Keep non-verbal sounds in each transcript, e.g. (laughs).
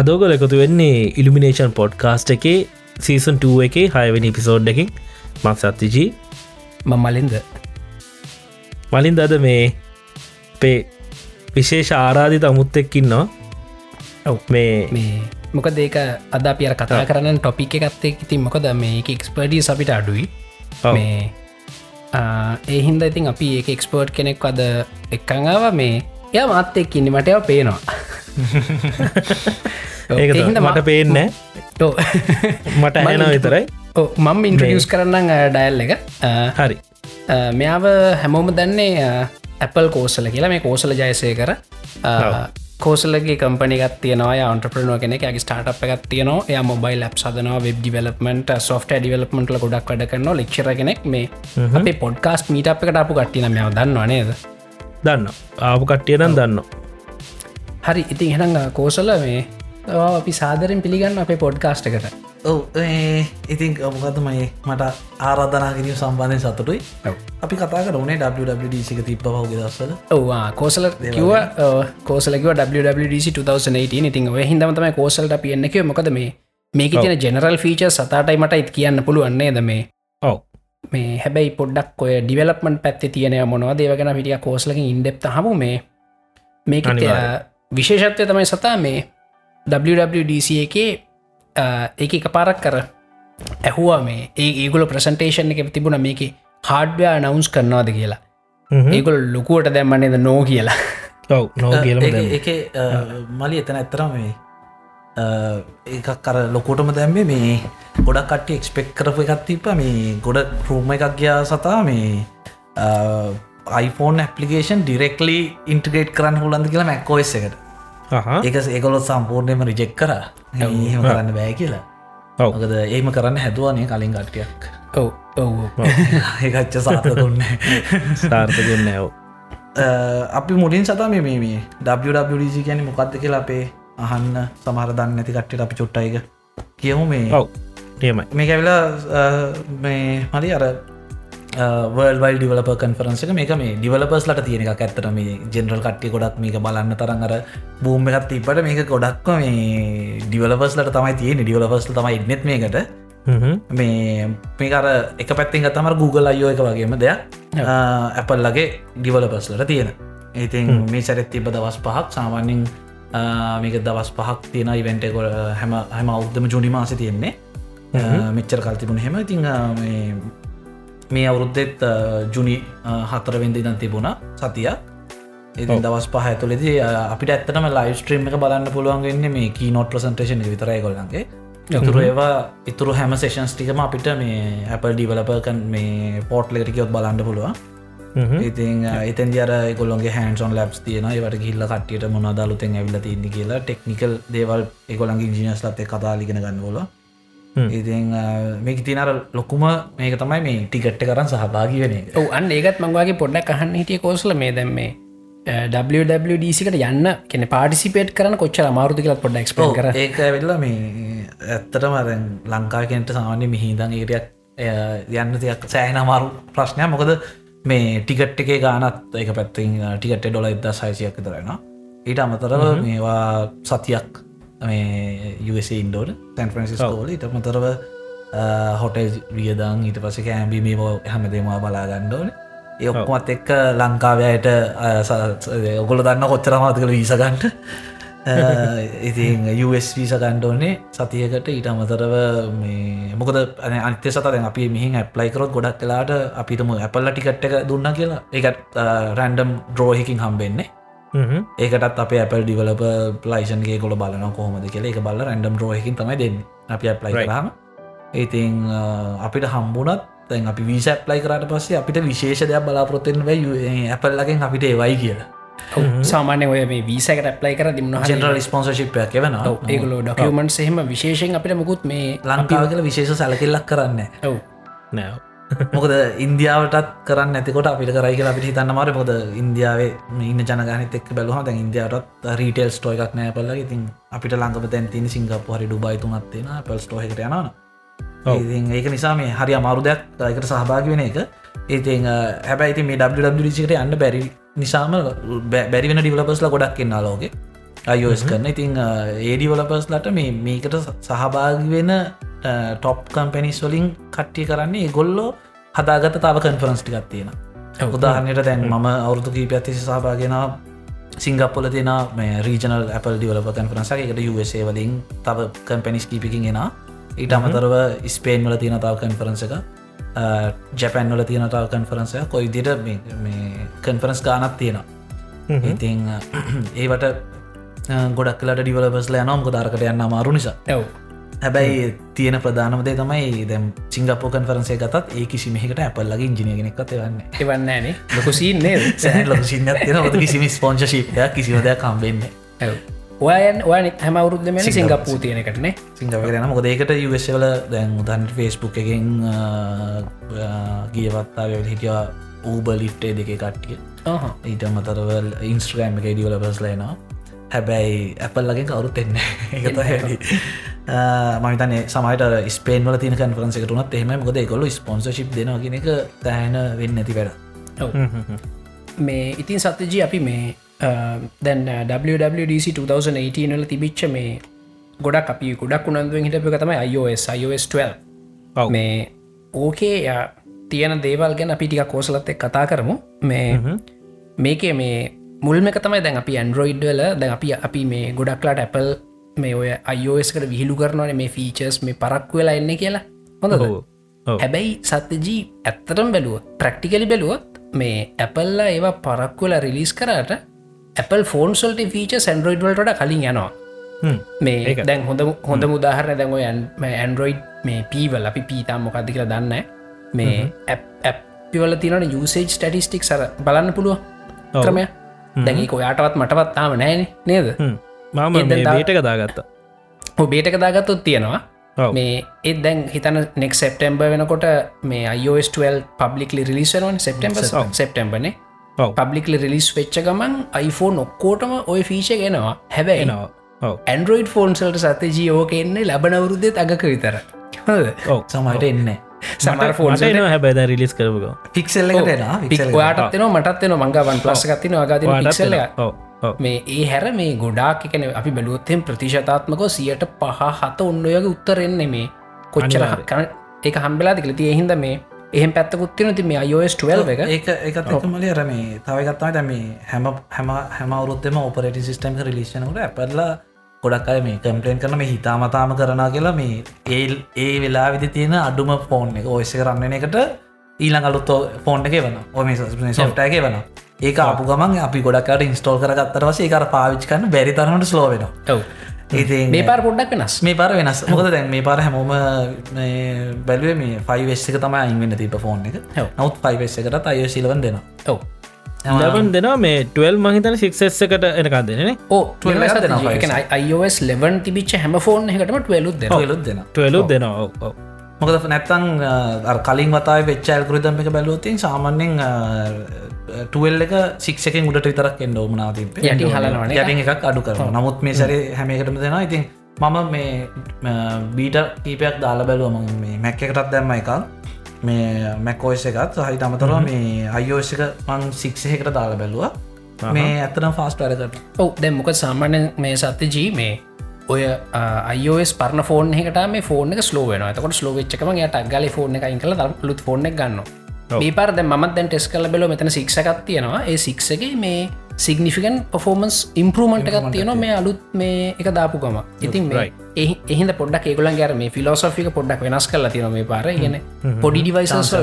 අදෝගල එකතු වෙන්නේ elimination podcast එකේ සීසන් 2 එකේ හයවැනි පිසෝඩ් එකින් මක් සත්තිජී මලින්ද. මලින් දද මේ පේ විශේෂ ආරාධිත අමුත්තෙක්කින්නවා ඔව් මේ මේ මොක දේක අද පියර කතා කරන්න ටොපික් එකත්තේ ඉතින් මොකද මේ එක්ස්පර්ඩී අපිට අඩුයි. මේ ඒහින්ද ඉතින් අපි ඒ එක්ස්පර්ට් කෙනෙක් අද එක්කංාව මේ එය මාත්තෙක් ඉන්න මටව පේනවා. ඒ මට පේන්න. මට ඇහෙන විතරයි. මම ඉන්ට්‍රියස් කරන්න ඩයල් එක. හරි. මෙයාව හැමෝම දන්නේ ඇපල් කෝසල කියලා. මේ කෝසල ජයසය කර. කෝසලගේ කම්පනිගත් තියනවා. අන්ට්‍රපරනුව කෙනෙ ඇගේ ස්ටාට් එකක් තියනවා. ය මොබයිල් ලප් සදනවා වෙබ් ඩිවලපමට සොෆ්ට ඩිවලපමටල ගොඩක් වැඩ කරන ලික්ෂර කෙනෙක්. මේ අපේ පොඩ්කාස් මීට අප එකට අපපු කට්ටින මෙයාව දන්නවා නේද දන්න ආපු කට්ටිය නම් දන්න හරි ඉතින් හෙනඟ කෝසල මේ අපි සාදරෙන් පිළිගන්න අපේ පොඩ්කාස්ට එකට. ඔව ඉතින් මොකදමයි මට ආරාධනාකිරීම සම්බන්ධය සතුටුයි. අපි කතා කරනේ WWDසික තිබ්බ පහුගේ දස්සල ඔවා කෝසල කිව කෝසලකිව WWDC 2018 ඉතින් ඔය හිදමතම කෝසල්ට පියන්නක මොකද මේ මේක තින ජෙනරල් ෆීච සතාටයි මට ඉත් කියන්න පුළුවන්නේ ද මේ? ඔව මේ හැබැයි පොඩ්ඩක් ඔය ඩිවලපමට පැත්ති තියනය මොනවා දේවගෙන පිටිය කෝසලකින් ඉන්ඩෙප් හමු මේ මේක. විශේෂත්වය තමයි සතා මේ WWDC එකේ ඒක එක පාරක් කර ඇහුවා මේ. ඒ ඒගුල ප්‍රසන්ටේෂන් එක තිබුණ මේක හාඩ්වයා නවුන්ස් කරනවාද කියලා. ඒගොල් ලොකුවට දැම්මන්නේද නෝ කියලා. ඔව නෝ එක මලි එතන ඇත්තරම මේ ඒකක් කර ලොකෝටම දැම්මේ මේ ගොඩක් කට්ටි එක්ස්පෙක් කරපු එකත් තිප මේ ගොඩ රූම එකක් ගයා සතා මේ iPhone ඇපලිකේෂන් ඩිරෙක්ලි ඉන්ටගේට් කරන්න හුලන්ද කියලා මැක්කෝස් එකට. ඒක ඒකොලොත් සම්පූර්ණයම රිජෙක් කර. එහෙම කරන්න බෑ කියලා. ඔව්. මොකද ඒම කරන්න හැදුවනේ කලින් කට්ටියක්. ඔව. ඔව. ඒකච්ච සාත දුන්න ස්ථාර්ථකන්න ඇව අපි මුලින් සතා මේ මේ WWDC කියැන මොකක්ද කියලා අපේ අහන්න සමහර දන්න නැති කට්ට අපි චුට්ටයික කියමු මේ. ඔව් නියමයි මේ ඇවිලා මේ මලි අර වල්වල් ඩිවලප කන්ෆරන්ස එක මේක මේ ඩිවලපස් ලට තියෙන එක ඇත්තට මේ ජෙනරල් කට්ටිය ගොඩක් මේක බලන්න තරන් අර බූම එකත් ඉපට මේක ගොඩක්ව මේ ඩිවලපස්ලට තමයි තියෙන ඩිවලපස්ල තමයි ඉන්නෙත් මේකට. මේ මේකර එක පැත්තිෙන් ගතමර Google අයෝ එක වගේම දෙයක්. ඇපල්ලගේ ඩිවලපස්ලට තියෙන. ඉතින් මේ සැරත් තිබ දවස් පහක් සාමාන්‍යින් මේක දවස් පහක් තියෙන ඉවෙන්ට කො හැම හැම අවුද්ධම ජුනි මාස තියෙන්නේ. මෙච්චර කල්තිබුණ හෙම. ඉතිං මේ අවුරුද්ධෙත් ජුනි හතරවෙන්දි දන් තිබුණ සතිය ඉතින් දවස් පහ ඇතුලෙති අපිට ඇත්තටම ලයිව ස්ට්‍රීම් එක බලන්න පුළුවන්ගන්න මේ කී නොට ප්‍රසන්ටේෂන් විතරයි කොල්ලන්ගේ යතුර ඒවා ඉතුරු හැම සේෂන්ස් ටිකම අපිට මේ Apple ඩිවලපකන් මේ පෝට් ලෙටිකයොත් බලන්න පුළුවන් ඉතින් එතන් අර ගොලොන්ගේ හැන්සොන් ලබ්ස් තියන වට ගිල්ල කටියට මොන දලුතෙන් ඇවිල තින්නේ කියලා ටෙක්නිකල් දේවල් එකොලන්ගේ ජිනස් ලත්තේ කතාලිගෙන ගන්න ොල ඉතින් මේක තිනර ලොකුම මේක තමයි මේ ටිකට්ට කරන්න සහභාගි වෙන එක. ඔව අන්න ඒකත් මංවාගේ පොඩ්ඩක් අහන්න හිටිය කෝසල මේ දැම් මේ WWDCකට යන්න කෙන පාටිසිපේට් කරන කොච්චර අමාරුදු කියලත් පොඩ්ඩ එක්ස්පෝ කර ඒක ඇවිල්ල මේ ඇත්තටම අරැන් ලංකාකෙන්ට සාමාන්‍ය මිහිදන් ඒටයක් යන්න තියක් සෑන අමාරු ප්‍රශ්නය මොකද මේ ටිකට් එකේ ගානත් එක පැත්තින් ටිකට ඩොල එදදා සයිසියක් තරෙන ඊට අමතරව මේවා සතියක් මේ ඉන්ඩෝට තැන් ප්‍රන්සිස්කෝල ඉට මතරව හොටේ වියදං ඊට පස කෑම්බි මේ හැමදේමවා බලාගණ්ඩෝන ඒ ඔක්කොමත් එක්ක ලංකාවයට ඔගොල දන්න කොච්චරමාතකළ වීසගන්ට ඉතින් වීස ගණ්ඩෝනේ සතියකට ඊට අමතරව මොකද අනිත්‍ය සතන අපි මිහි ඇප්ලයි කරොත් ගොඩක් කලාට අපිටම ඇපල්ල ටිකට් එක දුන්න කියලා. ඒත් රැන්ඩම් ද්‍රෝහිකින් හම්බෙන්නේ. ඒකටත් අප Apple ඩිවලප ලයිසන්ගේ කොල බලන කොහොමද කියල. එක බල්ල රැන්ඩම් රෝහකින් තමයි දෙන්න. අපි ප්ලයි කරහම ඉතිං අපිට හම්බුනත් තැන් අපි විස ප්ලයි කරට පස්සේ අපිට විශේෂ දෙයක් බලාපොරොත්තෙන් ව Appleලගෙන් අපිට ඒවයි කියලා සාමානය ඔය මේ වීසකට ප්ලයි කර දින්න ජෙනරල් ස්පොන්සශිප්ය කෙවන ඒගලෝ ඩොකමන්ට එහෙම විශේෂෙන් අපිට මුකුත් මේ ලංකාව කියල විශේෂ සැලකිල්ලක් කරන්න ඔව්. නෑ මොකද ඉන්දියාවටත් කරන්න ඇතිකොට අපිට කරයි කියලා අපිට හිතන්න මර මොද ඉන්දියාවේ ඉන්න ජනගනත එක් බැලුහ දැ ඉන්දියාවටත් රීටෙල් ස්ටෝ එකක් නෑ පල්ල ඉතින් අපිට ලංඟප තැන්තින සිංගප හරි ඩුබයි තුනත්තින පල් ස්ටෝහකට යනවා ඒක නිසා මේ හරි අමාරු දෙයක්. දයකට සහභාගි වෙන එක. ඒති හැබැයි මේ ඩට යන්න බැරි නිසාම බැරි වෙන ඩිවලපස්ල ගොඩක් කෙන්නා ලෝගේ අයෝස් කරන. ඉතිං ඒඩිවලපස්ලට මේ මේකට සහභාගි වෙන ටොප් කම්පැනිස් වලින් කට්ටිය කරන්නේ ගොල්ලෝ හදාගත තාව කන්ෆරන්ස් ටිකක් තියෙන උදාහරනයට දැන් මම අවුරදු කී පැත්තිසි සහභාගෙන සිංගපොල තියෙන මේ රීජනල් Apple ඩිවලප කන්ෆරන්ස එකට USA වලින් තව කම්පැනිස් කීපිකින් එෙන ඊට අමතරව ස්පේන් වල තියෙන තාව කන්ෆරන්ස එක ජැපැන් වල තියෙන තාව කන්ෆරන්සය කොයි දිට කන්ෆරන්ස් ගානක් තියෙනවා. ඉතිං (clears throat) ඒවට ගොඩක් කලට ඩිවලපස්ල යනම් ගොදාරකට යන්න අමාරු නිසා. ඇව් හැබැයි තියෙන ප්‍රධානමදේ තමයි දැම් සිංගපෝ කන්ෆරන්සේ ගතත් ඒ කිසිමහකට ඇපල්ලගේ ඉජිනගෙනෙක් වන්න එවන්න නේ. ලොකුසින්නේ ලොක සින්න තියෙන ොද කිසිම ස්පෝංශශීපයක් කිසිවදයක් කම්බෙන්නේ ඔයන් ඔය හැමවරුද්දම සිංගප්පූ. තියෙනකටනේ සිංගපරන මොකදේකට යවල දැන් උදන් ෆේස්බුක් එකෙන් ගියවත්තාව හිටියා ඌබ ලිට්ටේ දෙක කට්ටිය. ඊට මතරවල් ඉන්ස්ට්‍රෑම් එක ඩියවල පස්ලේනවා හැබැයි ඇපල්ලගෙන් කවරුත් එන්න එකත හැඩි මතන සමට ස්පේන්වල තින කන්ෆරන්ස එකටුනත් එහෙම මොද කොල්ල ස්පොන්සශිප් දෙනවා කියෙන එක තෑන වෙන්න ඇති වැඩ මේ ඉතින් සත්‍යජී අපි මේ දැන් WWDC 2018 වල තිබිච්ච මේ ගොඩක් අපි ගොඩක් උනන්දුවෙන් හිටපක තමයි iOS iOS 12 මේ ඕකේ තියෙන දේවල් ගැන අපිටික කෝසලත් එක් කතා කරමු. මේ මේකේ මේ මුල්ම තමයි දැන් අපි ඇන්ඩරෝයිඩ් වල දැන් අපි අපි මේ ගොඩක්ලාට Apple මේ ඔය අයෝස්කට විහිලු කරනවන මේ ෆීචර්ස් මේ පරක් වෙලා එන්න කියලා. හොඳ හැබැයි සත්‍යජී ඇත්තටම් බැලුව ප්‍රක්ටිකලි බැලුවොත් මේ ඇපල්ලා ඒවා පරක්වල රිලිස් කරට Apple ෆෝන්සල්ට ෆීච සැන්ඩරෝයිඩ් වලට කලින් යනවා. මේ දැන් හොඳ හොඳ මුදාහරන දැන් ඔය ඇන්ඩරෝයිඩ් මේ පීවල් අපි පීතා මොකක්ද කියලා දන්න මේ ඇප්පිවල තිනට යුසේජ් ටටිස්ටික් සර බලන්න පුළුව ක්‍රමය. දැඟි ඔයාටවත් මටවත් තාම නෑන නේද? මම බේට කදාගත්තා බේට කදාගත්තුත් තියෙනවා. මේ ඒත් දැන් හිතන නෙක් සෙප්ටම්බ වෙනකොට මේ iOS12 පබ්ලික්ලි රිලිසරුවන් සෙප්ටම්බ සෙප්ටම්බනේ පබ්ලික්ලි රිලිස් වෙච්ච ගමන් iPhone ඔක්කෝටම ඔය ෆීෂ ගෙනවා හැබැයිනවා ඇන්ඩරෝයිඩ් ෆෝන්සල්ට සතති ජීෝක එන්නේ ලබනවරුද්දෙත් අගක විතර. සමට එන්න. සමර ෆෝන් හැබැද රිලිස් කරපුක පික්සල්ල ඔයාටත්න මටත්වන මංගවන් පලස ගත්තින අගද පික්සල්ල මේ ඒ හැර මේ ගොඩාක් එකන අපි බැලුවත්තෙන් ප්‍රතිශතාත්මක සියට පහ හත ඔන්නයගේ උත්තරෙන්නේ මේ. කොච්චර කන එක හම්බෙලා දිකල තිය හිද මේ එහෙම පැත්තකුත්තින ති මේ අයෝස් 12 එක ඒක එකත් මල අර මේ තවගත්තා දැ මේ හැම හැම හැම අවරුත්තම ඔපරට සිස්ටම් රිලිෂනකට ඇපල්ලා ගොඩක් අය මේ කම්පලේන් කරන මේ හිතාමතාම කරන කියලා මේ ඒල් ඒ වෙලා විදි තියෙන අඩුම ෆෝන් එක. ඔයස කරන්න එකට ඊළඟ අලුත්තෝ ෆෝන් එක වන ඔම සොෆ්ටගේ වන ඒක අපපු ගමන් අපි ගොඩක්ට ඉන්ස්ටෝල් කරගත්තර වසේ කර පාවිච් කන්න බැරි තරනට ස්ලෝවෙන මේ පාර පොඩ්ඩක් වෙනස්. මේ පාර වෙනස්. මොකද දැන් මේ පාර හැමෝම බැලුවේ මේ ෆයිවෙස් එක තමයි අයින්වෙන්න තිබ ෆෝන් එක. නවත් ෆයිවෙස් එකට අය සිලවන් දෙෙන ඔව. ලබන් දෙනවා මේ 12 මහිතන සික්සෙස් එකට එනකා දෙන ඕ iOS ලෙවන් තිබිච්ච හැම ෆෝන් එකටම ටලුත් දෙ ලුත් දෙෙන ටලුත් දෙනවා මොකද නැත්තං කලින් වතාව වෙච්චල් කෘතම් එක බැලුවතින් සාමන්‍යෙන් ටුවල් එක සික්ෂකෙන් උඩට විතරක් එන්න ඕමනාව යටි හලනවන යට එකක් අඩු කරන නමුත් මේ සැරේ හැමකටම දෙෙන ඉතින් මම මේ බීට කීපයක් දාල බැලුවම මේ මැක්ක එකටත් දැම්ම එකක්. මේ මැකෝස් එකත්. සහහි තමතර මේ අයෝස් එක මං සික්ෂයකට දාල බැලුව. මේ ඇතනම් ෆාස්ට වැඩකට ඔව. දැ මොක සාමාන්‍ය මේ සත්‍ය ජී මේ ඔය අයෝස් පරන ෆෝන් එකට මේ ෆෝන එක ස්ලෝ වෙන තකොට ස්ලෝවෙච්චකම යට ගල ෆෝන එක ඉංකල ලුත් ෆෝන එක ගන්නවා. මේ පාර දැ මත් දැන් ටෙස් කල බෙලෝ මෙතන සික්සකත් තියෙනවා. ඒ සික්සගේ මේ සිගනිිකන් පොෆෝමන්ස් ඉම්පරමන්ට් එකත් තියෙනවා මේ අලුත් මේ එක දාපුකම ඉතින් එහිද පොඩක් ඒගුලන් ගැර මේ ෆිලෝසොෆික පොඩ්ඩක් වෙනස් කල තියෙන මේ පාර. ගෙන පොඩි ඩිවයිසස්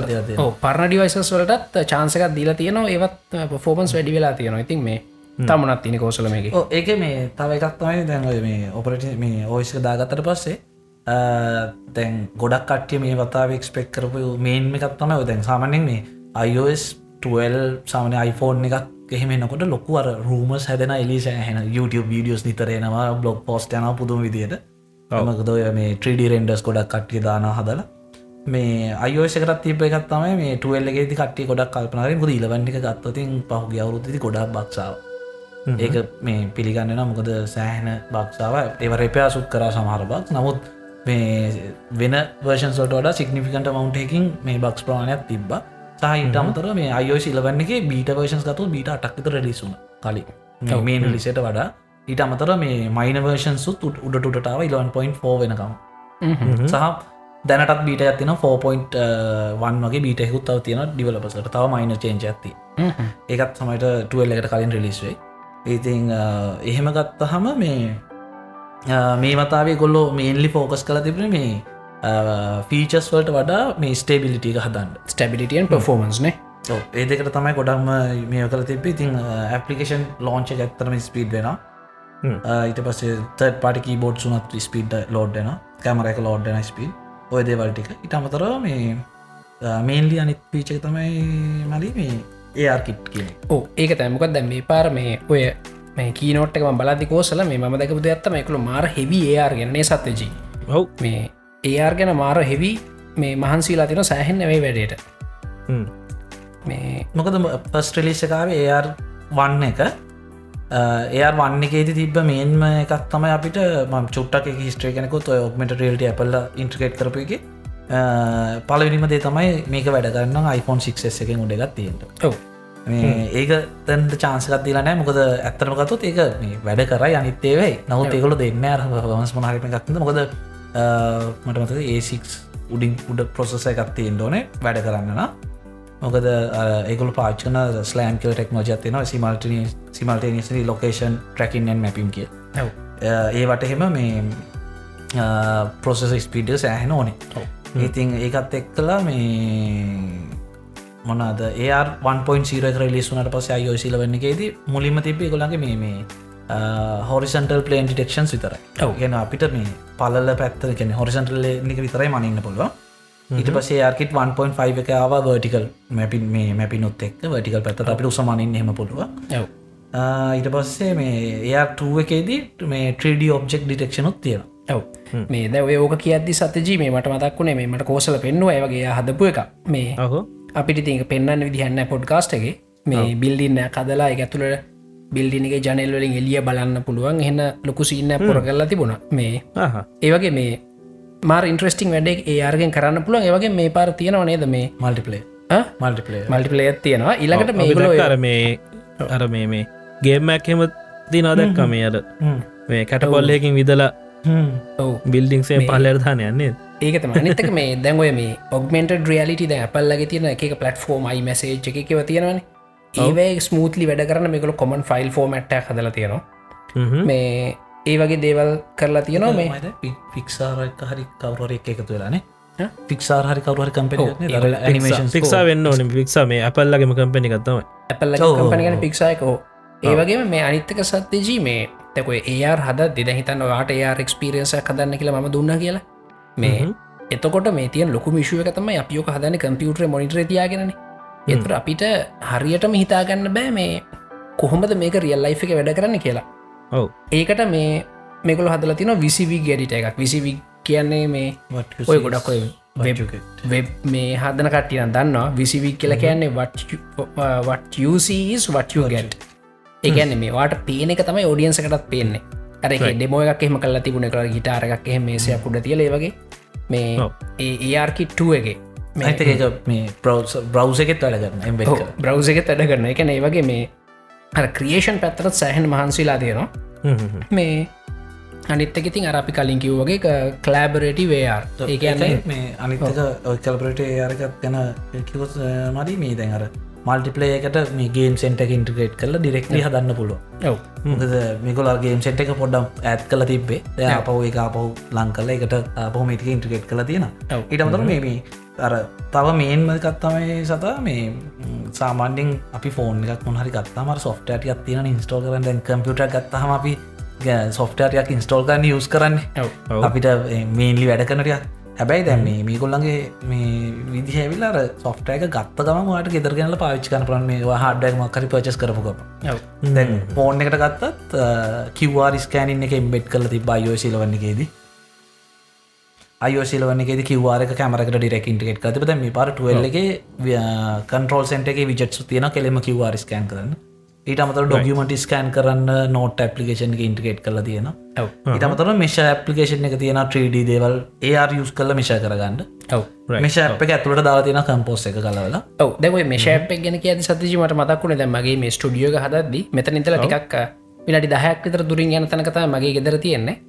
පරණ ඩිවයිසස් වලටත් චාන්සකත් දීලා තියනවා. ඒවත් පොෆෝමන්ස් වැඩි වෙලා තියෙනවා. ඉතින් මේ තමනත් තින කෝසල මේක. ඒක මේ තව එකක් තමයි දැන් ඔය මේ ඔපරට මේ ඔයිස්ක දාගත්තට පස්සේ අ, දැන් ගොඩක් කට්ටිය මේ වතාව එක්ස්පෙක් කරපු මේන් එකක් තමයි ඔය දැන් සාමනෙන් මේ iOS 12 සාමන iPhone එකක් එහෙමෙනකොට ලොකු අර රූමස් හැදෙන එලි සෑහෙන YouTube වීඩියෝස් නිතරෙනවා බ්ලොග් පෝස්ට යන පුදුම විදියට. මකදොය මේ 3D රෙන්ඩස් ගොඩක් කට්ටිය දාන හදලා. මේ අයෝෂකරත් තිබ එකත් තමයි මේ ටුවල්ලගේති කට්ටිය ගොඩක් කල්පනාරෙන් ගොද ඉලවන්ටික ගත්තතින් පහුගිය අවුරුද්දි ගොඩක් බක්ෂාව ඒක මේ පිළිගන්න මොකද සෑහෙන බක්ෂාව ඒව රෙපයා සුත් කරා සමහර බක් නමුත් මේ වෙන වර්ෂන්සට වඩ සිගනිිකට මවන්ටකින් මේ බක්ස් ප්‍රමාණයක් තිබ්බ. සහිට අමතර මේ අයෝෂ ඉලවන්නගේ බීට වර්ෂන්ස් ගතු බීට අටක්ත රෙලිසුන කලින්. මේන ලිසට වඩා. ඊට අමතර මේ මයින වර්ෂන් සුත් උඩටටාව 11.4 වෙනකම්. සහ දැනටත් බීට ඇතින 4.1 වගේ බීටෙකුත් තව තියෙන ඩිවලපසට තව මයින චේන්ච ඇති ඒකත් සමයිට ටුවල් එකට කලින් රිලිස්වේ ඉතින් එහෙම ගත්තහම මේ මේ මතාවේ ගොල්ලෝ මේන්ලි ෆෝකස් කළ තිබෙන මේ ෆීචස් වලට වඩා මේ ස්ටේබිලිටික හදන්න. ස්ටබිලිටියන් පෆෝමන්ස්නේ ඒ දෙකට තමයි ගොඩක්ම මේ කල තිබ ඉතින් ඇපලිකේෂන් ලෝංච ඇත්තරම ස්පීඩ් වෙන. ඊට පස්සේ තත් පාටි බෝඩ් සුනත් ස්පීඩ් ලෝඩ්න කැමර එක ලෝඩ්න ස්පීඩ් ඔය දේවල්ටික ඉට අමතර මේ මේන්ලි අනිත් පීචක තමයි මලි මේ ඒආර්කිට් කියන ඕ ඒක තැමකොත් දැම් මේ පාර මේ ඔය මේ කීනෝට්ක බලදි කෝසල මේ ම දැකපු ඇත්තම එකළු මාර හෙවි ඒර් ගෙනනේ සත්තජී ඔව්. මේ ඒර් ගැන මාර හෙවි මේ මහන්සීලා තින සෑහෙන් නෙවෙයි වැඩට. මේ මොකද පස්ට්‍රලිසකාව ඒර් වන්න එක එයා වන්න එකේති තිබ මේන්ම එකක් තමයි අපිට ම චුට්ටක් හිස්ට්‍රේ කෙනෙකුත් ඔක්මට රල්ට ඇපල්ල ඉන්ට්‍රකේට් කරපු එක පලවිනිම දේ තමයි මේක වැඩගන්න iPhone 6 එකෙන් උඩගත් තියෙන්ට ඔව. මේ ඒක තැන්ට චාන්සකත් දිලනෑ මොකද ඇත්තරම ගතුත් ඒක වැඩ කරයි අනිත්තේවයි නවත් ඒකොල දෙන්න අර වන්ස් මහරම එකක්ද මොකද අ, මට මතක ඒසික් උඩින් උඩ ප්‍රොසෙස එකත් තියෙන් ඕනේ වැඩ කරන්නන මොකද ඒකල පාච්චන ස්ලෑම් කියල ටෙක්නෝජ තින සිමල්ටන සිමල්ටනිසි ලොකේෂන් ට්‍රකින්ෙන් මැපින් කිය. ඔව්. ඒ වටහෙම මේ පොසෙස ස්පීඩ සෑහෙන ඕනේ ඉතින් ඒකත් එක්කලා මේ මොනද ඒර් 1.0 රලිස්සුනට පස අයෝසිල වන්න එකේදී මුලින්ම තිබේ කොළගේ මේ මේ හොරිසන්ටල් පලේන් ඩිටෙක්ෂන් විතර ඔව්. ගෙන අපිට මේ පලල පැත්තර කෙන හොරිසන්ටල් නික විතරයි මනන්න පුළුව ඊට පසේ ආර්කිට 1.5 එක ආව වර්ටිකල් මැපින් මේ මැපිනොත් එක් වටිකල් පැත්ත අපිට උසමනින් එහම පුළුව ඊට පස්සේ මේ එයා එකේදී මේ 3D ඔබ්ෙක් ඩිටෙක්ෂනොත් තියෙන ඔව්. මේ දැ ඕක කියද්දි සතජී මේ මට මතක් වුණේ මේ මට කෝසල පෙන්නුව ඇවගේ හදපු එක මේ අහෝ. අපිට තික පෙන්න්න විදිහන්න පොඩ්කාස්ටගේ මේ බිල්ඩින්න කදලා එක ඇතුළට බිල්ඩිනිගේ ජනල්වලින් එලිය බලන්න පුළුවන්. එහන්න ලොකු සින්න පොර කරලා තිබුණ. මේ ඒවගේ මේ මාර ඉන්ට්‍රස්ටිං වැඩක් ඒයාර්ගෙන් කරන්න පුළුවන්. ඒවගේ මේ පාර තියෙනව නේද මේ? මල්ටිපලේ මල්ටිපලේ මල්ටිපලේත් තියෙනවා. අපි මේ අර මේ අර මේ මේ ගේමැක් හෙම දින දැක්ක මේ අද මේ කැටකොල්ලයකින් විදලා ඔව්. බිල්ඩිංසේ පල්ලර්ධාන යන්නේ. ඒකත මනිතක මේ දැන්ගොය මේ ඔගමෙන්ට රියලිට දැ අපල්ලගේ තියෙන එක පලටෆෝර්ම් අයි මැසේ එකව තියෙනවන. ඒවේ ස්මූත්ලි වැඩ කරන මේකල කොමන් ෆයිල් ෆෝමට් හදල තියෙනවා. හ්ම්. මේ ඒ වගේ දේවල් කරලා තියෙනවා මේ පික්සාරක හරි කවර එක එකතු වෙලානේ? පික්සාර හරි කවර හරි කම්ප පික්සා- වෙන්න ඕන. පික්සා මේ අපල්ලගේම කම්පැනි ගත්තම ඇපල්ල කම්පනිගන. පික්සායකෝ ඒ වගේ මේ අනිත්තක සත්‍යජී මේ තැකොයි ඒර් හද දෙද හිතන්න වාට ඒර් එක්ස්පිරියන්ස කදන්න කියලා ම දුන්න කියලා. මේ එතකොට මේ තියන් ලොකු මිශුව තම අපියෝක හදන කම්පියුටර මොනිටර තියාගෙන එතුර අපිට හරියටම හිතාගන්න බෑ මේ කොහොමද මේක රියල් ලයි් එක වැඩ කරන්න කියලා. ඔව්. ඒකට මේ මේකල හදල තින විසිවි ගැඩිට එකක්. විසිවි කියන්නේ මේ ඔය ගොඩක් වෙබ් මේ හදන කට්ටියන දන්නවා විසිවික් කියල කියන්නේ වටස් වටයෝ ගැට් ඒගැන්න මේ වාට පේන එක තමයි ෝඩියන්සකටත් පේන්නේ. අර ඩෙමෝ එකක් එහම කල්ලා තිබුණ කර ගිටාරක් එහ මේසයක් උඩ තියල වගේ. මේ. ඒආර්කිට්ටුවගේ ඇත එක. මේ බ්‍රව් එකෙත් වැඩගන්න එම් බ්‍රව් එක තැඩ කරන එක ඒ වගේ මේ අර ක්‍රියේෂන් පැත්තරත් සෑහන් මහන්සේලා තියෙනවා. හ්ම් හ්ම් හ්ම්. මේ අනිත්තක ඉතින් අර අපි කලින් කිව් වගේ කලෑබරටි වේර් ඒ කියන්නේ මේ අනිතක කල්පරට අරකත් ගැන කිවොත් මරි මේ දැන් අර මල්ටිපලේකට මේ ගේම් සෙන්ටක ඉන්ට්‍රේට් කරල ඩිරෙක්ලි හදන්න පුළුව මොකද මේකොලා ගේම් සෙට් එක පොඩ්ඩම් ඇත් කල තිබේ ද පව එක පව් ලංකල එකට පොහමටික ඉන්ට්‍රකේට් කල තියෙන ඔව්. ඊටමතර මේ අර තව මේන්ම කත්තමයි සතා මේ සාමාන්‍යෙන් අපි ෆෝන් එකක් මොහරි ගත්තම සොෆ්ටටියක් තියෙන ඉන්ස්ටෝල් කරන්න. කම්පියුට ගත්තහම අපි සොෆ්ටරයක් ඉන්ස්ටෝල් කරන්න යස් කරන්න. අපිට මේන්ලි වැඩ කනටිය හැබැයි දැම මේගොල්ලන්ගේ මේ විදිහැවිල්ලාර සොෆ්ට එක ගත්ත ගම වාට ගෙදරගෙනල පාවිච් කන පරන්න මේ හඩක් මක්කරි පචස් කරපුකම දැන් ෆෝන් එකට ගත්තත් කිවවාරි ස්කෑනින් එක එම්බෙට් කල ති බයෝසිලවන්නගේදී අයෝසිලවන්නගේ කිවාරක කැමරකට ඩිරෙක් ඉන්ටගෙට කතපත මේ පාර ටුවල්ලගේ කන්ට්‍රෝල් සෙන්ට එක විජට්සු තියෙන කෙලෙම කිවාරි ස්කෑන් කරන්න ඊට අමතර ඩොගමට ස්කෑන් කරන්න නෝට ඇපලිකේෂන් ඉන්ටගේට් කල තියෙන ඊට අමතර මෙෂ ඇපලිකේෂන් එක තියෙන 3D දේවල්. ඒර් යුස් කල මිෂ කරගන්න. මෙෂ අප එක ඇතුළට දාලා තියෙන කම්පෝස් එක කලවලා ඔව. දැව මේශපක් ගැන ඇති සතිජීමට මතක්ුණ දැ මගේ මේ ස්ටඩියෝග හදද්දි මෙත නිතල ටිකක් විනාඩි දහයක් විතර දුරින් යන තනකතා මගේ ගෙදර තියෙන්නේ.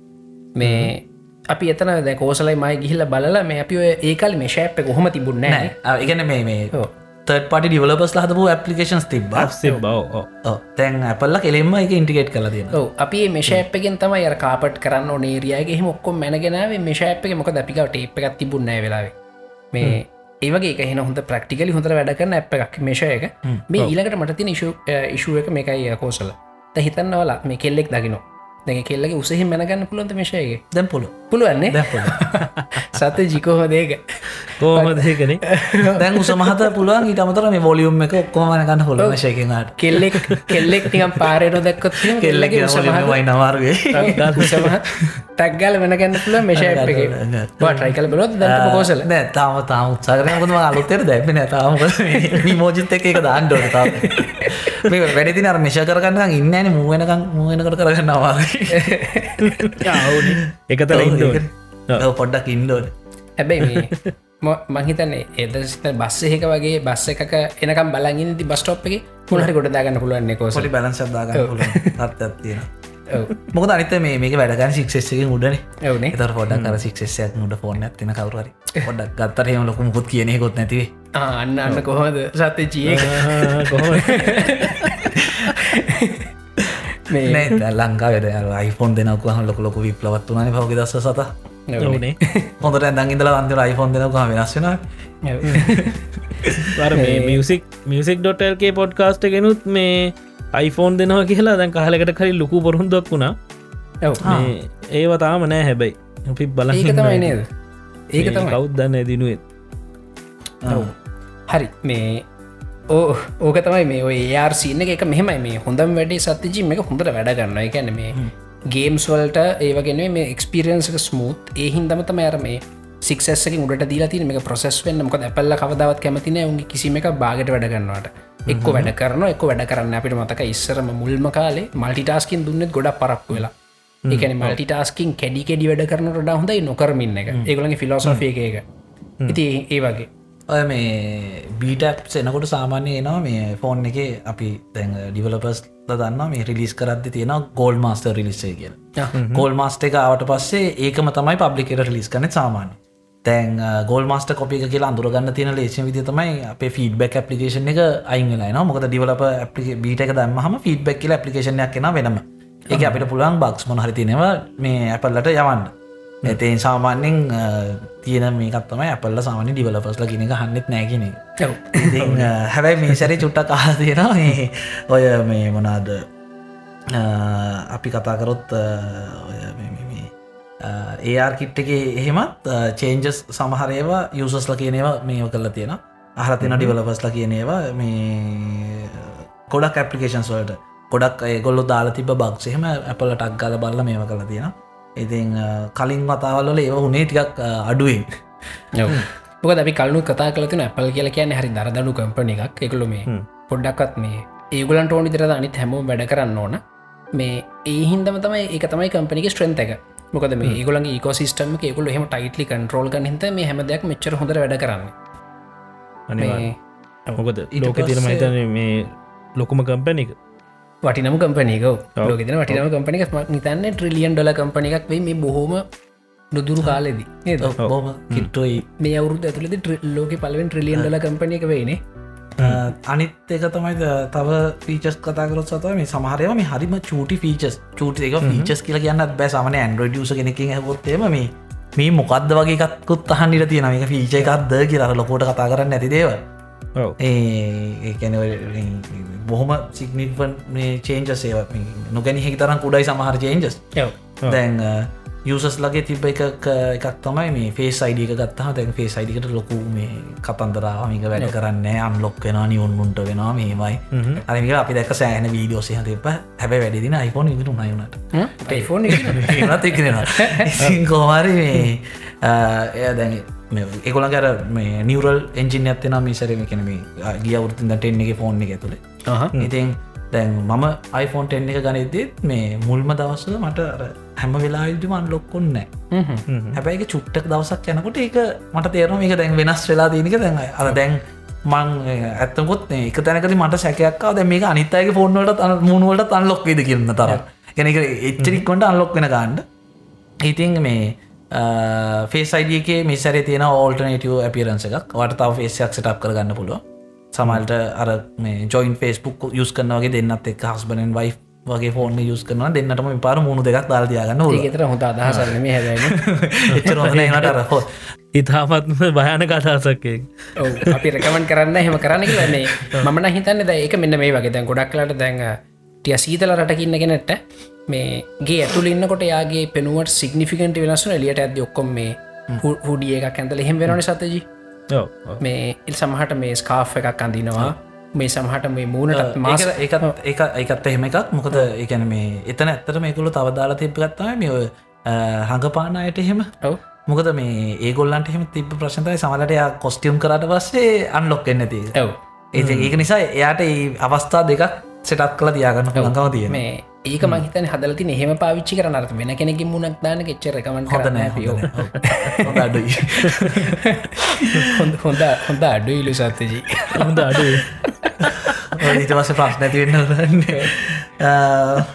මේ අපි එතන දැ කෝසලයි මයි ගිහිල්ල බලලා මේ අපි ඒකල් මේ ශෑප් එක කොහොම තිබුන්න නෑ. ඉගන මේ මේ තර්ට පටි ඩිවලපස් හදපු ඇපලිකේන්ස් තිබ බව තැන් ඇපල්ල කෙලෙම එක ඉන්ටිකේට් කල තියෙන ඔව අපි මේශප්ගෙන් තම ය කාපට කරන්න ඕනේරයාගේ මොක්කොම මැනගෙනාවේ මේශප් එක. මොක අපික ටේප් එකක් තිබුන්න වෙලාවේ. මේ ඒවගේ එක හෙන හොඳ ප්‍රක්ටිකලි හොඳ වැඩ කරන්න ඇප් එකක් මේශය එක. මේ ඊලකට මට තින ඉශුව එක මේකයි කෝසල. හිතන්නවලා මේ කෙල්ලෙක් දකිනවා දැ කෙල්ලගේ උසහි මැනගන්න පුළොන්ත මේශයගේ දැම් පොලු පුළුවන්නේ? සත ජිකෝහදේක කෝමදකන දැන් (laughs) (laughs) උසමහත පුළුවන් ඊට අමතර මේ වොලියුම් එක ඔක්කොමනගන්න හොල ශයකෙනට කෙල්ලෙක් කෙල්ලෙක් නිකම් පාරයට දැක්කොත් කෙල්ලගේ උසමහ වයි නවාර්ගේ ටක්ගල වෙනගන්න පුල මේශය එක. ටයිකල බලොත් දැ කෝසල. නෑ තාම තාම උත්සාකරය කොම අලුත්තර දැපෙන තාම මෝජිත එක එක දාන්ඩෝට තා මේ වැඩති අර මිෂ කරගන්න ඉන්නන මුවෙනකම් මුවෙනකට කරගන්නවා එකතර ඉන්ද පොඩ්ඩක් ඉන්ඩෝට හැබැයි මහිතන්නේ ඒද සිත බස්ස එක වගේ බස්ස එකක එනකම් බලගින් ති බස්ටෝප් එක පුලහරි ගොඩ දාගන්න පුළුවන්නේ කෝසල පොඩි බැලන්සදාගන්න අත්තියෙන මොක අනිත මේ මේක වැඩගන්න ශික්ෂෙස්සකින් උඩන ඇවනේ එතර පොඩක් කර ශික්ෂයක් මුඩ ෆෝර්න ඇතින කවරුවරි (laughs) පොඩක් ගත්තරහම ලොකුම පුත් කියනෙ කොත් නැතිවේ අන්න අන්න කොහොමද? සත්‍ය (laughs) (laughs) කොහොම මේ නෑ ලංකා වැඩ අයිෆෝන් දෙනක ලොක ලොක විප්ලවත් වනේ පවග දස්ස සත. ඕනේ හොඳට ඇදංගිදල අන්තර අයිෆෝන් දෙනක වෙනස් වෙන මියසික් මියසික් ඩොටල්ගේ පොඩ්කාස්ට ගෙනුත් මේ අයිෆෝන් දෙනවා කියලා දැන් කාලකට කරි ලොකු බොරුන්දක් වුණා. ඒව තාම නෑ හැබැයි. අපි බල තමයි නේද? ඒක කෞද්දන්න දිනුවත් හරි. මේ ඕ ඕක තමයි මේ ඔය ඒර්සින්න එක. මෙහෙමයි. මේ හොඳම් වැඩේ සත්‍යජී එක හොඳට වැඩ ගන්න එකැන මේ ගේම්ස් වලට ඒවගෙන මේ එක්ස්පිරියන්සක ස්මූත් ඒහින්දම තම ඇර මේ සික්සක උට දී තින මේ ප්‍රසෙස් වන්න. මොක ඇපල්ල කවදාවත් කැමතින උගේ කිසිම එක බාගට වැඩ ගන්නවට එක්ක වැඩ කරන එක වැඩ කරන්න අපිට මතක ඉස්සරම මුල්ම කාලේ මල්ටිටාස්කින් දුන්නෙත් ගොඩ පරක්ු වෙලා. එකන මල්ටිටාස්කින් කැඩි කෙඩි වැඩ කරනට හොඳයි නොකරමින්න එක. ඒගොලගේ ෆිලෝසෝෆය එක ඉති ඒ වගේ. ඔය මේ බීටප් එනකොට සාමාන්‍ය එනවා මේ ෆෝන් එක අපි තැන් ඩිවලපස් දන්න මේ රිලිස් කරද්දි තියෙන ගෝල් මාස්ටර් රිලිස්සේ කියල. ගෝල් මාස්ට එක ආවට පස්සේ ඒකම තමයි පබ්ලිකට රිලිස් කන සාමාන්‍ය තැන් ගෝල් මාස්ට කොපි එක කියලා අඳුරගන්න තියෙන ලේෂ විදි තමයි අප ෆීඩබැක් අපපලිකේෂන් එක අයිංගලන මොකද ඩිවලප බීට එක දම්ම ෆීඩබැක් කියල අපපලිකේෂනයක් කෙන වෙනම. එක අපිට පුළුවන් බක්ස් මොහරි තිනවා මේ ඇපල්ලට යවන්න. ඇතේ සාමාන්‍යෙන් තියෙන මේකත්තම ඇපල්ල සාමාන්‍ය ඩිවලපස්ල කියෙනක හන්නෙත් නෑකින හැබැයි මේ සැරි චුට්ටක් මේ ඔය මේ මොනාද අපි කතාකරොත් ඒර් කිට්ටගේ එහෙමත් චේන්ජස් සමහරේවා යුසස්ල කියනේවා මේ කල්ල තියෙන අහර තින ඩිවලපස්ල කියනේවා මේ ගොඩක් ඇපලිකේෂන්ස් වලට. ගොඩක් ගොල්ල දාලා තිබ බක්සහෙම ඇපල ටක් ගල බල්ල මේම කල තියෙන ඉතින් කලින් වතාවල්ල ඒව හුනේ ටිකක් අඩුවෙන්. මොක අපි කලු කතා කලතින ඇපල් කියල කියන හරි දරදනු කම්පන එකක්. එකළු මේ පොඩ්ඩක්ත් මේ ඒගුලන් ටෝනි දිරද අනිත් හැමෝ වැඩ කරන්න ඕන. මේ ඒහින්දම තමයි ඒක තමයි කම්පනික ස්ට්‍රෙන්ත එක මොකද මේ ගුලන් ඒකෝසිස්ටම එකකුල හෙම ටයිටලි කන්ටරෝල් ග හිත මේ හැම දෙයක් මෙච්චර හොඳ වැඩ කරන්න. අනිවා මොකද ලෝක තිරම හිතන මේ ලොකුම කම්පැනික වටිනම කම්පනක ලෝකෙන වටිනම කම්පනික නිතන්න ට්‍රිලියන් ඩොල කම්පන එකක් වේ මේ බොහෝම නොදුරු කාලෙදී. නේද? බෝම කිට්ටොයි මේ අවුරුද ඇතුලද ලෝක පලවෙන් ට්‍රිලියන් ඩොල කම්පන එක වේනේ අනිත් එක තමයි තව ෆීචස් කතාකරොත් සතව මේ සමහරයම මේ හරිම චූටි ෆීචස් චූට එක ෆීචස් කියල කියන්නත් බෑ. සමන ඇන්ඩරඩියස කෙනකින් හැොත්තේම මේ මේ මොකක්ද වගේ එකත්කුත් අහන්නිට තියෙන එක ෆීච එකක්ද කියලා ලොකොට කතා කරන්න ඇති දේව ඒකැන බොහොම සිගනිිපන් චේන්ජස් ඒව. නොගැනි හෙකි තරම් කුඩයි සමහර චේන්ජස් දැන් යසස් ලගේ තිබ එක එකක් තමයි මේ ෆේස් අයිඩික ගත්තා දැන් ෆේස් අයිඩිකට ලොකු මේ කතන්දරාමික වැඩ කරන්න අන්ලොක් වෙන නියුන්මුන්ට වෙනවා මේමයි අනික අපි දැක සෑහන වීඩියෝසය තිබ හැබ වැඩදින iPhone ඉදිරු නයුනට යිෆෝන් ඒත් එකෙන කෝමාරි මේ එය දැන් එකොල කර මේ නිවරල් එන්ජින ඇත්තන මේ සැරම කෙනෙම ගිය වෘතින් ටෙන් එක ෆෝන් එක තුළේ ඉතින් දැන් මම iPhone 10 එක ගනිදෙත් මේ මුල්ම දවස්ස මට හැම වෙලාවිදි මන් ලොක්කොන්න හැබැයි චුට්ටක් දවසක් යනකොට ඒක මට තේරම එක දැන් වෙනස් වෙලා දීනික දැන් අර දැන් මං ඇත්තකොත් එක තැනකති මට සැකයක්කා දැ මේ අනිත්තයක ෆෝන්වලට අන මුණුවලට අන්ලොක්කේද කියන්න තර ගැනක එච්චරික්කොට අන්ලොක් වෙන ගණ්ඩ ඉතින් මේ ෆේසයිඩියගේ මිසර තියෙන ඕල්ටනටව ඇපිරන්ස එකක්. වට තාව ෆේසයක් සටප් කරගන්න පුළුව සමල්ට අර මේ ජොයින් ෆේස්බුක් යස් කරනවගේ දෙන්නත් එක් හස්බනෙන් වයි වගේ ෆෝන් යස් කරන දෙන්නටම පාර මුණු දෙකක් දාල්තියාගන්න ඒතර හොඳ අදහසල්ම හැදන (laughs) එච්චර හොනට රහෝ ඉතාමත්ම භයන කතාසක්කේ අපි රකමන් කරන්න හෙම කරන්න කියලන්නේ මන හිතන්න ඒක මෙන්න මේ වගේ. දැන් ගොඩක් ලට දැන් ටිය සීතල රටකින්නගෙනට මේගේ ඇතුල ඉන්නකොට යාගේ පෙනුවට සිගනිිකන්ට වෙනස්සන එලියට ඇද ඔක්කොම මේ හුඩිය එකක් ඇඳල එහෙම වෙනන සතජී මේ ඉල් සමහට මේ ස්කාෆ් එකක් අඳනවා. මේ සමහට මේ මූුණට මාස ඒකත් ඒ ඒකත් එහෙම එකක්. මොකද ඒකැන මේ එතන ඇත්තට මේකුළු තවදාලා තිබ්ගත්තම මේ හඟපාන අයට එහෙම. ඔව. මොකද මේ ඒගොල්ලන්ට එහෙම තිබ ප්‍රශ්නතයි සමලට යා කොස්ටියම් කරට පස්සේ අන්ලොක් එන්නති ඔව. ඒ ඒක නිසා එයාට අවස්ථා දෙකක් සෙටත් කළ තියාගන්න ලංකාව තිය මේ ඒක මහිතන හදලති එහෙම පාවිච්චි කරනට වෙන කෙනෙකින් මුණක් දාන එච්චර කමන් කරන අඩුයි. (laughs) හොඳ හොඳ හොඳ අඩු ඉලු සත්තජී හොඳ අඩු ඊට පස්ස ප්‍රශ්න ඇතිවෙන්න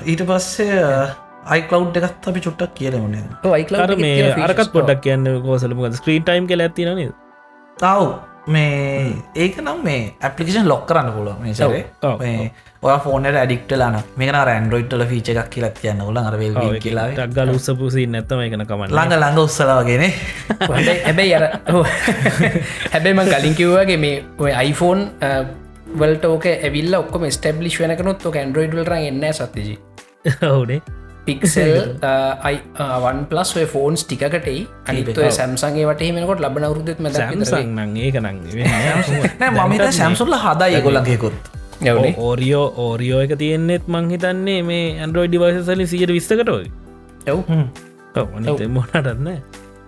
ඊට පස්සේ අයිකලව් එකත් අපි චුට්ටක් කියලමුණේ අර මේ අරකත් පොඩක් කියන්න කෝසලම ස්ක්‍රීන් ටයිම් කෙල ඇතින නද? තව් මේ ඒක නම් මේ ඇපලිකේෂන් ලොක් කරන්න පුල මේ සරේ මේ ඔය ෆෝනට ඇඩික්ටලාන මේක රන්ඩරෝයිට්ල ෆීච එකක් කියලත් කියන්න ල අර කියලා. ටක්ගල උත්සපුසි නැත්තම එකන කමන්න. ළඟ ළඟ උත්සලාගෙන හැබැයි අර හැබැයිම කලින් කිව්වාගේ මේ ඔය iPhoneෆෝන් වලට ඕක ඇවිල්ල ඔක්කොම ස්ටබ්ලිෂ් වෙනකනුත් ෝක ඇන්ඩරෝයිඩ් වලට එන්න සතජි ඔවුනේ පික්සල් වන් පලස් ඔය ෆෝන්ස් ටිකටයි අනිත් සැම්සන්ගේ වටහමෙනකොට ලබන අවරුදත් ම සම්සං ඒක නං මමත සැම්සුල්ල හදා ඒගොලගේකුත් ඕරියෝ ඕරියෝ එක තියෙන්නෙත් මං හිතන්නේ මේ ඇන්ඩරෝයිඩ් ඩිවයිසලි සියට විස්තකටයි යව් මොනටන්න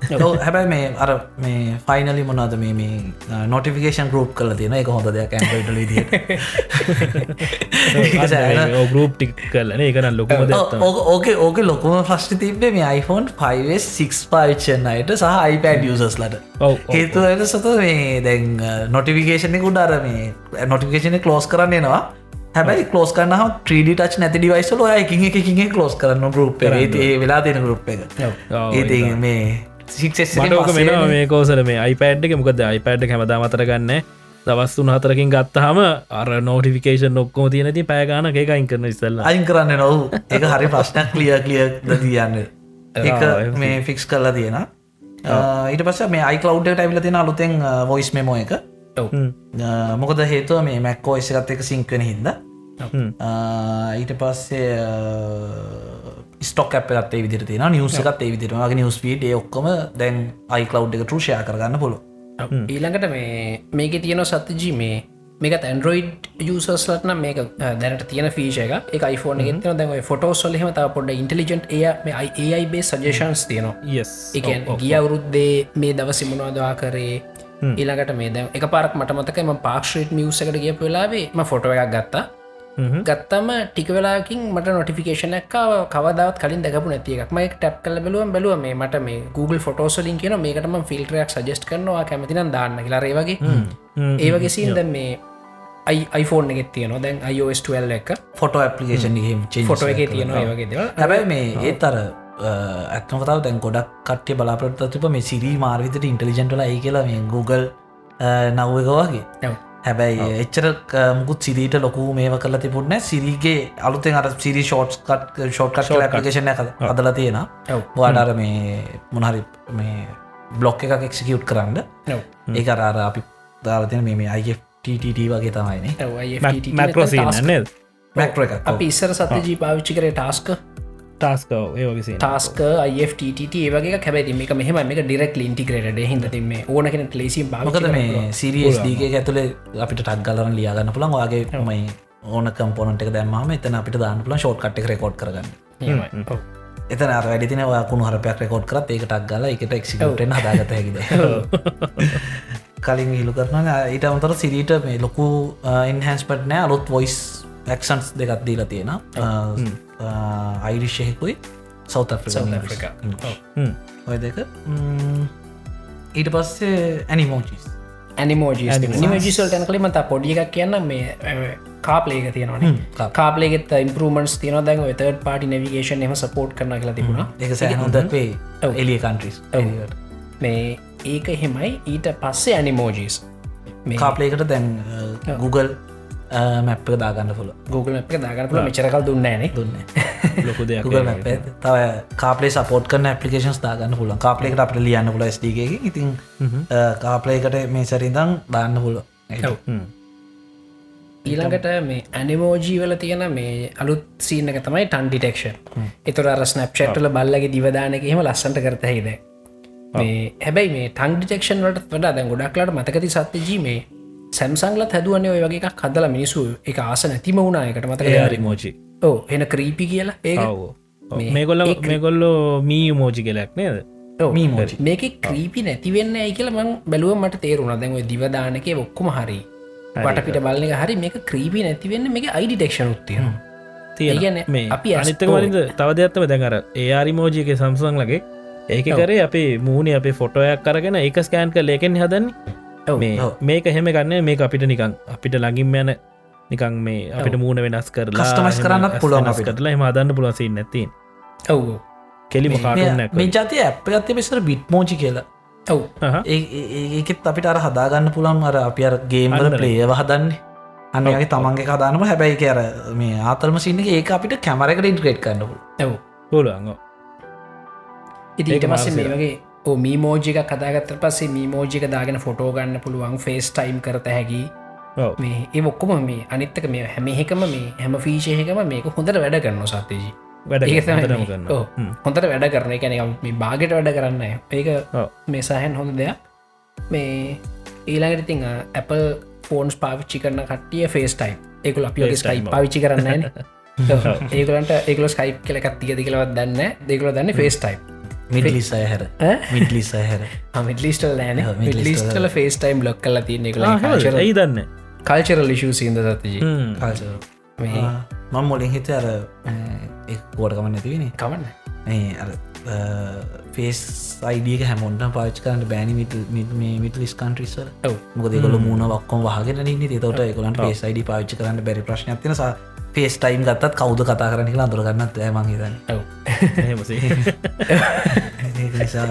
(laughs) හැබැයි මේ අර මේ ෆයිනලි මොනාද මේ මේ නොටිෆිකේෂන් ගරුප් කල තියෙන එක හොඳ දෙයක් ඇන්ඩරෝයිඩ් විදිට ගරුප් ටික් කරලන එකන ලොකුම ඕක ඕක ලොකුම ෆස්ට තිබේ මේ iPhone 5 පාවිච්චන් අයට සහ iPad යසස්ලට හේතුවට සත මේ දැන් නොටිෆිකේෂනෙකුට අර මේ නොටිකේෂන කලෝස් කරන්නවා හැබැයි කලෝස් කරන්න ත්‍රඩ ටච් නැති ඩිවයිසල එකින් එකකින් කලෝස් කරන්න ගරුප් ඒ වෙලා තියෙන ගරුප් එක. ඒ මේ මටෝක මෙෙන මේ කෝසර මේ අයිපඩ් එක. මොකද අයිපඩ් හැමදා මතර ගන්න. දවස් තුන හතරකින් ගත්තහම අර නෝටිෆිකේෂන් ඔක්කෝ තියනති පෑගාන එකයින් කරන ඉස්සල්ල. අයින් කරන්න නොව එක හරි ප්‍රශ්නක් ලිය කලිය දතියන්න (laughs) එක මේ ෆික්ස් කරලා තියෙන ඊට පස්ස මේ අයිකලව්ඩට ඇවිල තියෙන අලුතෙන් වොයිස් මෙමෝ එක. මොකද හේතුව මේ මැක්කෝ එසගත් එක සිංක්වෙන හිද ඊට පස්සේ ස්ටොක් අප ගත්තේ විදිර තියෙන නිවසකත් ඒ විදිරවාගේ නිවස් පීට ඔක්කොම දැන් අයිකලව් එක ටෘෂය කරගන්න පොළො ඊළඟට මේ මේක තියෙන සත්තජී මේ මේක ඇන්ඩරෝයිඩ් යසස්ලටන මේ දැනට තියෙන ෆීෂ එක iPhone ගෙන් තින දැම ෆොටෝසොල්හෙම තා පොඩ ඉන්ටලිජන්ට් එය මේ ඒයිබේ සජේෂන්ස් තියනවා. එක ගිය අවුරුද්දේ මේ දවසි මොනවාදවා කරේ ඊළඟට මේ දැ එක පාරක් මට මතකම පාක්ෂේට් මියසකට ගිය වෙලාවේ ම ෆොටෝ එකක් ගත්තා ගත්තම ටික වෙලාකින් මට නොටිෆිකේෂනක්කාව කවදාවත් කලින් දැකපු නැති එකක්. මයි ටැප් කල බලුවම් බැලුව මේ මට මේ Google ෆොටෝසලින් කියන මේකටම ෆිල්ටරයක් සජෙස්ට කරනවා කැමතිනම් දාන්න කියලා. ඒවගේ ඒවගේ සීන්ද මේ iPhone එකෙත් තියන දැන් iOS12 එක. ෆොටෝ ඇපලිකේෂන් ෆොටෝ එක තියෙනවා ඒවගේ හැබැයි මේ ඒත් අර ඇත්මකතාව දැන් ගොඩක් කට්ටය බලාපොරත්ත තිබ මේ සිරී මාර්විතට ඉන්ටලිජෙන්ටල ඒ කියලා මේ Google නව්ව එක වගේ හැබැයි එච්චර මුකුත් සිරීට ලොකු මේව කල තිබුණ සිරීගේ අලුතෙන් අර සිරි ෂෝට් කට් ෂෝට් පේෂන අදල තියෙන වාඩර මේ මොනහරි මේ බ්ලොක් එකක් එක්සිකියුට් කරන්න. ඒ අරාර අපි දාලතින මේ TTT වගේ තමයිනේ මැක්්‍ර එක අපි ඉස්සර සතජී පාවිච්චි කරේ ටාස්ක ටාස්කව ඒ වගේ ටාස්ක IFTT ඒවගේ කැබැති මේක මෙහම මේක ඩිරෙක් ඉන්ටිග්‍රේට හිද තිම ඕන කෙන ලේසිම් මොකද මේ සිරියස්ඩගේ ඇතුළේ අපිට ටක් ගලරන ලියාගන්න පුළන් වගේ මයි ඕන කම්පොනට එක දැම්ම එතන අපිට දාන්න පුලන් ෂෝට් කට රෙකෝඩ් කරගන්න එතන අර වැඩිතින කුණු හරපයක් රෙකෝඩ් කරත් ඒකටක් ගල එකට එක්සිකටෙන් හදාගත හැකිද කලින් හිලු කරන ඊට අමතර සිරීට මේ ලොකු ඉන්හන්ස්පට නෑ අලුත් වොයිස් ඇක්සන්ස් දෙකත් දීලා තියෙන අයිරිශ්යහෙකුයි සෞත Africa. ඔය දෙක. ඊට පස්සේ ඇනිමෝචිස් නිමජිසල්ට ඇන කලිමත පොඩි එකක් කියන්න. මේ කාපලේක තියෙනවන කාප්. කාපලේගෙත් ඉම්පරමන්ස් තියන දැන් තට පාටි නවිගේෂන් එම සපෝට් කරන කියලා තිබුණා. එක සෑ හොදක්වේ ඔව්. එලිය කන්ට්‍රිස් මේ ඒක එහෙමයි. ඊට පස්සේ ඇනිමෝජිස් මේ කාපලේකට දැන් Google මැප්ප දාගන්න පුල Google මැප් දාගන්න පුළ මෙචරකල් දුන්නෑන දුන්න (laughs) ලොකු දෙයක් Google මැප් තව කාපලේ සපෝට් කන පපිකේන්ස් දාගන්න පුලන් කාපලේකට අපට ලියන්න පුල ස්ඩගේ ඉතින් කාපලේකට මේ සැරිදං දාන්න පුල ඊළඟට මේ ඇනිමෝජී වල තියෙන මේ අලුත් සීනක තමයි ටන් ඩිටෙක්ෂන් එතුර අර ස්නප්ෂට්ල බල්ලගේ දිවදානක එහෙම ලස්සට කරත හිද මේ හැබැයි මේ ටන් ඩිටෙක්ෂන් වලට වඩා දැන් ගොඩක්ලට මතකති සත්‍යජී මේ සැම්සංගලත් හැදුවන්නේ ඔය වගේ එකක් හදල මිනිසු එක ආස නැතිම වුණා. එකට මතක මෝචි ඕ එන ක්‍රීපි කියලා. ඒ මේගොල්ල මේගොල්ලෝ මී මෝජි කෙලක් නේද? මේක ක්‍රීපි නැතිවෙන්න ඇයි කියලා මං බැලුව මට තේරුණ. දැන් ඔය දිවදානක ඔක්කොම හරි. වටපිට බලන එක හරි මේක ක්‍රීපි නැතිවෙන්න මේ අයිඩිටෙක්ෂන් උත්තිය කියන්නේ මේ අපි අපි ඇස්- අනිත්තක වලින්ද තව දෙයක්ත්තම දැඟර ඒආරි මෝජික සම්සන් ලගේ ඒක කරේ අපේ මූුණේ අපේ ෆොටෝයක් කරගෙන ඒක ස්කෑන් කර ලේකෙන් හදන්නේ. මේක එහෙම ගන්න මේ අපිට නිකං අපිට ලඟින් යන නිකං මේ අපිට මූුණ වෙනස් කරලා කරන්නත් ඇස් පුළුවන් වෙනස් අපිට. කරලා එම අදන්න පුළුවන්සි නැති ඔව් කෙලිම කාටුන්නක් මේ ජාතිය ඇප් ඇත්තේ පිසර බිට් මෝචි කියලා. ඔව්. ඒකෙත් අපිට අර හදාගන්න පුළන් අර අපි අර අන්නර. ප්ලේව හදන්නේ. අන්නගේ තමන්ගේ කදානම හැබැයි එක අර මේ ආතල්ම සින්න ඒක අපිට කැමරකට ඉන්ට්‍රේට් කරන්නපු ඔව්. පුළුවන් ඉති ඊට ඒක පස්සේ මේ. වගේ මීමෝජික කතාගත්ත පස්සේ මීමෝජික දාගෙන ෆොටෝ ගන්න පුළුවන් ෆේස් ටයිම් කරත හැකි. මේ ඒ ඔක්කොම මේ අනිත්තක මේ හැමහෙකම මේ හැම ෆීශයකම මේක හොඳට වැඩ කරන්න සතේජී වැඩ. හොඳට වැඩ කරන එක මේ බාගෙට වැඩ කරන්න ඒක. මේ සහන් හොඳ දෙයක්. මේ ඊළඟට ඉතිං Apple ෆෝන්ස් පාවිච්චි කරන කටිය ෆේස් ටයිම් FaceTime ස්කයිප් ඔව්. පාවිච්චි කරන්න ඒකලට ඒකල ස්කයිප් කලක් තිය දිකලවත් දන්න දෙකල දන්න ෆේස් ටයිම් මිඩලිස් අයහැර මිඩලිස් අයහැර මිටලිස්ටල් East මිටලිස්ටල ෆේස් ටයිම් ලොක් කල තියන්නේ. ඇයි දන්න? කල්චරල් ලිෂූ සිද සතජී. මේ මොලින් හිත අර නැතිවෙන කමන්න මේ අර ෆේස් අයිඩියක හැමොන්ට පාච් කරන්න බෑනි මිටලිස් කන්ට්‍රිස්වල ඔව්. මොකද ගොල මුණ වක්කොම වහගෙන න තොට එකොලන්ට පේස් අයිඩි පාච්චි කරන්න බැරි ප්‍රශ්න තින සා පේස් ටයිම් ගත්තත් කවද කතා කරන කියලා අඳුරගන්නත් එහෙමසේ (laughs) ඒක නිසා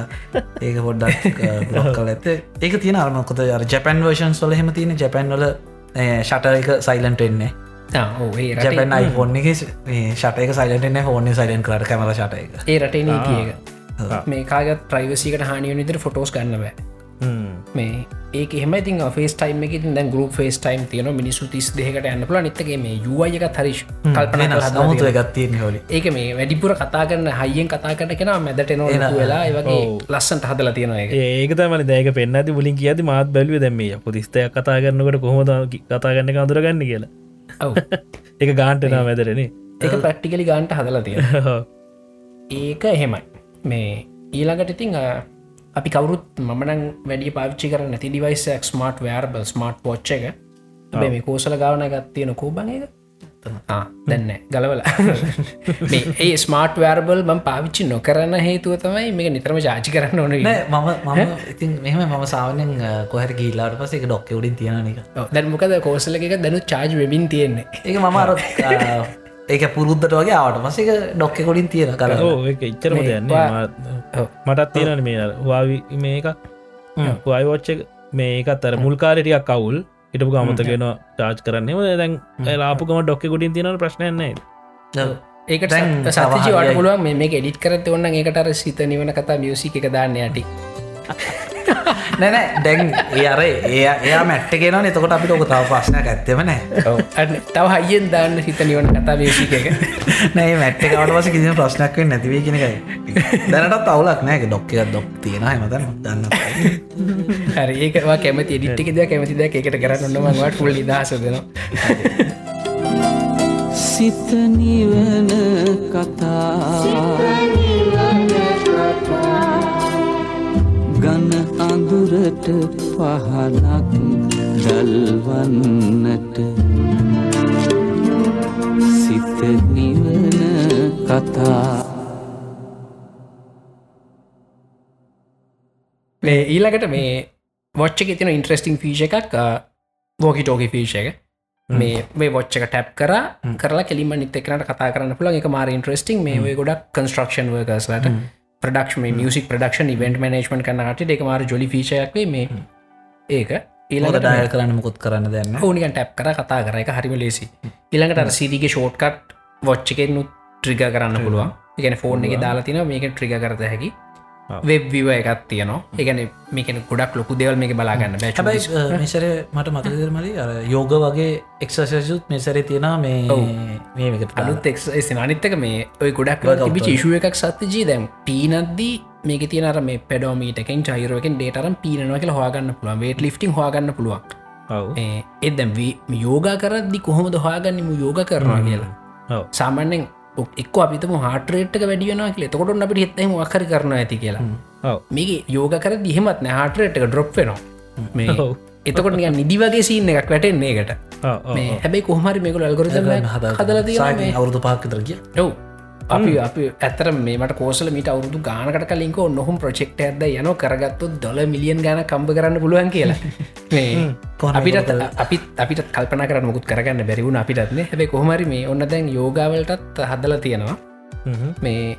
ඒක පොඩ්ඩක් බ්ලොක් කල ඇත ඒක තියෙන අරමකොත අර ජැපන් වර්ෂන් සොල හෙම තියෙන ජැපන්වල ෂට එක සයිලන්ට එන්නේ ජැපන් අයිෆෝන් එක ෂටක සයිලටන හෝන සයිලන් කරට කැමර ෂට එක ඒ රටේ නීතියක මේ කාගත් ප්‍රයිවසිකට හානිය නිතර ෆොටෝස් ගන්න බෑ මේ ඒක එහම ඉතින් ෆේස් ටයිම් එක දැන් ගරුප ෆේස් ටයිම් තියන මිනිසු තිස් දෙකට යන්න පුල නිත්තගේ මේ යුවය එක හරිශ් කල්පන නමුතු එකත්තියෙන් හොලි ඒක මේ වැඩිපුර කතා කරන්න හයියෙන් කතා කරන කෙන මැදට නො වෙලා ඔව්. ලස්සන්ට හදලා තියෙන ඒක. තමල දැක පෙන්න්න ඇති මුලින් කියති මාත් බැලුව දැම්මේ පොතිස්තයක් කතා කරන්නකට කොහොද කතා ගන්න අඳුරගන්න කියලා. එක ගාන්ටනා මැදරනේ ඒක ප්‍රක්ටිකලි ගාන්ට හදලා (laughs) තියෙන ඒක එහෙමයි. මේ ඊළඟට ඉතිං අපි කවරුත් මමනං වැඩි පාච්චි කර නැති ඩිවයිසක් ස්මර්ට් වෑර්බල් ස්මර්ට් පොච්ච එක. මේ කෝසල ගාවන ගත්තියන කෝබන් එක? දැන්න ගලවල. (laughs) මේ ඒ ස්මාර්ට් වෑර්බල් බම් පාවිච්චි නොකරන්න හේතුව තමයි මේ නිතරම ජාචි කරන්න ඕන මම මම ඉතින් මෙහම මම සාවනෙන් කොහර ගීලාට පස එක ඩොක්ක උඩින් තියෙන එක දැන් මොකද කෝසල එක? දැනු චාජ් වෙබින් තියෙන්නේ. ඒක මම (laughs) ඒක පුරුද්ධට වගේ ආවට පස එක ඩොක්ක කොඩින් තියෙන කර ඉච්චරම මේ ඔව්. මටත් තියෙනන මේ හවාවි මේක වයිවෝච්ච මේකත් අර මුල්කාරටියක් කවුල් ඉටපු අමතගෙන චාච් කරන්නම දැන් ලාපුකම ඩොක්ක ගොඩින් තියන ප්‍රශ්නයන්නේ ඒක දැන් සතිජි වට සමහරයි. පුළුවන් මේ එඩිට කරත ඔන්න ඒකටර සිත නිවන කතා මියසික එක දාන්න යටි (laughs) (laughs) නැනෑ දැන් ඒ අර ඒ එයා මැට්ට ගෙන එතකොට අපිට ඔක තව ප්‍රශ්නයක් ඇත්තෙම නෑ. තව හයියෙන් දාන්න හිත නිවන කතා එක. (laughs) නෑ මැට්ට කවට පස කිසිම ප්‍රශ්නයක් වෙන් නැතිවේ කෙනකයි දැනටත් අවුලක් නෑ. ඩොක්ක ඩොක් තියෙන හමතන දන්න හරි ඒකවා කැමති. ඩිට්ටික දෙයක් කැමති දෙයක් එකට කරන්න ඔන්නමට ෆුල් නිදහස දෙනවා. සිත නිවන කතා අඳුරට පහනක් දල්වන්නට සිත නිවන කතා. මේ ඊළඟට මේ වොච්ච එක තින ඉන්ට්‍රස්ටිං ෆීෂ එකක් වෝකි ටෝකි ෆීෂ එක. මේ මේ වොච්ච එක ටැප් කර කරලා කෙලිම නිතකනට කතා කරන්න පුළ එක මාර ඉන්ට්‍රස්ටිං මේ ඔය ගොඩක් කන්ස්ට්‍රක්ෂන් වර්කස්ලට ප්‍රඩක්ෂ මේ මියසික් ප්‍රඩක්ෂන් ඉවෙන්ට මනේජ්මට කන්නට එක මාර ජොලි ෆීෂයක් මේ. ඒක ඊළඟට ඩයල් කරන්න මුකුත් කරන්න දෙන්න ඕනිකන් ටැප් කර කතා කර. එක හරිම ලේසි ඉළඟට අර සිරිගේ ෂෝට්කට් වොච්චකෙන් ට්‍රිග කරන්න පුළුවන්. එකන ෆෝන් එක දාලා තින මේක ට්‍රිග කරත හැකි වෙබ් විව එකත් තියනවා. ඒගැන මේකන ගොඩක් ලොකු දෙවල් මේක බලාගන්න බැ. හැබයි මෙසර මට මතදර මලි අර යෝග වගේ එක්සසයුත් මෙසරේ තියෙන මේ අලුත් එක් අනිත්තක මේ ඔය ගොඩක් ශෂුව එකක් සත්්‍යජී. දැම් පීනද්දී මේක තියනර මේ පෙඩෝමීටකෙන් චෛරෝකෙන් ඩේටරම් පීනවා කියලා හවාගන්න පුළුවන්. වේට ලිෆ්ටිං හවාගන්න පුළුවන්. එදැම් යෝගා කරදදි කොහොමද හවාගන්නම යෝග කරනවා කියලා. සාමාන්‍යෙන් එක් අපිතම හාටරේට්ක වැඩියනවා කියල තකොට අපිට හිත්තම වකර කරන ඇති කියලා. මේක යෝග කර දිහෙමත් හාටරේට්ක ඩ්‍රොප් වෙනවා. මේ එතකොට නිය නිදි වගේ සින්න එකක් වැටෙන්නේ එකට මේ හැබයි කොහමරි මේකල අල්ගොරිතම හදල අවුදු පාක්කතර කිය ඔව් අපි අපි ඇතර මේට කෝසල මිට අවුදු ගානකට කලින්ක නොහුම් ප්‍රචෙක්ට ඇද යන කරගත්තු දොල මිලියන් ගන කම්ප කරන්න පුළුවන් කියලා. (laughs) මේ අපිට අපිත් අපිට කල්පන කර මුකුත් කරගන්න බැරිවුණ අපිටත්න හැබයි කොහමරි මේ ඔන්න දැන් යෝගාවලටත් හදල තියෙනවා. මේ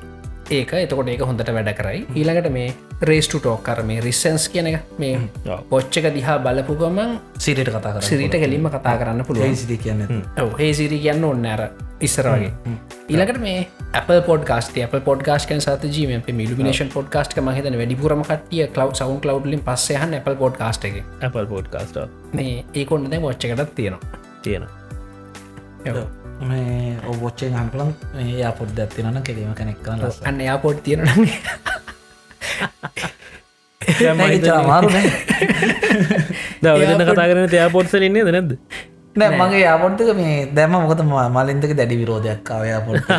ඒක. එතකොට ඒක හොඳට වැඩ කරයි. ඊළඟට මේ රේස්ටු ටෝක් කර මේ රිස්සන්ස් කියන එක මේ පොච්චක දිහා බලපුගමන් සිරිට කතා සිරිට කෙලින්ම කතා කරන්න පුළුවන්. සිරි කියන්න හේ සිරි කියන්න ඔන්න ඇර ඉස්සර වගේ. ඊළකට මේ Apple පොඩ්කාස්ට Apple පොඩ්කාස්කන් සත ජීම මිලිනේෂන් පොඩ්කාස්ට මහිතන වැඩිපුරම කටිය කලව් සවන් කලව්ලින් පස්සයහන් Apple පොඩ්කාස්ට එක. Apple පොඩ්කාස්ට මේ ඒකොන්න දැ ොච්චකටත් තියෙනවා. තියෙන මේ ඔබොච්චේ හම්පලන් ඒ පොඩ් ඇත්තිනන කෙරීම කෙනෙක් කරන්න ලස්ස අන්න යාපොට් තියෙන මාරුනේ දවදන්න කතා කරන තයා පොට්සලන්නේ නැද්ද? නෑ මගේ යාපොට්ක මේ දැම මොකත මලින්දක දැඩි විරෝධයක් (laughs) කාවයාපොට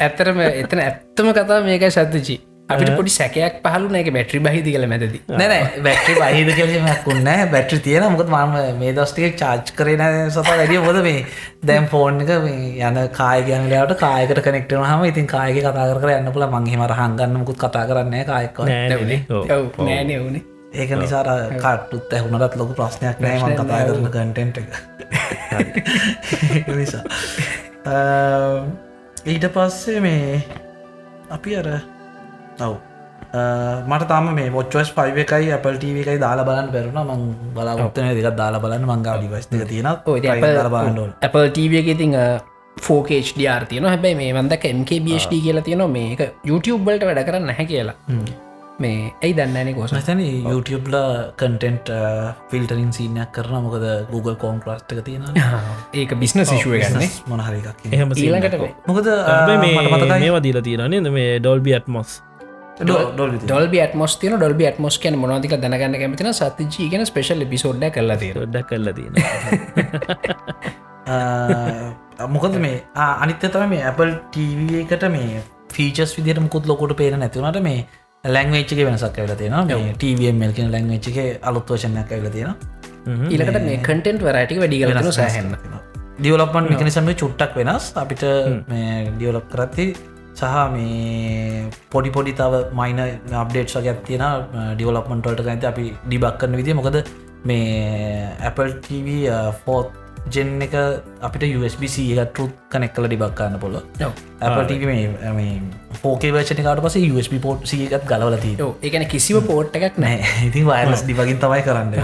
ඇතරම එතන ඇත්තම කතා මේකයි සත්තචි අපිට පොඩි සැකයක් පහලු නෑක බැට්‍රි බහිද කළ මැදද. නැන බැට්‍රි බහිද කලමක්කුන්න බැට්‍රි තියෙන මොකද මම මේ දස්ටික චාච් කරන සත වැඩිය. බොද මේ දැම් ෆෝන් එක යන කාය ගැනලට කායකට කනෙක්ටන හම ඉතින් කායක කතා කර යන්න පුල මංහිම රහංගන්න මුකුත් කතා කරන්න කායක නෑන වුණේ ඒක නිසාර කට්ටුත් ඇහුණටත් ලොකු ප්‍රශ්නයක් නෑ මං කතා කරන කටෙන්ට් එක. (laughs) නිසා. ඊට පස්සේ මේ අපි අර ඔව්. මට තම මේ ොච්චස් පයිව එකයි Apple TV එකයි දාලා බලන්න පෙරුණ මං බලාගත්තන දෙක දාලා බලන්න. මංගා ඩිවස්ක තියෙන බලන්න Apple TV එක ඉතිං ෆෝකේඩR තියන හැබැයි මේ වන්දක MKBHD කියලා තියෙන මේක YouTube බලට වැඩ කරන්න නැහැ කියලා. මේ ඇයි දන්නන කොස තැන YouTubeල කටෙන්ට් ෆිල්ටරින් සිීනයක් කරන මොකද Google කෝන් ක්‍රස්ටක තියෙන ඒක බිස්න සිශුව ගන්න මොනහරික් එහෙම ඊළඟට මොකද මේ මේවා දීලා තියෙනන මේ ඩොල්බි ඇත්මොස් ඩොල්බි ඇත්මොස් තින ඩොල්බි ඇත්මොස් කියන මොනතික දැනගන්න කැමතින සතිජී ගෙන කරලා තිය ොඩ්ඩක් කරලා තියෙන (laughs) මොකද මේ? අනිත්‍යතම මේ Apple TV එකට මේ ෆීචස් විදිට මුකුත් ලොකොට පේන නැතිවනට මේ ලැංවේච්චක වෙනසක් ඇල තියෙන TVMල් කියෙන ලැංවේච්චක අලුත් වශනයක් ඇල තියෙන ඊලකට මේ කටෙන්ට් වරයිටි වැඩි කරන සහන්න ඩියවලපන් මිකනිසම චුට්ටක් වෙනස්. අපිට මේ ඩියවලප් කරත්ති සහ මේ පොඩි පොඩි තව මයින අප්ඩේට් වගේ තියෙන ඩියවලප්මන්ටල්ට ඇත අපි ඩිබක් කරන විදි මොකද මේ Apple TV ෆෝත් ජෙන් එක අපිට USBC එකටරුත් කනෙක් කල ඩිබක්කාන්න පොල Apple TV මේ ෝකේ වචනකාට පස USB පෝට් සියකත් ගලවලති ඒකන කිසිව පෝට් එකක් (laughs) නෑ. ඉතින් වයලස් ඩිබගින් තමයි කරන්න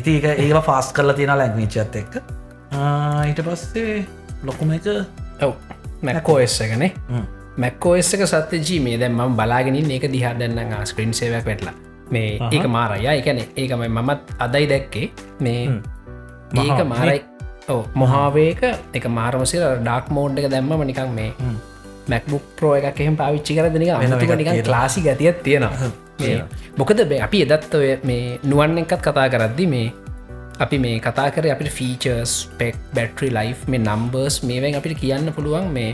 ඉති ඒ ෆාස් කරලා තියෙන ලැංවිචත් එක්ක. ඊට පස්සේ ලොකුම එක ඔව මැක්කෝස් එකනේ මැක්කෝස් එක සත්‍ය ජී මේ දැම් ම බලාගෙන ඒක දිහා දන්න ස්ක්‍රීන් සේවක් වැටලා. මේ ඒක මාරය. එකන ඒකම මමත් අදයි දැක්කේ. මේ ඒක මාරයි. ඕ මොහාවේක එක මාරමසිර ඩක් මෝන්් එක දැම්ම නිකක් මේ මැක්බුක් ප්‍රෝ එකක් එහෙම පාවිච්චි කර දෙනික වෙනම අමතුක එකක් නිකන්. ලාසි ගතියක් තියෙනවා. මොකද අපි එදත් ඔය මේ නුවන් එකත් කතා කරද්දි මේ අපි මේ කතා කර අපිට ෆීචර්ස් පෙක් බැටරි ලයි් මේ නම්බර්ස් මේවෙන් අපිට කියන්න පුළුවන් මේ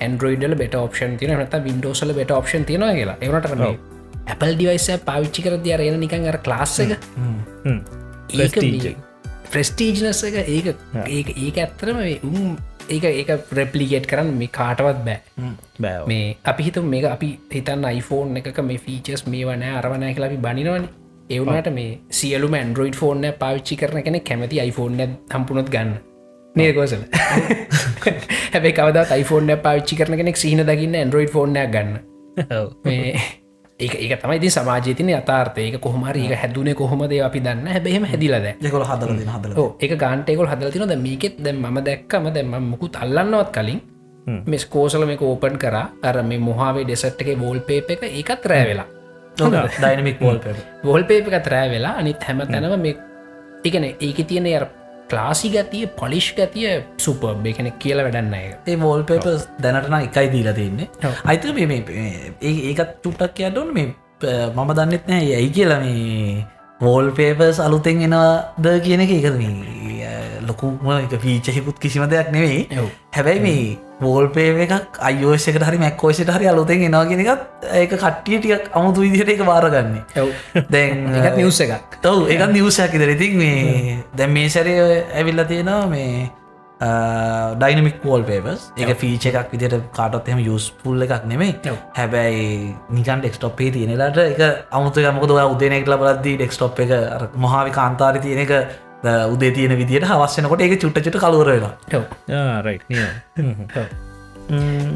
ඇන්ඩරෝයිඩල බෙට ඔප්ෂන් තින නත වින්ඩෝසල බෙට ඔප්ෂන් තියෙනවා කියලා. එවනට මේ Apple ඩිවයිස පාවිච්චි කර දියර එන නිකන් අර එක. Prestige. ප්‍රස්ටීජනස එක ඒක ඒක ඒක ඇත්තරම උම් ඒක ඒක ප්‍රප්ලිකේට් කරන්න මේ කාටවත් බෑ. බෑව මේ අපි හිතු මේක අපි හිතන්න iPhoneෆෝන් එකක මේ ෆීචස් මේ වන අරවනය කියලා අපි බනිනවන එවුණට මේ සියලුම ඇන්ඩරෝයිඩ් ෆෝර්න පාවිච්චි කරන කෙන කැමති iPhoneෆෝන් හම්පුනොත් ගන්න. නේකෝසල (laughs) හැබයි කවද iPhoneෆෝන් පාවිච්චි කරන කෙනෙක් සිහින දකින්න ඇන්ඩරෝයිඩ් ෆෝර්නයක් ගන්න. මේ ඒ ඒක තමයි ති සමාජතින අතාර්ථය ඒක කොහමරි ඒක හැදුනේ කොහොමද අපි දන්න හැබෙහෙම හැදිලද හදලදින හදල ඕ එක ගාන්ටේකොල් හදලතිනොද මේකෙත් දැම් ම දැක්කම දැම මුකුත් අල්ලන්නවත් කලින් මෙස් කෝසල මේක ඕපන් කර. අර මේ මොහාවේ ඩෙසට් එක වෝල් පේප එක ඒකත් රෑ වෙලා ඩයිනමික් පෝල් පෙ වෝල් පේප එකත් රෑ වෙලා අනිත් හැම තැනව මේ එකන ඒක තියෙන අර ලාසි ගතිය පොලිෂ් ගතිය සුප එකනෙ කියල වැඩන්න ඒ වෝල් පේපස් දැනටන එකයි දීලා තින්නේ. අයිත මේ ඒකත් චුට්ටක් කියටුන් මේ මම දන්නෙත් නෑ ඇයි කියලා මේ වෝල් පේපස් අලුතෙන් එනවාද කියන එක. එකද මේ ලොකුම එක පීචහිකුත් කිසිම දෙයක් නෙවෙයි. හැබැයි මේ වෝල් පේ එකක් අයෝෂකට හරි මැක්කෝෂට හරි අලුතෙන් එනවා කියෙන එකත් ඒක කට්ටිය ටියක් අමුතු විදිහට එක බාරගන්නේ. දැන් (laughs) නිවස එකක්. ඔවු එක නිවසයක් ඉදර ඉතින් මේ දැම් මේ සැරය ඇවිල්ල තියෙනවා මේ ඩයිනමික් පෝල් පේපස් එක ෆීච එකක් විදිට කාටත් එම යස් පුල්ල එකක් නෙමේ. හැබැයි නිකන් ඩෙක්ස්ටොප්පේ තියෙනලාට එක අමුතු මොකද උදනෙක් ලබලද්දී ඩෙක්ස්ටොප් එක මොහාවි කාන්තාරි තියෙන එක උදේ තියෙන විදිට හවස්සනකොට එක චුට්ටචට නිය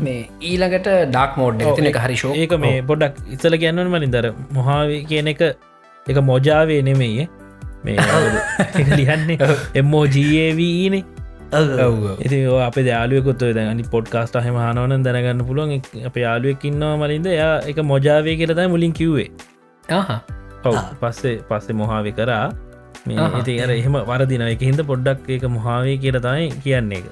මේ ඊළඟට ඩක් මෝඩ් තින එක හරිශෝ ඒක මේ පොඩක් ඉසල ගැන්නවන් මලින් දර මොහාව කියන එක එක මොජාවේ නෙමෙයි. මේ (laughs) ලියන්නේ එම්මෝ ජීඒවීනේ ඉති අප යාලුවකුත් ද අනි පොඩ්කාස්ට හම හනවන දැනගන්න පුළුවන්. අප යාලුවෙක් ඉන්නවා මලින්ද. යා එක මොජාවේ කියලතයි මුලින් කිව්වේ. ඔව්. පස්සේ පස්සේ මොහාවි කරා මේ. ඉති අර එහෙම වරදින එක හිද පොඩ්ඩක් ඒක මොහාවේ කියලතයි කියන්නේ එක.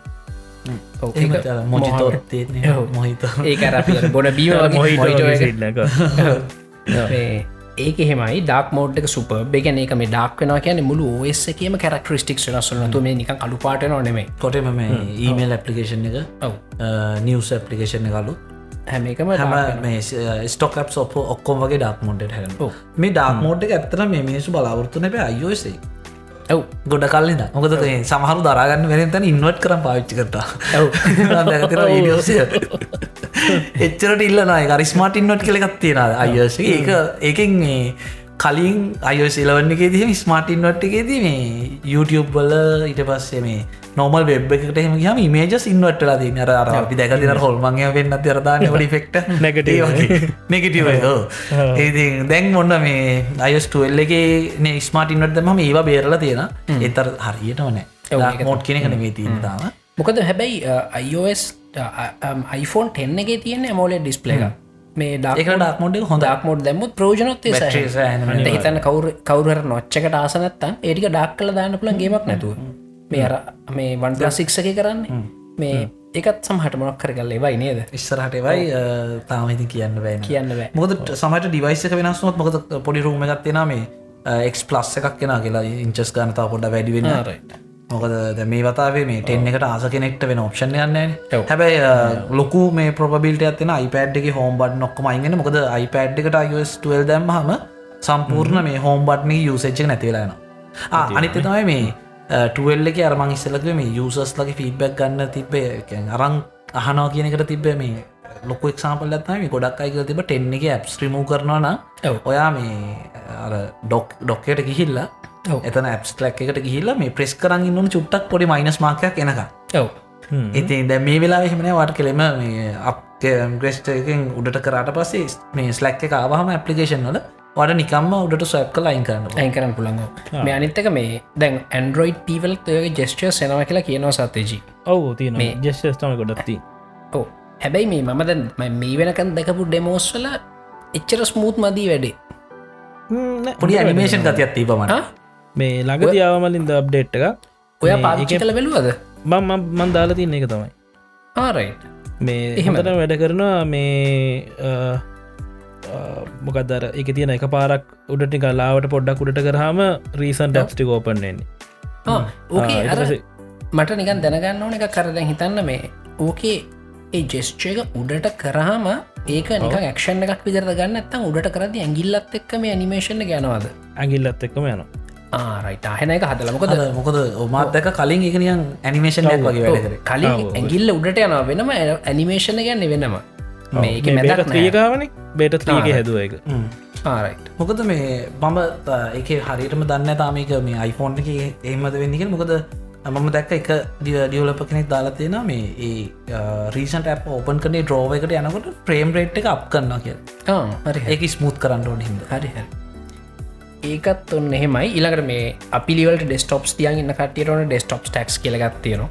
මොහිත. (laughs) අර බොන බීම මොහිට (laughs) එක. ඒක හෙමයි ඩක් මෝඩ් එක සුප බෙගන ඒක මේ ඩක් වෙන කියන මුළු ඔස් එකම කරක්ටරිස්ටික් වෙනස්සලනතු මේ නික කළු පාට නොනෙමේ කොටම මේ ඊමේල් ඇපලිකේෂන් එක ඔව්. නිවස් ඇපලිකේෂන් කලු හැම එකම හැම. මේ ස්ටොක් අප් ඔප ඔක්කොම වගේ ඩක් මොඩ් හැ. මේ ඩක් මෝඩ් එක ඇත්තර මේ මිනිසු බලාවෘත්තු නැබ අයෝසේ ඔව්. ගොඩ කල්ලද මොකද සමහරු දරාගන්න වැරතැන ඉන්වට් කරම් පාවිච්චි කරතා (laughs) එච්චරට ඉල්ලනයි ගරිස්මාට ඉන්නොට් කළෙකත් තියෙන අයස ඒක ඒකෙන් කලින් අයෝසිලවන්නගේ දී ස්මාටින් වට්ටගේ මේ YouTube වල ඉට පස්සේ මේ නොමල් වෙබ් එකට එහම හම මේජස් ඉන්වටලා දී අර අර අපි දැකතිර හොල්මගේ වෙන්න අතරදාන්න ොඩි ෆෙක්ට Negative. නෙගටව ඒ දැන් මොන්න මේ අයස්ටුවල් එක ස්මාට ඉන්නට ම ඒවා බේරල තියෙන එතර හරියට ඔව්, වන ඒක මෝට් කෙනෙ කන මේ තාම. මොකද හැබැයි iOS iPhone 10 එක තියෙන මෝල ඩිස්පලේක මේ ඩක් මොඩ් හොඳ ඩක් මෝඩ් දැමුත් ප්‍රෝජනොත් හිතන්න කවර කවර නොච්චකට ආසනත්තන් ඒටික ඩක් කල දාන්න පුළන් ගේමක් නැතුව. මේ අර මේ වන්ලාසික්ෂක කරන්නේ. මේ ඒකත් සමහට මොනක් කරගල්ල ඒවයි නේද? ඉස්සරහටවයි තාමති කියන්න බෑ කියන්න බෑ. මොකද සමට ඩිවයිසක වෙනස්නොත් මොකද පොඩි රූම එකත්තින මේ එක් ප්ලස් එකක් කෙන කියලා ඉංචස් ගනතා පොඩ වැඩිවෙන මොකද දැ මේ වතාවේ මේ ටෙන් එකට ආස කෙනෙක්ට වෙන ඔප්ෂන් යන්න. හැබැයි ලොකු මේ ප්‍රබිල්ට ඇතින iPad එක හෝම් බඩ් නොක්කම අයිගෙන මොකද iPad එකට iOS12 දැම්ම හම සම්පූර්ණ මේ හෝම් බඩ්න යුසච්ච නැතිවෙලාන අනිත තමයි මේ ටුවල්ල එක අරමං ඉස්සලක මේ යුසස් ලගේ ෆීඩබැක් ගන්න තිබේ අරං අහනෝ කියනකට තිබේ මේ ලොක එක්සාම්පල් ඇත්ම ගොඩක් අයික තිබ ටෙන්න එක ඇප්ස් ්‍රිමූ කරනවා ඔව්. ඔයා මේ ඩොක් ඩොක්කට ගිහිල්ලා. එතන ඇප්ස් ලැක් එකට ගිහිල්ලා මේ ප්‍රෙස් කරන්න ඉන්නු චුට්ටක් පොඩි මයිනස් මාකයක් එනක ඔව්. ඉතින් දැ මේ වෙලා එහෙමන වට කෙළෙම මේ අප්ග්‍රෙස්ට එකෙන් උඩට කරට පස්සේ මේ ස්ලැක් එක ආවහම ඇපලිකේෂන් වල වඩ නිකම්ම උඩට සැප් කල අයින් කරන්න ඇන් කරන්න පුළඟ මේ අනිත්තක මේ දැන් ඇන්ඩරෝයිඩ් ටීවල් ඔයගේ ජෙස්ටිය සෙනව කියලා කියනවා සත්තේජී ඔවු තියන මේ- ජෙස්ටම ගොඩත්ති ඕ හැබැයි මේ මම දැන් ම- වෙනකන් දැකපු ඩෙමෝස්වල එච්චර ස්මූත් මදී වැඩේ. පොඩි ඇනිමේෂන් ගතියක් තිීපමට මේ ළඟ තියාවමලින්ද අප්ඩේට් එක ඔය මේ එක- කළ බැලුවද? මම මන් දාලා තින්න එක තමයි. ආරයි මේ එහෙමද? එහෙමට වැඩ කරනවා මේ මොකදර එක තියෙන එක පාරක් උඩට කලාවට පොඩ්ඩක් උඩට කරහම රීසන් ඩක්ස්ටි අර මට නිකන් දැනගන්න ඕන එක කරදැන් හිතන්න මේ ඕකේ ඒ ජෙස්්චය එක උඩට කරහම ඒක නික ක්ෂණ එකක් විදර ගන්න ඇත්තම් උඩට කරද ඇගිල්ලත් එක්ක මේ ඇනිමේෂණ ගැනවාද ඇගිල්ලත් එක්කම යන ආරයිට අහෙන එක හදලමකොද මොකද ඔමාත්දක කලින් එකනියන් ඇනිමේෂන්යක් වගේ වැඩ කලින් ඇගිල්ල උඩට යනවා වෙනම ඇනිමේෂණ ගැන්න වෙනම. මේක මැදක් නෑ. ත්‍රියකාවන බේට ත්‍රියක හැදුව එක ආරයිට් මොකද මේ මම එක හරිටම දන්න තාමික මේ අයිෆෝන් එක ඒමද වෙන්නක මොකද මම දැක්ක එක ඩියවලප කෙනෙක් දාලා තියෙන මේ ඒ රීසන්ට ඇප ඕපන් කනේ ඩ්‍රෝව එකට යනකොට ප්‍රේම් රේට් එක අප් කරන්න කිය හරි ඒක ස්මුත් කරන්න ඕන හිද හරි හරි ඒකත් ඔන්න එහෙමයි. ඉළඟට මේ අපිලිවලට ඩෙස්ටොප්ස් තියන් ඉන්න කටියරන ඩෙස්ටොප් ටක්ස් කියලගත් තියනවා.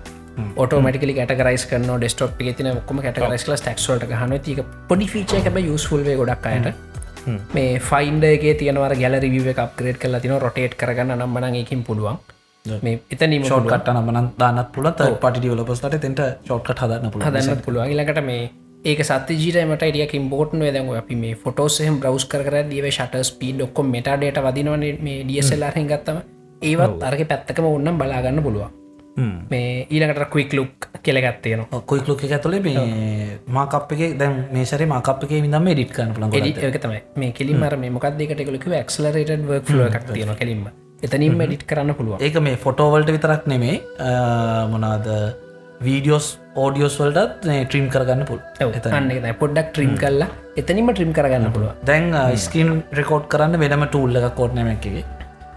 ඔටෝමටිකලි කටරයිස් කන ඩෙස්ටොප් තින ොක්ම කටරයිස් කල ටක්ස්වලට හන තික පොඩි ෆීච එක යුස්ෆුල්වේ ගොඩක් අයට. මේ ෆයින්ඩගේ තියනවර ගැල රිවිව එක අප්ග්‍රේඩ් කල තින රොටේට් කරගන්න නම්බන එකින් පුළුවන්. මේ එතනීම ෂෝට් කට නමන දාන්නත් පුලත් පටි ියවලපස්ලට තෙන්ට ෂෝට්කට හදන්න පුළ හදන්න පුළුවන්. ඉලකට මේ ඒක සත්‍ය ජීටමට ටියක් ඉම්පෝර්ට් වෙදම අපි මේ ෆොටෝසහම බ්‍රවස් කර දිව ශට ස්පීඩ් ඔක්කො මෙටඩේට වදිනවන මේ ඩියසල්ලා හිගත්තම ඒවත් අරක පැත්තකම ඔන්නම් බලාගන්න පුළුවන්. මේ ඊළඟට ක්වික් ලුක් කෙලගත්තයන කොයි ලොක ඇතුලේ මේ මාකප් එක දැන් මේසරේ මාකප් කන්න පුළන් එඩි ඒක තමයි. මේ කෙලින්ම මේ මොකක්දකට එකලක ක්ලරට වක් ල එකක් තියෙන කෙලින්ම. එතනින් එඩිට් කරන්න පුළුවන්. ඒක මේ ෆොටෝවල්ට විතරක් නෙමේ මොනාද වීඩියෝස් ඕඩියෝස් වලටත් ට්‍රීම් කරගන්න පුල් අන්න පොඩ්ඩක් ට්‍රීම් කල්ලා එතනිම ට්‍රීම් කරගන්න පුළුව දැන් ස්කීන් රෙකෝඩ් කරන්න වෙනම ටූල් එක කෝඩ්නමැක්කගේ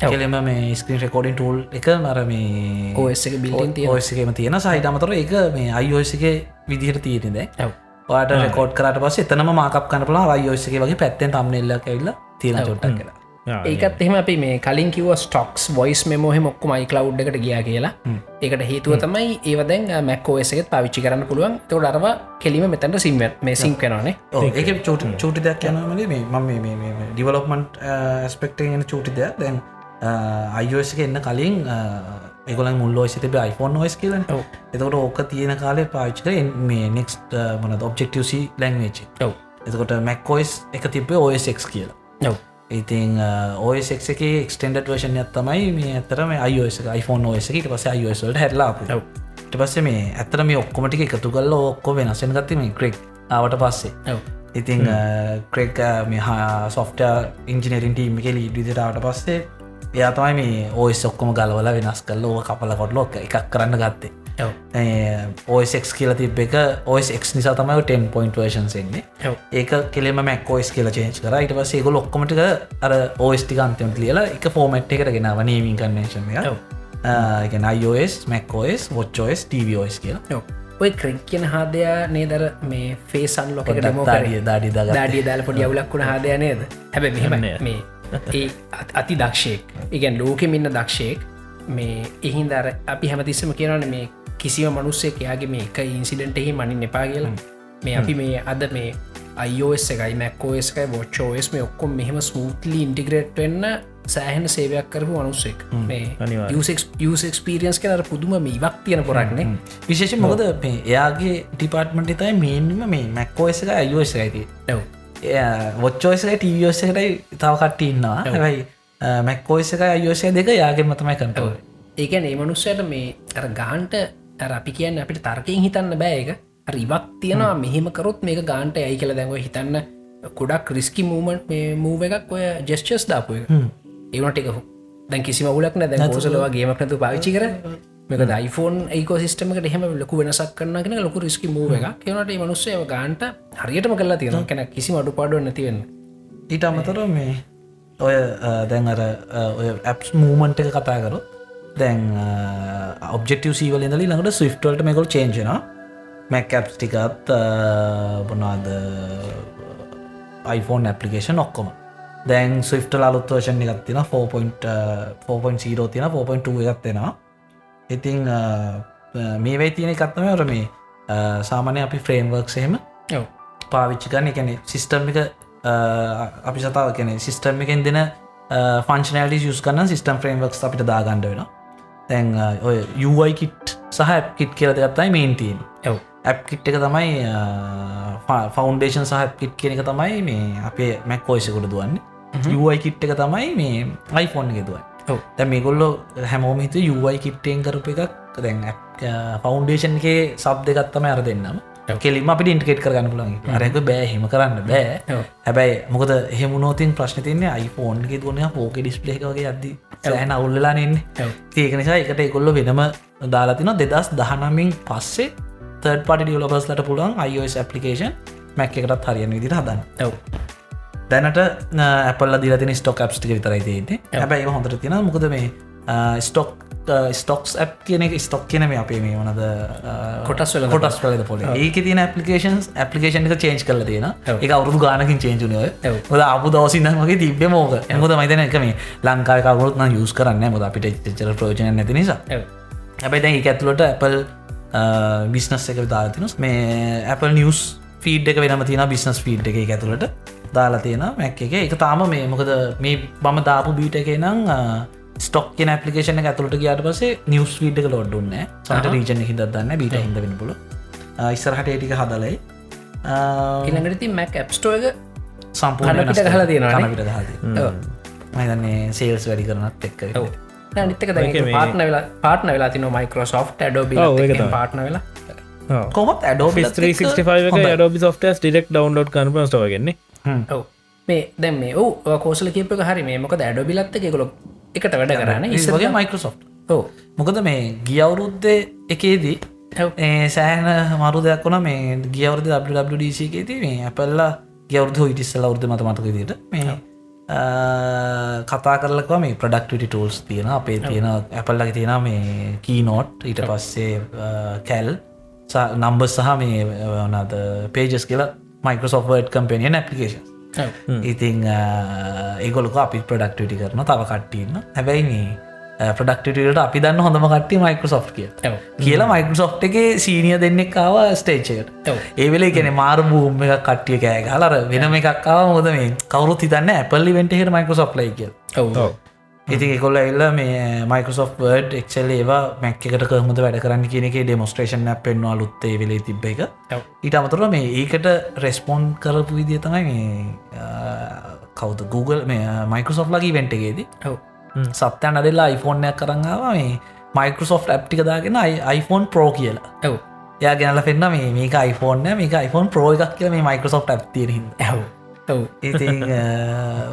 කෙලෙම මේ ස්ක්‍රීන් රෙකෝඩින් ටූල් එක මර මේ OS එක තියෙන. ඔස්සකම තියෙන සහිටමතර එක මේ අයිෝසික විදිහට තියෙනෙද වාට රෙකෝඩ් කරට පස් එතනම මාකප් කනපලා අයිෝසික වගේ පැත්තෙන් තම්නෙල්ල ඇල්ල තියෙන චොට්ටක් කියලා ඒකත් එහෙම අපි මේ කලින් කිව ස්ටොක්ස් වොයිස් මෙමෝහ මොක්කම අයිකලව් එකට ගියා කියලා. ඒකට හේතුව තමයි ඒවදැන් මැක්කෝසකත් පාවිච්චි කරන්න පුළුවන්. තොට අරව කෙලිම මෙතැන්ට සිම්ම මේ සිං කනනේ ඒක චෝට චූටි දෙයක් යනමලේ මේ මම ඩිවලොප්මන්ට් ස්පෙක්ටෙන් චූටි දෙයක්. දැන් අයිෝසික එන්න කලින් එකොල මුල්ලෝස තිබ iPhone නොස් කියලන. ඔව්. එතකොට ඕක තියෙන කාලේ පාච්චික මේ නෙක්ස්ට මොනද ඔබ්ෙක්ටසි ලැංවේච් ඔව්. එතකොට මැක්කෝයිස් එක තිබේ OSක් කියලා. ඔව් ඉතින් ඔයක් එක එක්ටෙන්ඩ වර්ෂණයක් තමයි මේ ඇතරම අයෝස iPhone ඔස එක. පස අයෝස්වලට හැරලාපු ඔව්. ට පස්සේ මේ ඇතර මේ ඔක්කොමටික එකතු කල්ල ඔක්කො වෙනසෙන් ගත්ති මේ ක්‍රෙක් ආවට පස්සේ. ඉතිං ක්‍රෙක් මේ සොෆ්ට ඉංජිනරින් ටීම එක ලීඩිදිරාවට පස්සේ එයා තමයි මේ ඕස් ඔක්කොම ගලවල වෙනස් කල්ල ඕ කපල කොටලොක් එකක් කරන්න ගත්තේ ඕසෙක් කියල තිබ එක ඔස්ක් නිසා තමයි 10 පොයින්ට වර්ෂන්සෙන්නේ ඒක කෙලෙම මැක්කෝස් කියල චේච් කර. යිට පස්සේ ගොල ඔක්කොමටික අර ඕස්ටි අන්තම ලියලා එක ෆෝමට් එකට ගෙන නීමින් කන්නේශන. එක. අයිෝස් මැක්කෝස් වොච්චෝස් TVෝස් කියලා. ඔය ක්‍රෙක් කියන හාදයා නේදර මේ ෆේසන් ලොක ඩමෝ දාඩිය දාඩි දග දාඩිය දාල පොඩි අවුලක් වුණ හාදය නේද? හැබ මෙහෙම මේ ඒ අත්- දක්ෂයෙක්. ඉගැන් ලෝකෙම ඉන්න දක්ෂයෙක්. මේ එහින්දර අපි හැමතිස්සම කියනන මේ කිසිව මනුස්සය එයාගේ මේ එක ඉන්සිඩන්ටෙහි මනින් එපා කියලා. මේ අපි මේ අද මේ අයිෝස් එකයි මැක්කෝස්කයි වොච්චෝස් මේ ඔක්කොම් මෙහෙම ස්මූත්ලි ඉන්ටිග්‍රේට් වෙන්න සෑහන සේවයක් කරපු අනුස්සෙක්. යස්පිරියන්ස් කනර පුදුම මේ ඉවක් තියෙන පොරක්නේ විශේෂ මොකද මේ එයාගේ ටිපාර්ට්මට තයි මේන්ම මේ මැක්කෝස එක අයෝස ඇති වොච්චෝසක ටීවෝසකට තව කට්ට ඉන්නවා. හැබයි මැක්කෝස එක අයෝසය දෙක යාගේ මතමයි කන්ටව ඒකැන ඒ මනුස්සයට මේ අර ගාන්ට අර අපි කියන්න අපිට තර්කයෙන් හිතන්න බෑක රිවක් තියෙනවා. මෙහෙම කරොත් මේක ගාන්ට ඇයි කියල දැන්ව හිතන්න කොඩක් රිස්කි මූමන්ට් මේ මූව එකක් ඔය ජෙස්්චස් දාපුය ඒවට එක දැන් කිසි මවලක්න දැන් ෝසලවා ගේමක්නතු පාවිච්චි කර මේක දයිෆෝන් ඒකෝ සිස්ටමකට එහෙම ලොකු වෙනසක් කරන්නගෙන ලොකු රිස්කි මූව එක කියනට මනුස්සය ගාන්ට හරියටම කලා තියෙන කෙන කිසි අඩු පාඩුව නැතිවෙන්න ඊට අමතර මේ ඔය දැන් අර ඔය ඇප්ස් මූමන්ට එක කතා කරු දැන් ඔබෙක්ටව සීවල ඉඳලි ළඟට ස්විෆ්ටවලට මෙකල් චේන්ජන මැක්ඇප්ස් ටිකත් බොනාද iPhone ඇපලිකේෂන් ඔක්කොම. දැන් ස්විෆ්ට අලුත් වර්ෂන් එකත් තින 4.0 තින 4.2 එකත් දෙෙනවා. ඉතිං මේ වෙයි තියෙන එකත්තම ඔර මේ සාමානය අපි ෆ්‍රේම්වර්ක් එහෙම ඔව්. පාවිච්චි කරන එකන සිිස්ටම් එක අපි සතාව කෙනෙ සිිස්ටම් එකෙන් දෙන ෆංශනලි යස් කන්න සිස්ටම් ෆ්‍රේම්වක්ස් අපිට දාගණ්ඩ වෙන තැන් ඔය UI කිට් සහ කිට් කියල දෙගත්තයි මේන්ටීන් ඇව් ඇප් කිට් එක තමයි ෆෞන්ඩේෂන් සහ කිට් කියන එක තමයි මේ අපේ මැක් පෝයිසකුට දුවන්නේ. UI කිට් එක තමයි මේ iPhoneෆෝන් එක දුවන්. තැ මේගොල්ලො හැමෝම හිත UI කිට්ටෙන් කරපු එකක්. දැන් ෆෞන්ඩේෂන් එකේ සබ් දෙගත්තම අර දෙන්නම. කෙලිම අපිට ඉන්ටකේට් කරගන්න පුලන් අරක බෑ හෙම කරන්න බෑ. හැබැයි මොකද එහෙමුණෝතින් ප්‍රශ්න තින්නේ iPhoneෆෝන්ගේ දුවන පෝක ඩිස්පලේ වගේ අද්දි සෑන අවුල්ලලා නෙන්නේ. ඒක නිසා එකට එකොල්ල වෙනම දාලාතින දෙදස් දහනමින් පස්සේ තර්ඩ පටි ඩියලබස්ලට පුළුවන් iOS ඇපලිකේෂන් මැක් එකටත් හරියන විදිට හදන්න. ඇව් දැනට ඇපල් දිලතින ස්ටොක් ඇප්ටික විතරයි තියන්නේ. හැබැයි ඒ හොඳට තියෙන මොකද මේ ස්ටොක් ස්ටොක්ස් ඇප් කියන එක ස්ටොක් කියන මේ අපේ මේ වනද කොටස් වල කොටස් පලද පොල ඒක තින පපිකේන් පපිකේෂන් එක චේන්ජ් කල තියෙන. එක අවුදු ගානකින් ඔව්. ොද අපපු දවසින්න වගේ තිබ්බ මෝක ඇහොද මයිතන එක මේ ලංකාවකවරුත් යස් කරන්න මොද අපිට චර ප්‍රෝජන නැති නිසා. හැබැයි එක ඇතුළට Apple බිස්නස් එක දාතිනස් මේ Apple නිියස් ෆීඩ් එක වෙනම තියෙන බිස්නස් ෆීඩ් එක ඇතුළට දාලා තියෙන මැක් එක. එක තාම මේ මොකද මේ බම දාපු බීට එක නම් ස්ටොක් කියන පපිකේෂන ඇතුළට ගයාට පසේ නිියස් වීඩ් එක ලොඩ්ඩුන්න සට රීජන හිද දන්න බීට හිද වෙන පුල ඉස්සරහට ඒටික හදලයි ඉළඟට මැක් ඇප්ස්ටෝ එක සම්පූර්ණ කන පිට ගහලා තියෙනවා. නේ? කනපිට හද මහිතන්නේ සේල්ස් වැඩි කරනත් එක්ක ඔව්. නිතක පාටන වෙලා පාටන වෙලා තින මයිකරෝසෝ් ඩෝබි ඔව්, ඒක තමයි. පාටන වෙලා. කොමත් ඇඩෝ 365 එක අඩෝබි සොෆ්ටස් ඩිරෙක් ඩවන්ලෝඩ් කන්ප ස්ටවගන්නේ ඔව්. මේ දැම් මේ ඔව කෝසල කියපක හරි. මේ මොකද ඇඩෝබිලත්ත එකකොල එකට වැඩ කරන්න ඉස්සගේ මයිකරසෝ් ඔව මොකද මේ ගියවුරුද්ධ එකේදී සෑහන මරු දෙයක් වුණ මේ ගියවරද WWDC එකේති මේ ඇපල්ලා ගවරුදු ඉටිස්සල වරුද මත මතක දිට මේ කතා කරලකව මේ ප්‍රඩක්ටවිටි ටූල්ස් තියෙන අපේ තියෙන ඇපල්ලගේ තියෙන මේ කීනෝට් ඊට පස්සේ කැල් නම්බ සහ මේ වනද පේජස් කියලා මයිකෝසෝෆර්ඩ් කම්පනියන් ඇපලිකේෂන් ඉතිං ඒගොලක අපි ප්‍රඩක්ටිටි කරන තව කට්ටන්න හැබැයි මේ ප්‍රඩක්ටිට අපි දන්න හොඳම කට්ටි මයිකෝසෝ් කිය ඔව්. කියලා මයිකෝසෝ් එක සීනිය දෙන්නෙක්කාව ස්ටේච්චකට ඔව්. ඒවෙල කෙන මාර භූම එක කට්ටිය කෑ හලර වෙනම එකක්කාව මොද මේ කවරු හිතන්න ඇපල්ලි වෙන්ටහෙට මයිකෝසෝ් ලයි කිය ඔව ඉති කොල්ල එල්ල මේ මයිකෝසෝ් වර්ඩ් එක්සල් ඒවා මැක් එකට කහමද වැඩ කරන්න කියන ඩෙමොස්ට්‍රේෂන් පෙන්වා ලුත්තේ වෙලේ තිබ්බ එක. ඊට අමතුර මේ ඒකට රෙස්පොන්් කරපු විදිය තමයි මේ කවද? Google මේ මයිකෝසෝ් ලගේ වෙන්ටගේදී සත්‍යයන් අදෙල්ලා iPhoneෆෝර්නයක් කරංගාව මේ මයිකෝසෝ් ඇප්ටික දාගෙන iPhone ප්‍රෝ කියලා. ඔව්. යා ගැනල පෙන්න්න මේ මේක iPhoneෆෝර්න මේක iPhone ප්‍රෝ එකක් කියල මේ මයිකෝසෝ් ඇ්තිරහිද ඇව් ඔව්. ඉති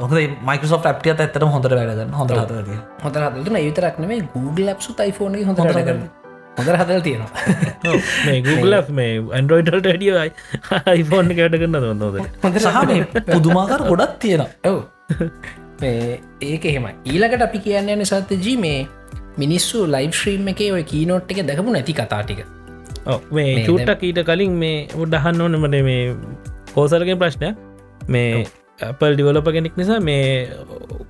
හොද මයිකෝසෝ් ඇප්ටිය ඇත්තට හොඳට වැඩගන්න හොඳ හදරද හොඳ හදන යුතරක් නේ ගූගල ලප්සු තයිෆෝන හොඳ කරන හොඳ හදල් තියෙනවා. මේ Google (laughs) මේ ඇන්ඩරෝයිඩල්ට ඩියයි iPhoneෆෝන් කයට කරන්න හොඳද සහ මේ (laughs) පුදුමාකර ගොඩක් තියෙනවා. ඔව්. මේ ඒක එහෙම ඊලකට අපි කියන්න යන සත්‍යජී මේ මිනිස්සු ලයි් ශ්‍රීම් එක ඔය කීනෝට් එක දැකපු නැති කතාටික ඔව්, මේ මේ චුට්ටක් ඊට කලින් මේ උඩහන්න ඕනමට මේ කෝසලගෙන් ප්‍රශ්නයක් මේ Apple ඩිවලප කෙනෙක් නිසා මේ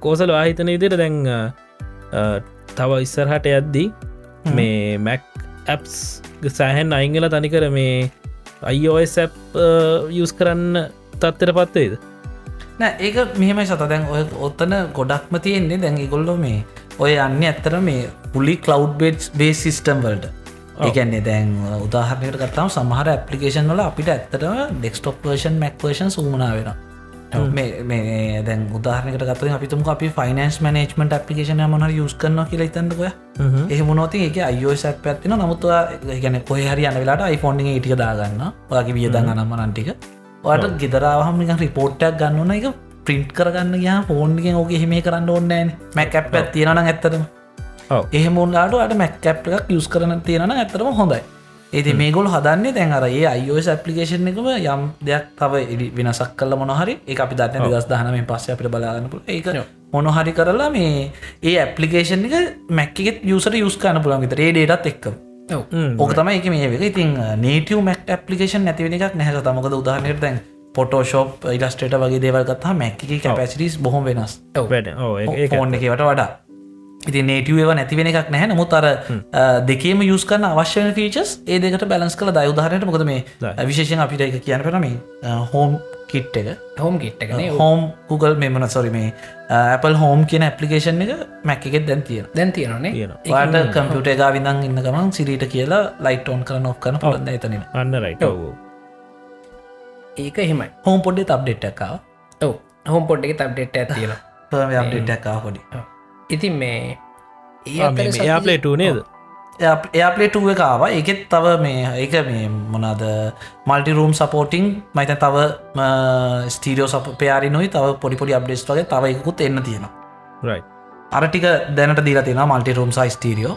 කෝසල ආහිතන ඉදිර දැන් තව ඉස්සරහට යද්දී මේ මැක් ඇප්ස් සෑහැන් අයිංගල තනිකර මේ අයිෝස් යස් කරන්න තත්තර පත්වේද නෑ ඒක මෙහෙමයි සත. දැන් ඔය ඔත්තන ගොඩක්ම තියෙන්නේ දැන් ගොල්ලො මේ ඔය යන්න ඇත්තර මේ පුලි කලව් බේට් බේ සිිස්ටම් වලට. ඒකන්නේ දැන් උදාහරනයට ගත්තාම සමහර ඇපලිකේෂන් වල අපිට ඇත්තටම ඩෙක්ස්ටොප් වර්ෂන් මැක්වර්ෂන් සූමනා වෙන මේ දැන් උදාහරනකට ගත අපිතුම අපි ෆයිනන්ස් මනේජ්මට අපපිකේෂන මන යස් කරන කියලා ඉතන්නකය එහෙමුණොති ඒක අයෝස පැත්තින නමුත්වා ගැන කොහරි යන වෙලාට iPhoneෆෝන් ඉටික දාගන්න ඔයාගේ වියදන් අනම්ම නන්ටික ඔට ගෙදරාවහම රිපෝට්ටක් ගන්නන එක ප්‍රින්ට් කරගන්න යා ෆෝන්ගෙන් ඕක හිම කරන්න ඕන්නෑ මැක් ඇප් තියෙනන ඇත්තටම. එහෙමුන්ලාට අට මැක් ඇප් එකක් යුස් කරන තියෙන ඇතරම හොඳයි ඒති මේගොල් හදන්නේ දැන් අර ඒ අයෝස් ඇපලිකේෂන් එකම යම් දෙයක් තව එඩි වෙනසක් කල මොනහරි ඒ අපි දන්න දස් දහනම පස්ස අපිට බලාගන්නපු ඒක මොනහරි කරලා මේ ඒ ඇපලිකේෂන් එක මැක්කෙත් යුසට යුස් කන්න පුළන් විතර. ඒ ඩේටත් එක්කම. ඕක තමයි එක මේ එක ඉතින් නේටව මක් පපලිකේෂන් නැතිවෙන එකක් නැහ තමකද උදාහනයට දැන් පොටෝෂෝප් ඉලස්ටේට වගේ දේවල්ගත්තා මැක්ක කැපසිරිස් බොහොම වෙනස්. ෆෝන් එකවට වඩා ඉති නේටව නැතිවෙන එකක් නැහැ. නමුත් අර දෙකේම යස් කන්න අවශ්‍යන ෆීචස් ඒ දෙකට බැලස් කළ දයුදාහරයට මොකද මේ. විශේෂෙන් අපිට එක කියන පෙන මේ හෝම් කිට් එක. හෝම් කිට්ටකන හෝම් Google මෙමන සොරි මේ Apple හෝම් කියන ඇපලිකේෂන් එක මැක් එකෙත් දැන් තියෙන දැන් තියෙනනේ. වාට කම්පියුට එක විදන් ඉන්න ගමන් සිරීට කියලා ලයිට ඔන් කරන ඔක් කන පොලද එතන අන්න රයිට ඒක එහෙමයි. හෝම් පොඩ්ඩේ අප්ඩේට් එකකාව ඔව. හෝම් පොඩ් එක තබ්ඩෙට් ඇතිලා අප්ඩේට් එකකා පොඩි ඉතින් මේ ඒ අතර සතියේ- එයා පලේටු නේද? එයාපලේටුව එකකාව එකෙත් තව මේ ඒක මේ මොනාද මල්ටි රූම් සපෝටිං මයිත තව ස්ටීරියෝ සප පයාරි නොයි තව පොඩිපොඩි අප්ඩේස් වගේ තව එකකුත් එන්න තියෙනවා. අරටික දැනට දීලා තියෙන මල්ටි රූම් සයිස්ටීරියෝ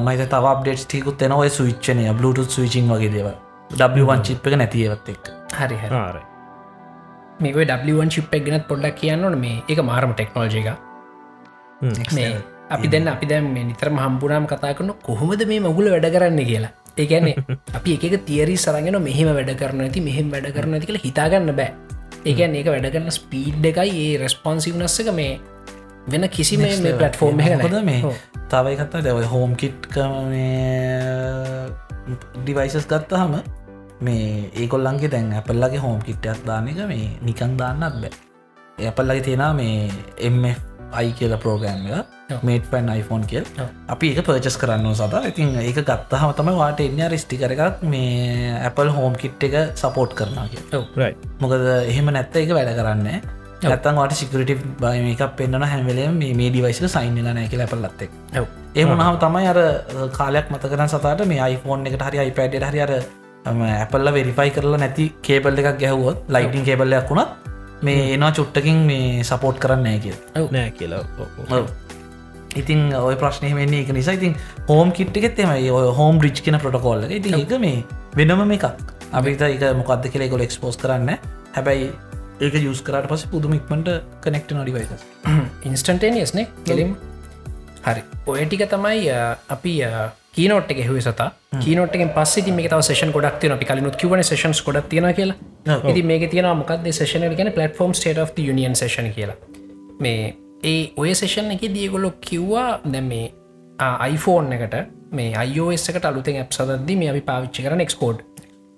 මයිත තව අප්ඩේට් ටිකුත් එන ඔය සවිච්චනය බ්ලුටුත් සවිචිං වගේ දේව වන් චිප් එක නැතිවත් එක් හරි හරි. මේක ඩවන් ශිප් එක ගෙනත් පොඩ්ඩක් කියන්නන මේ එක මාරම ටෙක්නෝජි එක මේ අපි දැන්න අපි දැම් මේ නිතරම හම්බුනාම කතා කරන කොහොමද මේ මගුල වැඩ කරන්න කියලා. ඒගැන්නේ (laughs) අපි එක තිේරි සරගෙන මෙහෙම වැඩ කරන ඇති මෙහෙම වැඩ කරන ඇති කියලා හිතාගන්න බෑ. ඒකන් ඒක වැඩ කරන්න ස්පීඩ් එකයි ඒ රෙස්පොන්සිවනස්ස එක මේ වෙන කිසි මේ පලට්ෆෝර්ම් හොද මේ තවයි කත්තා දැව හෝම් කිට්ක ඩිවයිසස් ගත්තහම මේ ඒකොල්ලන්ගේ දැන් ඇපල්ලගේ හෝම් කිට්ටයක් දාන එක මේ නිකං දාන්නත් බෑ. ඇපල්ලගේ තියෙන මේ එම අයි කියල එක. මේට පැන් iPhoneෆෝන් කියල්. අපි ඒක පර්චස් කරන්න සත. ඉතින් ඒක ගත්තහම තම වාට එන්න රිස්ටිකර එකක් මේ Apple හෝම් කිට් එක සපෝට් කරනා කිය මොකද එහෙම නැත්ත එක වැඩ කරන්න ඇත්තන් වාට සිකරට බය එකක් පෙන්න්න හැමලේ මේ ඩිවයිස සයින්ල නෑ කියල පල්ලත්තෙක් ඒ මුණහම තමයි අර කාලයක් මත කරන සතට මේ iPhoneෆෝන් එකට හරි iPad හරි අර ඇපල්ල වෙරිෆයි කරලා නැති කේබල් එකක් ගැහුවොත් ලයිටින් කේබල්ලයක් වුණත් මේ එනවා චුට්ටකින් මේ සපෝට් කරන්න කිය නෑ කියලා. ඔව්. ඉතින් ඔය ප්‍රශ්නය වෙන්නේ එක නිසා ඉතින් හෝම් කිට්ගෙත් එමයි ඔය හෝම් රිච් කියන පොටකෝල්ල ඉතින් එක මේ වෙනම එකක්. අපිත එක මොකක්ද කියල කොල එක්ස්පෝස් කරන්න හැබැයි ඒක යස් කරට පස පුදුමික්මට කනෙක්ට නොඩිවයිස ඉන්ස්ටන්ටේනියස්නේ කෙලිම් හරි. ඔය ටික තමයි අපි කීනෝට් එක හෙව සත. කීනොටෙන් පස්ස මේ තව සේෂන් ගොඩක් තියන අපි කලිනුත් කිවන සේෂන්ස් ගොඩක් තියෙන කියලා. ඉති මේක තියන මොකක්ද සේෂන ගැන platform state of union session කියලා. මේ ඒ ඔය සේෂන් එක දියගොලො කිව්වා දැ මේ iPhoneෆෝන් එකට මේ අයෝස් එකට අලුතෙන් ඇප් සදදදි මේ අපි පාවිච්චි කරන එක්ස්කෝඩ්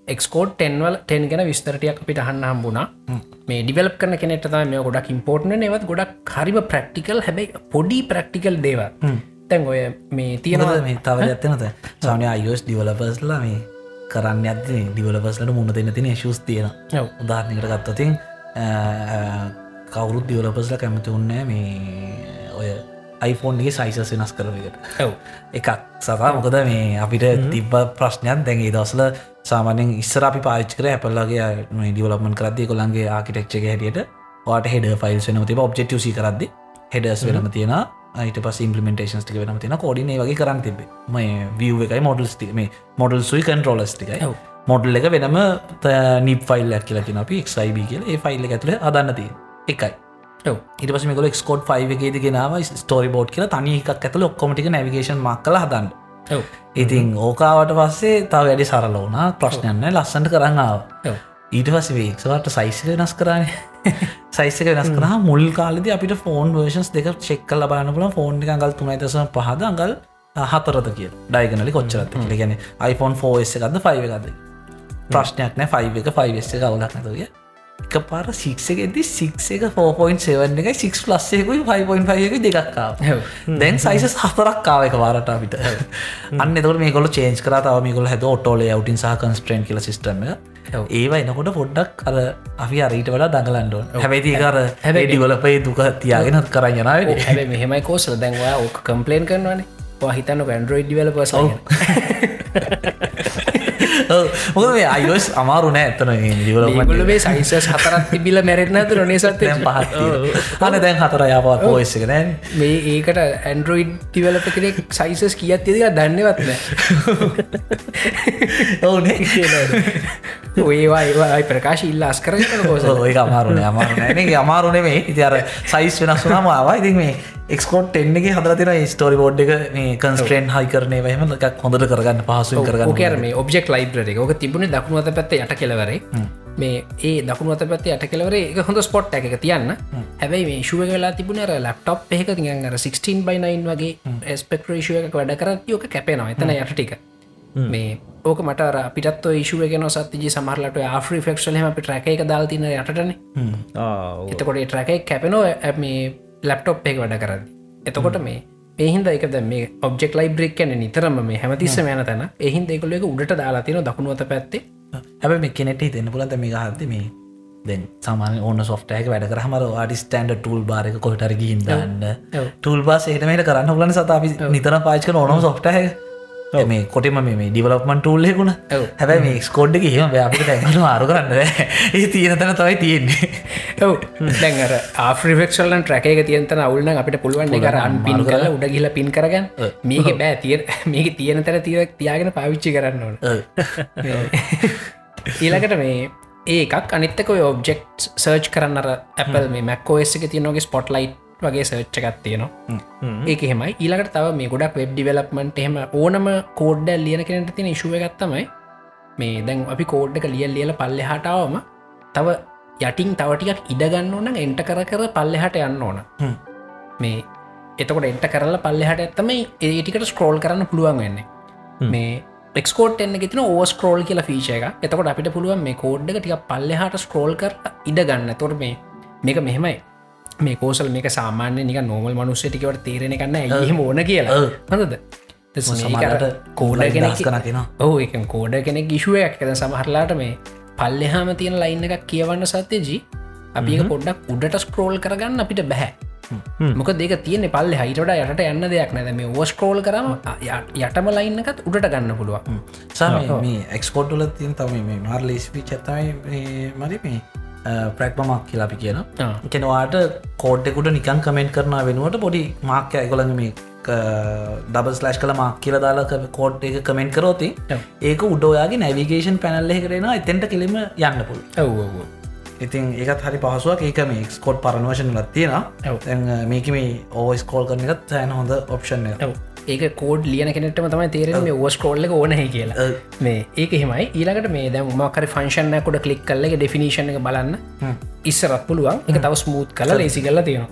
එක්ස්කෝඩ් ටෙන්වල් ටෙන් ගැන විස්තරටයක් අපිට අහන්න හම්බුණා. මේ ඩිවලප් කරන කෙනෙට මේ ගොඩක් ඉම්පෝර්ට්න නවත් ගොඩක් හරිම ප්‍රක්ටිකල් හැබැයි පොඩි ප්‍රක්ටිකල් දේව තැන් ඔය මේ තියෙනද මේ තව ඇත්තනත සානය අයෝස් ඩිවලපස්ලා මේ කරන්න ඇද ඩිවලපස්ලට මුණ දෙන්න තින ශස් තියෙන. උදාහරණකට ගත්තතින් කවුරුත් ඩිවලපස්ල කැමති උන්නෑ මේ ඔය අයිෆෝන්ගේ සයිසස් වෙනස් කරවකට ඔව්. එකක් සතා මොකද මේ අපිට තිබ්බ ප්‍රශ්නයක් දැන්ගේ දවසල සාමානෙන් ඉස්සර අපි පාච්කර ඇපල්ලගේ ඩිවලපමන් කරදදි කොළන්ගේ ආකිටෙක්්ක හැටියට වාට හෙඩ ෆයිල් වෙන තිබ ඔබ්ෙක්ටව කරදදි හෙඩස් වෙනම තියෙන අයිට පස් ඉම්පලිමෙන්ටේන්ස් ටික වෙනම තියෙන කොඩිනේ වගේ කරන්න තිබේ මේ විය් එකයි මොඩල්ස් මේ මොඩල් සුයි කන්ට්‍රෝලස් ටිකයි. මොඩල් එක වෙනම නිප ෆයිල්ලක් කියලකින අපි එක්යිබ කියල. ඒ ෆයිල්ල ඇතුළ අදන්න තිය එකයි. ඔව්. ඉට පස මේකොල එක්ස්කෝඩ් ෆයිව එකේද ගෙනාව ස්ටෝරි බෝඩ් කියල තනි එකක් ඇතුළ ඔක්කොමටික නැවිගේෂන් මක් කල හදන්න ඉතින් ඕකාවට පස්සේ තාව වැඩි සරල වුනා ප්‍රශ්නයන්න ලස්සට කරන්න ආව. ඔව් ඊට පස වේක්සවට සයිසික වෙනස් කරන්න සයිසක (laughs) වෙනස් කර මුල් කාලද අපිට ෆෝන් වර්ෂන්ස් දෙක චෙක්කල් ලබාන පුල ෆෝන් එක අඟල් තුනයිතස පහද අඟල් හතරද කිය ඩයිගනලි කොච්චරත් ගැන iPhone ෆෝස් එකක්ද ෆයිව එකද ප්‍රශ්නයක් නෑ ෆයිව එක ෆයිස් එක අවුලක් නැතුය එක පාර ඇති සික් එක 4.7 එක සික් ලස්සයකුයි 5.5 එක දෙකක්කාව. දැන් සයිස හතරක්කාව එක වාරට අපිට. අන්න එතකට මේකොල චේන්ස් කරතාව මේකොල හැද ඔටෝලේ අවටින් සහ කන්ස්ට්‍රේන් කියල සිස්ටම ඔව්. ඒවා එනකොට පොඩ්ඩක් අර අපි අරීට වලා දඟලන්ඩුව හැබැයි කර හැබැයි ඩිවලපයි දුක තියාගෙන කරන්න යනාව හැබ මෙහෙමයි කෝසල දැන්වා ඕක කම්පලේන් කරනවානේ. හිතන්න ඇන්ඩරෝයිඩ් ඩිවලපස මොකද මේ අයිස් අමාරු නෑ ඇතන ගොලේ සයිසස් හතරත් තිබිල මැරෙන ඇතු නොනේසත් පහත් අන දැන් හතර යාපත් පෝස් එක. නෑ මේ ඒකට ඇන්ඩරෝයිඩ් ටිවලප කෙනෙක් සයිසස් කියත් තිදික දන්නවත්න ඔවුනේ (laughs) ඒවා ප්‍රකාශ ඉල්ලා අස් කරන කෝස ඔය අමාරුන අමාරුනගේ අමාරුනේ මේ ඉති අර සයිස් වෙනස් වනාම ඉතින් මේ එක්ස්කෝට් එන්නගේ හදරතින ස්ටෝරි බෝඩ් එක මේ කන්ස්ට්‍රේන් හයි කරනය වහම එකක් හොඳට කරගන්න පහසු කරගන්න ඕකර මේ ඔබෙක් ලයිබ්‍ර එක. තිබුණේ දකුණු අත පැත්ත යට කෙලවරේ මේ ඒ දකුණු අත පැත්ත යට කෙලවරේ එක හොඳ ස්පොට් එක තියන්න. හැබැයි මේ ශුව වෙලා තිබුණ ලප්ටප් එක තිගර 16 බයිනයින් වගේ ස්පෙක්ට්‍රේෂය එක වැඩ කරත් යෝක කැපේනවා. එතන යට ටික. මේ ඕක මට අර අපිටත් ඉශුව ගෙන සත්තිජි සමහරලට ආෆ්‍රි ෆෙක්ෂල් හම අපි ට්‍රැක එක දාල්තින යටටන. එතකොට ට්‍රැකයි කැපෙනෝ මේ ලැප්ටොප් එක වැඩ කරන්න එතකොට මේ එහින්ද එකද මේ ඔබ්ෙක් ලයිබ්‍රෙක් කැන නිතරම මේ හැමතිස්ස යන තැන. එහින් දෙකුල එක උඩට දාලාතින දකුණුවත පැත්තේ. හැබ මේ කෙනෙට දෙන්න පුලන්ත මේ හත්ත මේ දැන් සාමාන ඕන සොෆ්ටයක වැඩ කරහමර ආඩි ස්ටන්ඩ ටූල් බාරක කොටර ගිහින් දන්න. ටූල් බාස් එහටමට කරන්න පුලන සත අපි නිතර පාච්ක ඕනම සොෆ්ටය මේ කොටම මේ ඩිවලප්මන් ටූල්ලෙකුණ හැබැ මේ ස්කෝඩ් එක හම අපිට දැන්ගන මාරු කරන්න ඒ (laughs) තියෙන තැන තවයි තියෙන්නේ. ඔව. දැන්ර ආෆ්‍රිෆෙක්ෂල්ලන් ට්‍රැක තියන්තන අවුල්න අපිට පුළුවන් අන් පින් කල උඩ ගිල පින් කරගන්න. මේක බෑ තිය (laughs) මේක තියෙන තැන තියක් තියාගෙන පාවිච්චි කරන්න ඕන. (laughs) ඊළකට මේ ඒකක් අනිත්තක ඔබ්ෙක්් සර්ච් කරන්නර Apple මේ මැක්කෝස් එක තියනගේ ස්පොට්ලයිට් වගේ සර්ච්ච එකත් තියෙනවා. ඒක හෙමයි ඊළකට තව මේ ගොඩක් වෙබ් ඩිවලප්මට එහෙම ඕනම කෝඩ්ඩ ලියන කෙනට තියෙන ශුව ගත්තමයි මේ දැන් අපි කෝඩ්ඩක ලියල් ලියල පල්ලෙ හටාවම තව යටින් තවටියක් ඉඩගන්න ඕන එන්ට කර කර පල්ලෙහට යන්න ඕන. මේ එතකොට එන්ට කරලා පල්ලෙහට ඇත්තමයි ඒටිකට ස්ක්‍රෝල් කරන්න පුළුවන් වෙන්නේ. මේ එක්කෝට් එන්න ගෙතින ඕ ස්ක්‍රෝල් කියල ෆීච එක එතකොට අපිට පුළුවන් මේ කෝඩ්ඩක ටික පල්ලෙහට ස්ක්‍රෝල් කර ඉඩගන්න තොර මේ මේක මෙහෙමයි මේ කෝසල් මේක සාමාන්‍ය නික නොමල් මනුස්්‍ය ටිකට තේරෙන කන්න ඇහම ඕන කියලා. හොඳද කෝඩ කෙනෙක් කනතින ඔහු එක කෝඩ කෙනෙක් ගිශුවයක් ඇද සමහරලාට මේ පල්ලෙහාම තියෙන ලයින්න එකක් කියවන්න සත්‍යජී අපි පොඩ්ඩක් උඩට ස්ක්‍රෝල් කරගන්න අපිට බැහැ. මොක දෙක තියෙන පල්ල හයිට යට යන්න දෙයක් නැද මේ ඕස්කෝල් කරම යටම ලයින්නකත් උඩට ගන්න පුළුවන්. සම මේ එක්ස්පෝට්ල තින් තම මේ මාර් ලේස්පි චත්තමයි මරි මේ ප්‍රක්්මමක් කියලාපි කියන කෙනවාට කෝඩ්ඩෙකුට නිකන් කමෙන්ට් කරන වෙනුවට පොඩි මාක්‍ය ඇගොළඟ මේ ඩබස් ලෑශ් කළ මක් කියල දාලා කෝඩ් එක කමෙන්ට් කරෝති. ඒක උඩෝයාගේ නැවිගේෂන් පැනල්ල කරෙන එතෙන්ට කෙලිම යන්න පුල් ඇව්ෝ ඉතින් ඒත් හරි පහසුවක්. ඒක මේ ස්කෝට් පරණවශන ලත් තියෙන මේක මේ ඕස් කෝල් කරන එකත් ඇන හොඳ ඔප්ෂන් ඒක කෝඩ් ලියන කෙනෙටම තමයි තේරෙන මේ ඕස් කෝල්ල ඕනහ කියලා. මේ ඒක හෙමයි ඊළකට මේ දැ මකර ෆංශන්නකොට කලික් කල්ලගේ ඩෙෆිනිශන එක බලන්න. ඉස්සරත් පුළුවන්. එක තව ස්මූත් කල ලේසි කල්ල තියෙනවා.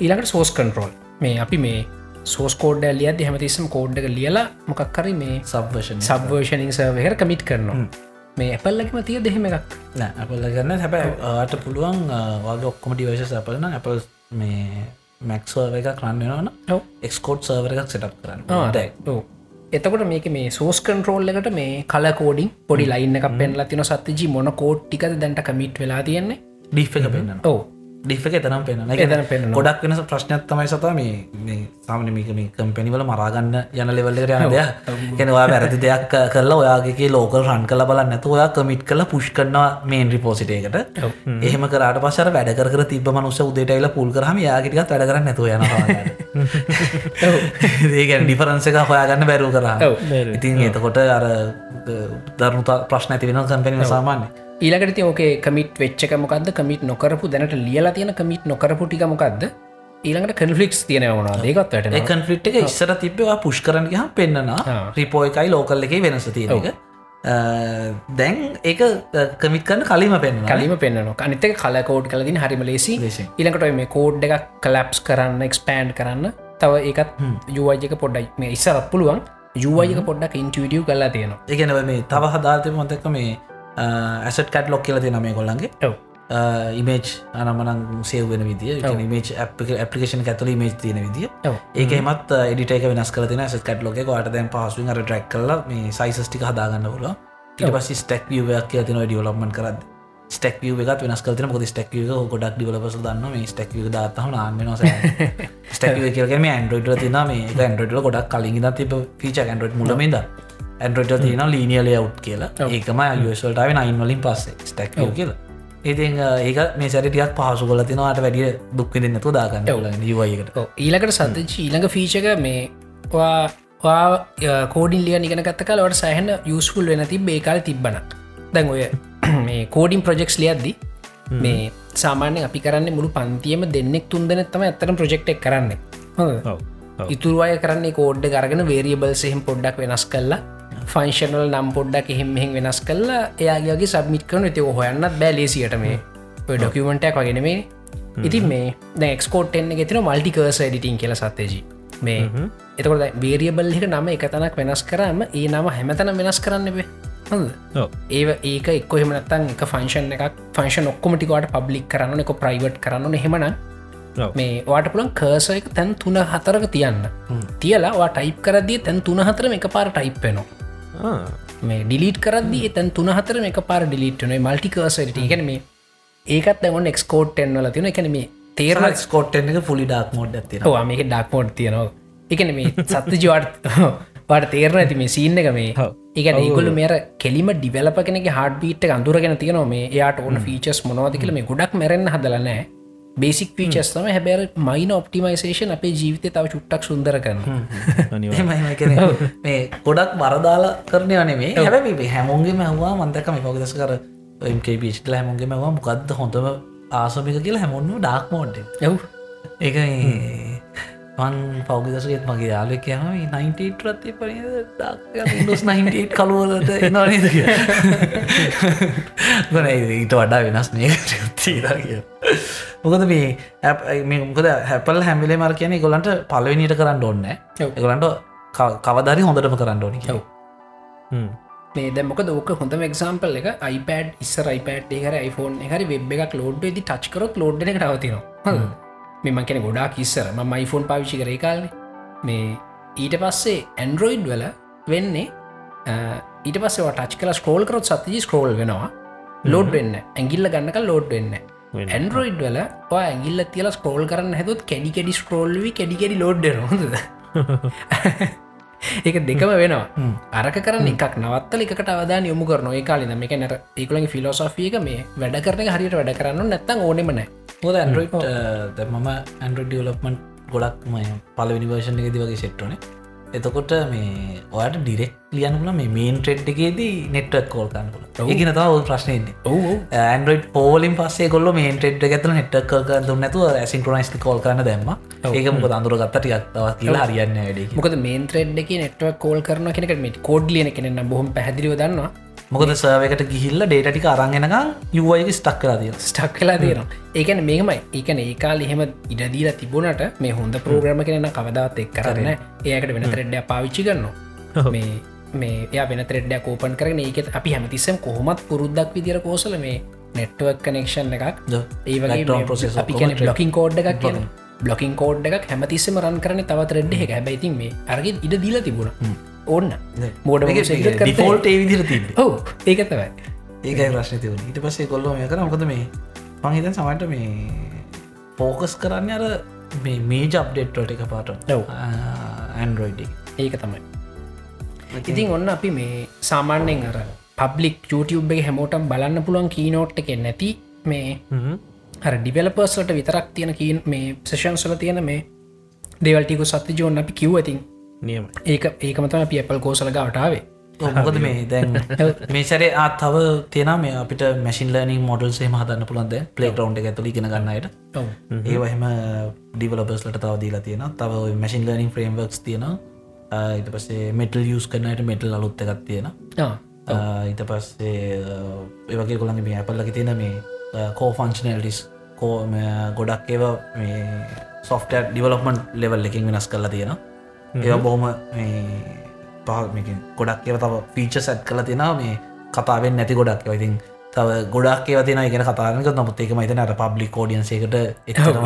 ඊළකට සෝස් කන්ට්‍රෝල් මේ අපි මේ සෝස් කෝඩ් ලියද හැමතිස්සම් කෝඩ් එක ලියලා මොකක්කර මේ සබ්වර්ෂන් සබ්වර්ෂනින් සර්වහර කමිට් කරනවා. මේ ඇපල්ලකම තිය දෙහෙම එකක්? නෑ අපල්ල ගන්න හැබැයි ආට පුළුවන් වගේ ඔක්කොම ඩිවශ අපලන අපල් මේ මැක්ස්ව එක කරන්න වන එක්ස්කෝට් සර්වර එකක් සටප් කරන්න එතකොට මේක මේ සෝස් කන්ට්‍රෝල් එකට මේ කල කෝඩින් පොඩි ලයින්න එක පෙන්ලා තින සත්තිජි මොන කෝඩ් ටිකද දැන්ට කමිට් වෙලා තියෙන්නේ? ඩිෆ් එක පෙන්න්න ඕ ඩිෆ එක තරම් පෙන එතන පෙන්වනවා. ගොඩක් වෙනස ප්‍රශ්නයක් තමයි සත මේ මේ සාමනමික මේ කම්පැනිවල මරාගන්න යන ලෙවල්ලට යන දෙයක්. කෙනවා වැරදි දෙයක් කරලා ඔයාගේ ලෝකල් රන් කල බල නැතු ඔයා කමිට් කල පුෂ් කරනවා මේන් රිපෝසිටේකට එහෙම කරට පසර වැඩ කර තිබ මනුස උදේටයිල පුල් කරහම යාගටිකත් වැඩ කරන්න නැතු යන ඒකැන ඩිෆරන්ස එක හොයාගන්න බැරු කරා ඉතින් එතකොට අර දරුණු ප්‍රශ්න ඇති වෙන කම්පැනින සාමාන්‍ය ඊලකට ඕකේ කමිට වෙච්චක මොකක්ද කමිට නොකරපු දැනට ලියලා තියෙන කමිට නොකරපු ටික මොකක්ද ඊළඟට කන්ෆලික්ස් තියෙනවනවා දේකත් වැට කන්ෆලිට් එක ඉස්සර තිබවා පුෂ් කරන හම් පෙන්න්නනා රිපෝ එකයි ලෝකල් එක වෙනස තියෙනක දැන් ඒක කමිත් කරන්න කලිම පෙන් කලිම පෙන්න්නන අනිතක කල කෝඩ් කලදින් හරිම ලේසි ඉලකට මේ කෝඩ් එකක් කලප්ස් කරන්න එක්ස්පෑන්් කරන්න තව ඒකත් යුවජක පොඩ්ඩයි මේ ඉස්සරත් පුළුවන්. යුවජක පොඩ්ඩක් ඉන්ටියඩියව් කලා තියෙනවා. එකනව මේ තව හදාතය මොතක මේ ඇසට කට් ලොක් කියල තින මේ කොල්ලන්ගේ ඉමේජ් අනමනං සේවෙන විදිිය. මේජ් පපිකේෂන ඇතුල මේජ් තියෙන විදිිය. ඒක එමත් එඩිටේක වෙනස් කරතින ඇස කට් ලොක වාට දැන් පහසුවෙන් අර ට්‍රක් කල මේ සයිස්ටික හදාගන්න පුල ඉට පස් ස්ටක් වයක් කිය තින ඩියවලප්මන් කරද ස්ටක් එකත් වෙනස් ොද ස්ටක් ගොඩක් ඩිවලපස දන්න මේ ස්ටක් දාතම නාන්න ස්ටක් කියලම ඇන්ඩරෝයිට තින මේ ඇන්ඩරෝට ගොඩක් කලින් තිබ ෆීච ඇන්ඩරෝට් මුලමද ඇන්ඩරෝට තින ලීනියල අවු් කියලා. ඒකම යුවල්ටාව නයින් වලින් පස්සේ ස්ටක් කියලා. ඉතින් ඒක මේ සැරිටියක් පහසු කොල තිනවාට වැඩිය දුක්වි දෙන්නතු දාගන්න යුවයකට ඊලකට සතච ඊළඟ ෆීචක මේ කෝඩින් ලිය නිගෙන ගත්ත කලවට සහන්න යුස්ෆුල් වෙන තිබ ඒකාල තිබ්බන දැන් ඔය (clears throat) මේ කෝඩින් ප්‍රජෙක්ස් ලියද්දි මේ සාමාන්‍ය අපි කරන්න මුළු පන්තියම දෙන්නෙක් තුන්දනෙත්තම ඇතරම් ප්‍රජෙක්් එක් කරන්න. ඉතුරුවය කරන්නේ කෝඩ්ඩ කරගෙන වේරියබල් සෙහම් පොඩ්ඩක් වෙනස් කල්ලා ෆංශනල් නම් පොඩ්ඩක් එහෙම මෙහෙන් වෙනස් කල්ලා එයාගේ සබමිට කරන ඇති හොයන්නත් බැලේසියට මේ. ඩොකියමටක් වගෙන මේ ඉතින් මේ දැක්ස්කෝට් එන්න ගෙතින මල්ටිකර්ස ඩිටින් කියල සත්තේජී මේ එතකොට වේරියබල් එක නම එක තනක් වෙනස් කරම ඒ නම හැමතන වෙනස් කරන්න වේ හොඳ. ඒ ඒක එක්ක හෙමනත්තන් එක ෆංශන් එකක් ෆංශන් ඔක්කොමටිකට පබ්ලික් කරන්න එක ප්‍රයිවට් කරන්න හෙමන. මේ වාට පුළන් කර්ස එක තැන් තුන හතරක තියන්න. තියලා වා ටයිප් කරදී තැන් තුන හතරම එක පාර ටයිප් වෙනවා. මේ ඩිලිට කරදදි තැන් තුන හතර එක පාර ඩිලිට්න මල්ටිකර්සට ගැන මේ ඒකත් දැවන එක්ස්කෝට් එන්නල තින එකන මේ තේරන ස්කෝට් එක ෆුලි ඩක් මෝඩ් ඕ මේක ඩක්මෝඩ් තියනවා. එකන මේ සත්ත ජවාට පට තේරන ඇති මේ සිීන්න එක මේ. එක ඒගොල මේර කෙලිම ඩිවලප කෙනෙ හඩ බීට් අඳුරගෙන තියෙනවා. මේ එයාට ඕන ෆීචස් මොනවද කියල මේ ගොඩක් මැරෙන්න්න හදලනෑ බේසික් පීචස්තම හැබැර මයින ඔප්ටිමයිසේෂන් අපේ ජීවිතය තව චුට්ටක් සුන්දර කරන්න (laughs) මේ ගොඩක් වරදාලා කරනය අනේ හැබැ හැමුන්ගේ මැහවා මන්දක මේ පොකදස කර එම්ගේ පිච්ටල හැමුන්ගේ මැවා මොකක්ද හොඳම ආසමික කියලා හැමුණු ඩක් මෝඩ් යව් එක මන් පෞගදසගෙත් මගේ යාලෙ කියම 98 රත්ය පනි ඩස් 98 කළුවලට එනනේද ගන ඊට වඩා වෙනස් තීර කිය මොකද මේ මේ මොකද හැපල් හැමිලේ මර කියන ගොලන්ට පලවෙනිට කරන්න ඕන්න ඔව්. එකගලන්ට කවදරි හොඳටම කරන්න ඕනි ඔව්. මේ දැමක දෝක හොඳම එක්සාම්පල් එක iPad ඉස්සර iPad ඒකර iPhone හරි වෙබ් එකක් ලෝඩ් ද ටච්කරොත් ලෝඩ් එක රවතිනවා මෙම කෙන ගොඩා කිස්සර ම iPhone පාවිච්චි කර කාලේ. මේ ඊට පස්සේ ඇන්ඩරෝයිඩ් වල වෙන්නේ ඊට පස්සේ ටච් කල ස්කෝල් කරොත් සතතිජි ස්කෝල් වෙනවා. ලෝඩ් වෙන්න ඇගිල්ල ගන්නක ලෝඩ් වෙන්න. ඇන්ඩරෝයිඩ් වල ඇගිල්ල තියල ස්කෝල් කරන්න හැතුත් කැඩි කැඩි ස්කෝල්වි කැඩිකැඩි ලෝඩ් හොඳද (laughs) (laughs) ඒක දෙකම වෙනවා. අරක කරන්න එකක් නවත්තල එකට අවදාන යොමු කරන ඒ කාලි මේක නැට ඒකලගේ ෆිලෝසොෆියක මේ වැඩ කරන හරියට වැඩ කරන්න නැත්තන් ඕනෙමන හොද ඇන්ඩරෝයිට් මම ඇන්ඩරෝඩ් ඩියලප්මන්් ගොඩක් ම පලවිනි වර්ෂණ එකෙද වගේ සෙට්ටනේ එතකොට මේ ඔයාට ඩිරෙක් ලියන්ල මේ මේන් ට්‍රෙඩ් එකේදී නෙට්වක් කෝල් කන්නල ඒගෙන තව ප්‍රශ්නයන්නේ ඔවු ඇන්ඩරෝඩ් පෝලින් පස්සේ කොල්ල මේ ටෙඩ් ඇත නෙට්ක දුන්න නැතුව ඇසින්ක්‍රනයිස්ට කෝල් කරන්න දැම්ම. ඒක මොක අඳුර ගත්ත ටිකක්තව කියලා හරියන්න වැඩ මොකද මේන් ත්‍රෙඩ් එක නෙට්ව කෝල් කරන කෙනෙක මේ කෝඩ් ලියන කෙනෙ බොහම පැදිලිව දන්නවා. මොකද සර්වකට ගිහිල්ල ඩේටික අරන්ගෙනකම් යුවයක ස්ටක් කලා තිය ස්ටක් කලා තියෙනවා. ඒකන මේමයි ඒකන ඒකාල එහෙම ඉඩදීල තිබුණට මේ හොඳ ප්‍රෝග්‍රම කෙන කවදාත් එක් කරන්න ඒකට වෙන ත්‍රෙඩ්ඩ පාවිච්චි ගන්න මේ මේ වෙන ත්‍රෙඩ්ඩ කෝපන් කරන ඒකෙත් අපි හැමතිස්සම් කොහොමත් පුරුද්දක් විදිර කෝසල මේ නෙට්ුවක් කනෙක්ෂන් එකක් ඒ වගේ අපි කියන බ්ලොකින් කෝඩ් එකක් කියන බ්ලොකින් කෝඩ් එකක් හැමතිස්සම රන් කරන තවත් රෙඩ් එක හැබැයිතින් මේ අරගෙ ඉඩ දීල තිබුණ. ඔන්න මෝඩ ඒ විදිර තිබ ඔව. ඒකතවයි ඒකයි ප්‍රශ්න තිවන ඊට පස්සේ කොල්ලෝ මේ කර. මොකද මේ පහිතන් සමට මේ පෝකස් කරන්න අර මේ මේ ජබ්ඩෙට්වට එක පාට. ඇන්ඩරෝයිඩ් ඒක තමයි ඉතින් ඔන්න අපි මේ සාමාන්‍යෙන් අර පබ්ලික් YouTube එක හැමෝටම් බලන්න පුළුවන් කීනෝට් එක නැති මේ හර ඩිවලපර්ස්ලට විතරක් තියෙන කීන් මේ සේෂන්සල තියෙන මේ දෙවල්ටිකු සත්ති ජෝන් අපි කිව්වතින් නියම ඒක ඒකමතම අපි අපල් කෝසල ගවටාවේ මොකද මේ දැන් (laughs) මේ සරේ ආත් තව තියෙන මේ අපිට මැසින් ලනිින් මොඩල්සේ හදන්න පුළන්ද පලේ රවන්් එක ඇතුලි ගෙන ගන්නයට ඔව්. ඒවහම ඩිවලබස්ලට තව දීලා තියෙන තව මැසින් ලනිින් ෆ්‍රේම්වක්ස් තියෙන ඉට පස්සේ මෙටල් යස් කරනයට මෙටල් අලුත්ත එකක් තියෙන ඊට පස්සේ ඒවගේ කොළඟ මේ ඇපල්ලක තියෙන මේ කෝ ෆංශනල්ටිස් කෝ ගොඩක් ඒව මේ සොෆ්ට ඩිවලොපමන්් ලෙවල් එකින් වෙනස් කරලා තියෙන ඒ බොහොම පහ ගොඩක් ඒව තව ෆීච සැත් කල තියෙන මේ කතාවෙන් නැති ගොඩක් ඉතින් තව ගොඩක් ඒව තින ගෙන කතාරනක නමුත් ඒක මතන අර පබ්ලි කෝඩියන්සේකට එතම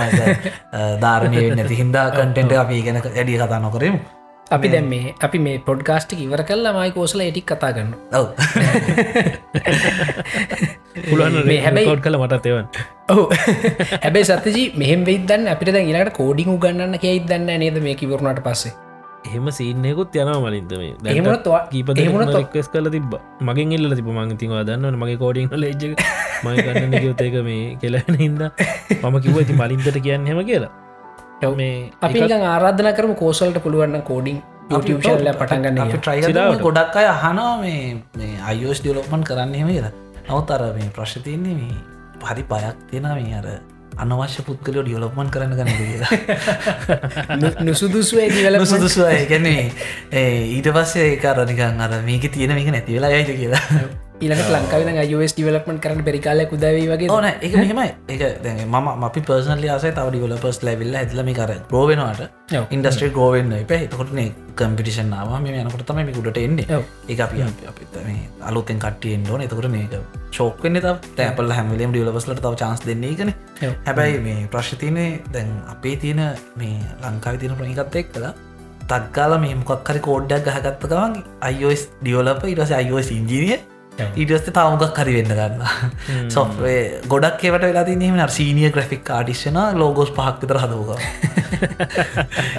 ධාරණය නැති හින්දා කටෙන්ට අපි ගැන ඇඩිය කතා නොකරමු අපි දැම් මේ අපි මේ පොඩ්ගාස්ටික් ඉවර කල්ලා මයි කෝසල එටික් කතා ගන්න ඔව. පුළුවන් මේ හැබැයි- කෝඩ් කළ මටත් එවන් ඔහු හැබයි සතජී මෙහෙම වෙදන්න අපිට දැන් ඉලට කෝඩිං ගන්න කෙයි දන්න නේද මේ කිවරුණට පස්සේ? එහෙම සීනයකුත් යනවා මලින්ද මේ. ඔයා- කීප ක්ස් කල තිබ මගින් එල්ල තිබ මංතිවා දන්න මගේ කෝඩිං ලේජ මයි කන්න ගයොතේක මේ කෙලන හින්ද. මම කිව ඇති මලින්තට කියන්න හෙම කියලා අපි ආරාධන කරම කෝසල්ට පුළුවන්න කෝඩිං ශල්ල පටන්ගන්න ට්‍රයි. ගොඩක් අය අහනවා මේ මේ අයෝස් ඩියලොප්මන් කරන්න හෙම කියලා. නවත් අර මේ ප්‍රශ්න තියන්නේ මේ හරි පයක් තියෙන මේ අර අනවශ්‍ය පුද්ගලෝ ඩියලොප්මන් කරන්න ගන්න කියලා. නුසුදුස්වේ දිවල සුදුසුව ගැන්නේ ඊට පස්සේ ඒකාරනිකන් අර මේක තියෙන මේක නැතිවෙලා යයිද කියලා ඊළඟට ලංකාවන අයස් ඩිවලපමට කරන්න පෙරිකාලයක් උදවී වගේ ඕන එක මෙහෙමයි. එක දැ ම අපි පර්සනල ආසේ තව ඩිවලපස් ලැවිල්ල ඇදලමි කර ග්‍රෝවෙනවාට ඔව්. ඉන්ඩස්ට්‍රේ ග්‍රෝවෙන්න එප. එතකොටන කම්පිටිෂන් නාව මේ යනකොට තම මේ ගුඩට එන්නේ. ඒ අපි අපි මේ අලුතෙන් කටියෙන් ෝන එතකට මේක ශෝක්වෙන්න ත තැපල් හැමිලම් ඩිවලපස්ලට තව චන්ස් දෙන්නේ කන. හැබැයි මේ ප්‍රශ්තිනය දැන් අපේ තියෙන මේ ලංකාව තින ප්‍රනිකත් එක් කලා තක්කාල මේ මොකක්කරි කෝඩ්ඩක් ගහගත්ත ගවන් අයිෝස් ඩියවලප ඉටස අයිෝස් ඉංජිනිය ඊටස්ත තවමගක් කරි වෙන්න ගන්න සොෆ්ේ ගොඩක් එවට වෙලා තිනීම සීනිය ග්‍රෆික් ආඩිශ්න ලෝගෝස් පහක් විතර හදවක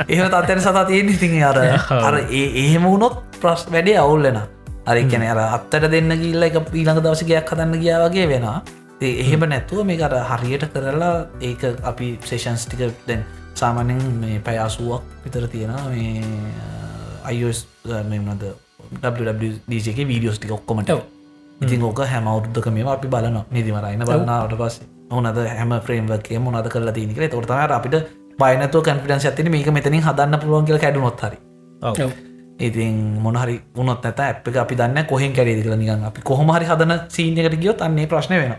එහ තත්තැන සතා තියෙන ඉතින් අර (laughs) අර එහෙම වුණොත් ප්‍රශ් වැඩේ අවුල්ලෙන අරි කැන අර අත්තට දෙන්න ගිල්ල එක ඊළඟ දවසගයක් හදන්න ගියා වගේ වෙනවා. ඒ එහෙම නැතුව මේ අර හරියට කරලා ඒක අපි සේෂන්ස් ටික දැන් සාමානෙන් මේ පැය අසුවක් විතර තියෙන මේ අයිස් මෙමනද WWDජක වීඩියෝස් ටික ඔක්කොමට ඉතින් ඕක හැම අවුද්ධක මේ අපි බලන නිදිමරයින බලන්නාවට පස් ඕනද හැම ෆ්‍රේම්වර්ගේ මොනද කරලා තිනික තොරතම අපිට බයනතු කන්ෆිඩන්ස් ඇතින මේක මෙතනින් හදන්න පුළුවන් කියල කැඩුනොත් හරි. ඔව්. ඉතින් මොනහරි උනොත් ඇත ඇප් එක අපි දන්න කොහෙන් කැරේදි කළ නිගන් අපි කොහොමහරි හදන සීනකට ගියොත් අන්නේ ප්‍රශ්න වෙන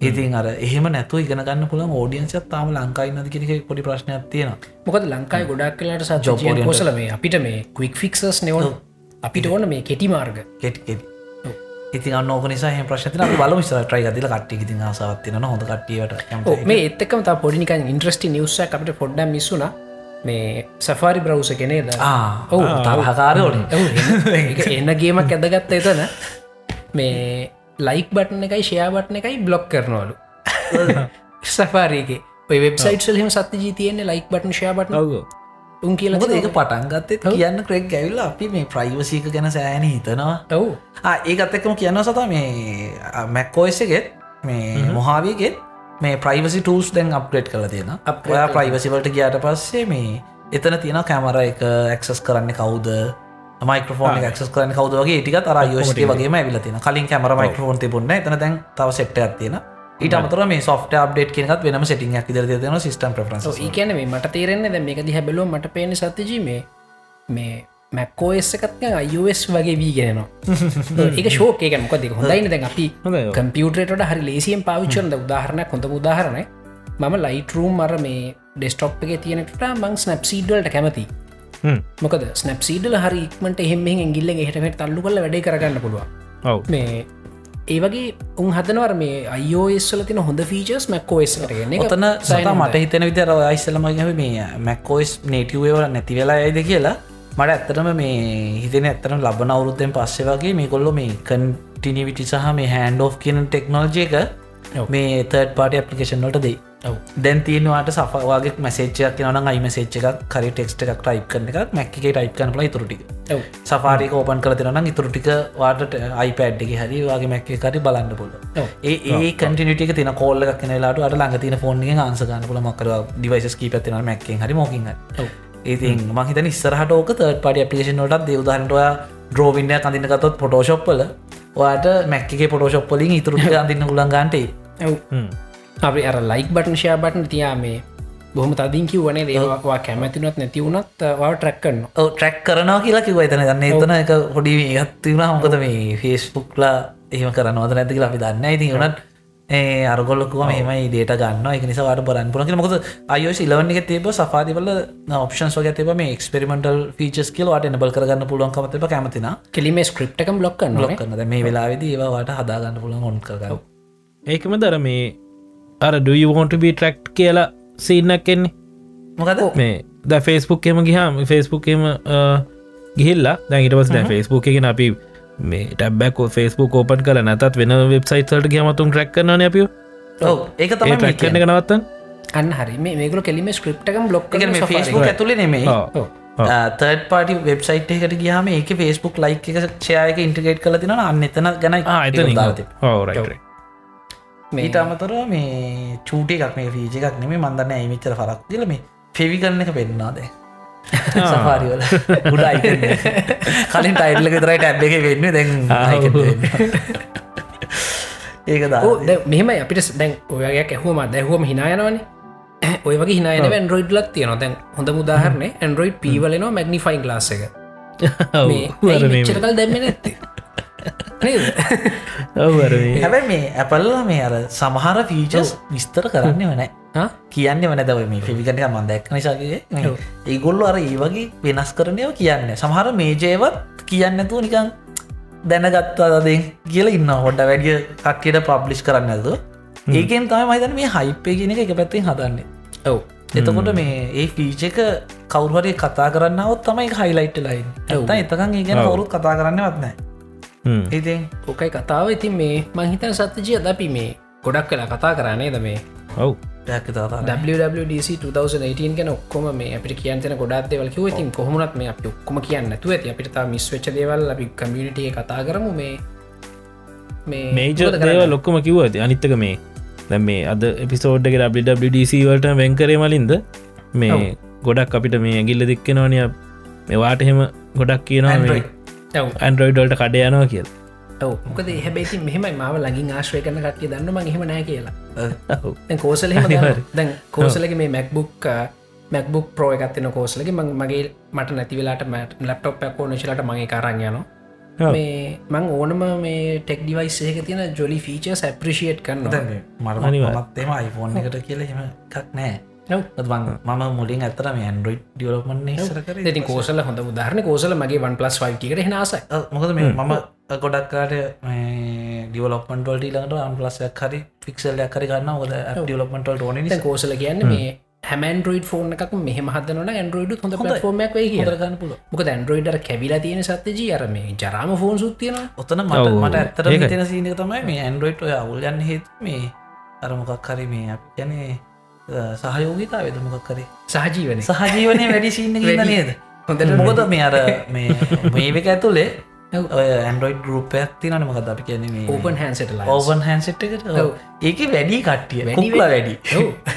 ඉතින් අර එහෙම නැතු ඉගෙන ගන්න පුළන් ෝඩියන්සත් තාම ලංකායින්න කියෙක පොඩි ප්‍රශ්නයක් තියෙන මොකද ලංකායි ගොඩක් කලට ස Job oriented. පොසල මේ අපිට මේ කුයික් ෆික්සස් නෙවන අපිට ඕන මේ කෙටි මාර්ග. කෙට් ඉති අන්නෝක නිසා හ ප්‍රශ්න බල විස්ර ට්‍රයි ගදිල කට්ටි ඉතින් ආසාවත්තින හොඳ කට්ටියට ඔව්, මේ එත්තකම තා පොඩිනිකන් ඉන්ට්‍රස්ටි නිවස අපට පොඩ්ඩ මිස්සුන මේ සෆාරි බ්‍රවස කෙනේද ඔවු. තරහකාරෝන එන්න ගේමක් ඇදගත්ත එතන. මේ ලයික් බටන එකයි ෂයා බටන එකයි බ්ලොක් කරනවලු. (laughs) සෆාරයගේ ඔය වෙබ්සයිට් හෙම සත්‍ය ජීතියන්නේ ලයික් බටන් ෂයා බටන උන් කියල ඒක පටන් ගත්තේ කියන්න ක්‍රෙක් ඇවිල්ල අපි මේ ප්‍රයිවසීක ගැන සෑන හිතනවා. ඔවු. ඒකත් එක්කම කියන්න සතා මේ මැක්කෝස්සගෙත් මේ මොහාවයගෙත් මේ ප්‍රයිවසි ටූස් දැන් අප්ග්‍රේඩ් කල තියෙන ඔයා ප්‍රයිවසිවලට ගියාට පස්සේ මේ එතන තියෙන කැමර එක ඇක්සස් කරන්න කවුද? මයිකෝන ක්ස් කරන කවදගේ ටික තර යෝෂටේ වගේ ඇවිල තින කලින් කැමර මයිකෝන් තිබුන්න එතන දැන් තව සෙට්ට ඇත්තියෙන ඊට අමතර මේ සොෆ්ට අප්ඩේට් කියනත් වෙනම සිටික් ඉදර තියෙන සිස්ටම් ප්‍රන්ස් මේ මට තේරෙන්නේ දැ මේක දිහ බැලෝ මට පේන සත්‍යජී මේ මැක්කෝස් එකත්ක අයස් වගේ වීගෙනවා (laughs) ඒක ශෝක එක මොකද හොඳයින දැන් අපි. කම්පියුටරට හරි ලේසියෙන් පාවිච්චන්ද උදාහරණයක් හොඳ උදාහරණය. මම ලයිටරූම් මර මේ ඩෙස්ටොප් එක තියෙනට මං ස්නප් සීඩල්ට කැමති. මොකද ස්නප් සීඩල හරික්මට එහෙම ගිල්ල හටට තල්ලු කල වැඩ කරගන්න පුළුව මේ ඒ වගේ උන් හදනවර මේ අයෝස්ල තින හොඳ ෆීචස් මැක්කෝස් ඔතන සත මට හිතන විතර අයිස්සලම ගැව මේ මැක්කෝස් නේටවේවල නැති වෙලා ඇයිද කියලා මට ඇත්තටම මේ හිතන ඇත්තන ලබන අවුරුත්තෙන් පස්සේ වගේ මේ කොල්ලො මේ කන්ටිනිවිටි සහ මේ හැන්ඩ ෝ් කියන ටෙක්නෝජය එක මේ තර්ඩ පාටි අපපලිකේෂන් වලට දෙයි දැන් තියෙනවාට සෆවාගේ මසේච්චයක් නන අයි මසේච්ච එකක් කරි ටෙක්ස්ට එකක් ටයිප් කරන එකක් මැක්කේ ටයිප් කන ල තුරටික සෆාරික ඕපන් කර තිරන ඉතුරටික වාට අයිපඩ්ඩි හරි වගේ මැක්ක කරි බලන්න පුල ඒ ඒ කටිනිටික තින කෝල්ල කනලාට අට ළඟ තින ෆෝන්ගේ ආන්සගන්න පුල මකර ඩිවයිස් කී පැතින මැක්කෙන් හරි මොකින් ඒතින් මහිත නිස්සරහට ඕක තර්ට පඩි අපපලිකේෂන් ොටත් දෙවදාරටවා ඩ්‍රෝවින්ඩ කඳන්නකතොත් පොටෝශොප්පල ඔයාට මැක්කේ පොටෝශොප්පලින් ඉතුරට අඳන්න උලන්ගන්ටේ හ්ම්. අපි අර ලයික් බටන් ෂයා බටන් තියා මේ බොහම තදින් කිව්වනේ දේවා කැමැතිනොත් නැතිවුණත් වා ට්‍රැක්කන්න ට්‍රැක් කරනවා. කියලා කිව එතන. දන්න එතන එක හොඩි ගත්තිවුණ මොකද මේ ෆේස්බුක්ලා එහෙම කරනවද නැති කියලා අපි දන්න ඉතින් වනත් ඒ අරගොල්ලකුව මෙමයි දේට ගන්න එක නිසාට බරන් පුරක මොකද අයෝස් ඉලවන්න එක තිබ සාධිවල ඔප්ෂන්ස් වගේ තිබ මේ එක්ස්පෙරිමෙන්ටල් ෆීචස් කියලවාට එනබල් කරගන්න පුළුවන්කම තිබ කැමතින කෙලිම ස්ක්‍රප් එකම් බ්ලොක් කරන්න ලොක් කරනද මේ වෙලාවෙද ඒවාට හදාගන්න පුළුවන් ඔොන් කරගව ඒකම දර මේ අර ඩුවෝන්ට බී ට්‍රක්් කියලා සින්නක් එන්නේ. මොකද? මේ ද ෆෙස්බුක් එම ගහම ෆෙස්බුක් එම ගිහිල්ලා දැහිට පස් දැ ෆෙස්බුක් එකෙන අපි මේ ටැබක් ෆෙස්බුක් ඕපන් කල නැතත් වෙන වෙබ්සයිට්සල්ට ගමතුන් ට්‍රක් කරන අපිය ඔව ඒක ඒ තමයි ට්‍රක් කරන නවත්තන් අන්න හරි. මේ මේකල කෙලිම ස්ක්‍රප් එකම් බ්ලොක් ෆෙස්බුක් ඇතුලේ නෙමෙයි. ඔව්. තර්ඩ පාටි වෙබ්සයිට් එකට ගහම ඒක ෆෙස්බුක් ලයි් එක ෂයක ඉන්ට්‍රගේට් කල තින අන්න එතන ගැන එත ඕරයි මීට අමතර මේ චූට එකක් මේ ෆීජ එකක් නෙමේ මන්දන්න ඇමිචර පරක් දිල මේ ෆෙවි කරන්න එක පෙන්නාද සපාරිවල ගුඩයි කලින් ටයිල්ල තරයි ටැබ් එක වෙන්න දැන් ඒක දා මෙහම අපිට දැන් ඔයගේ ඇහුවම දැහුවම හිනායනවන ඔය වගේ හිනායන ඇන්ඩරෝයිඩ් ලක් තියන දැන් හොඳ මුදාහරන ඇන්ඩරෝයිඩ් පීවලනවා මැගනිෆයින් ලාස එක. (laughs) චරකල් දැම්ම නැත්තේ හැබැයි මේ ඇපල්ල මේ අර සමහර ෆීචස් විස්තර කරන්න වනෑ? කියන්න වනදව මේ ෆිවිකටක මන්දැක් නිසාගේ ඒගොල්ලු අර ඒ වගේ වෙනස් කරනයව කියන්න. සමහර මේජයවත් කියන්නතු නිකං දැනගත්තාදෙන් කියල ඉන්න හොඩ වැඩිය කට්ටියට පබ්ලිෂ් කරන්න ඇතු ඒකෙන් තම මයිතන මේ හයිපේ කියන එක පැත්තෙන් හදන්නේ. ඔව්. එතකොට මේ ඒ ෆීච එක කවුරේ කතා කරන්නවත් තමයි හයිලයිට් ලයින් ඇත එතකන් ඒ ගැන කවුරුත් කතා කරන්න වත්නෑ ඉතින් ඕකයි කතාව ඉතින් මේ මංහිතන සත්්‍යජය දපි මේ ගොඩක් කලා කතා කරන්නේ ද මේ ඔව් WWDC 2018 ගැන ඔක්කොම මේ අපිට කියන්තන ගොඩක් දෙවල් කිව ඉතින් කොහොමත් මේ අපි ඔක්කොම කියන්න තු ඇති අපිට තා මිස්වෙච්ච දේවල් අපි කමියනිටිය කතා කරමු මේ මේ මේජ දේව? ලොක්කොම කිව ඇති අනිත්තක මේ දැ මේ අද එපිසෝඩ්ඩක WWDC වලට වෙන්කරේ මලින්ද මේ ගොඩක් අපිට මේ ඇගිල්ල දෙක්කෙනවානය මෙවාට එහෙම ගොඩක් කියනවා ඇන්ඩරෝයිඩල්ට කඩ යනවා කියල්. ඔව්. මොකද හැබැති මෙහමයි මාව ලගින් ආශ්‍රය කරන කට්ටිය දන්නම හෙම නෑ කියලා. ඔව්. දැන් කෝසල දැන් කෝසලගේ මේ මැක්බුක් මැක්බුක් ප්‍රෝ එකත්තින කෝසලගේ මං මගේ මට නැතිවෙලාට මට ලප්ටොප් පැකෝ නිශලට මගේ කරන්න යනවා. ඔව්. මේ මං ඕනම මේ ටෙක් ඩිවයිස් එක තියෙන ජොලි ෆීචස් ඇප්‍රිෂියට් කරන්න මට අනිවාර්ය. මත්තේම iPhone එකට කියල හෙම එකක් නෑ ඔව්. මම මුලින් ඇතර මේ ඇන්ඩරෝයිඩ් ඩියලොපමන් සර ඉතින් කෝසල හොඳ උදාහරණ. කෝසල මගේ වන් ප්ලස් ෆයිටිකට හෙනස මොකද මේ මම ගොඩක්කාට ඩියවලොපන්ටල් ඊලට අම්ලස්සයක් හරි ෆික්සල්ලයක් කරි ගන්න ොද ඩියලොපන්ටල් ඕන කෝසල කියන්න මේ හැමන්ඩරෝයිඩ් ෆෝන් එකක් මෙහම හදන ඇන්ඩරෝයිඩ් හොඳ ෆෝර්මක් වේ කිය ගන්න පුල මොක ඇන්ඩරෝයිඩර කැවිලා තියෙන සත්්‍යජී අර මේ ජරාම ෆෝන් සුත්තියෙන ඔතන මට. මට ඇත්තර. තෙන සීනක තමයි මේ ඇන්ඩරෝයිට් ඔය අවුල්ගන්න හේතු මේ අරමොකක් හරි මේ අප ගැනේ සහයෝගිතා වෙද මොකක් කරේ සහජීවන සහජීවනය වැඩි සිීන්න කියන්න නේද? හොඳට මොකද මේ අර මේ (laughs) මේක ඔය ඇන්ඩරෝයිඩ් ගරුපයක් තිනන මොකද අපි කියන්නේ මේ ඕපන් හැන්සටල ඕවන් හැන්සෙට් එකට. ඒක වැඩි කට්ටිය. කුක්ලා වැඩි.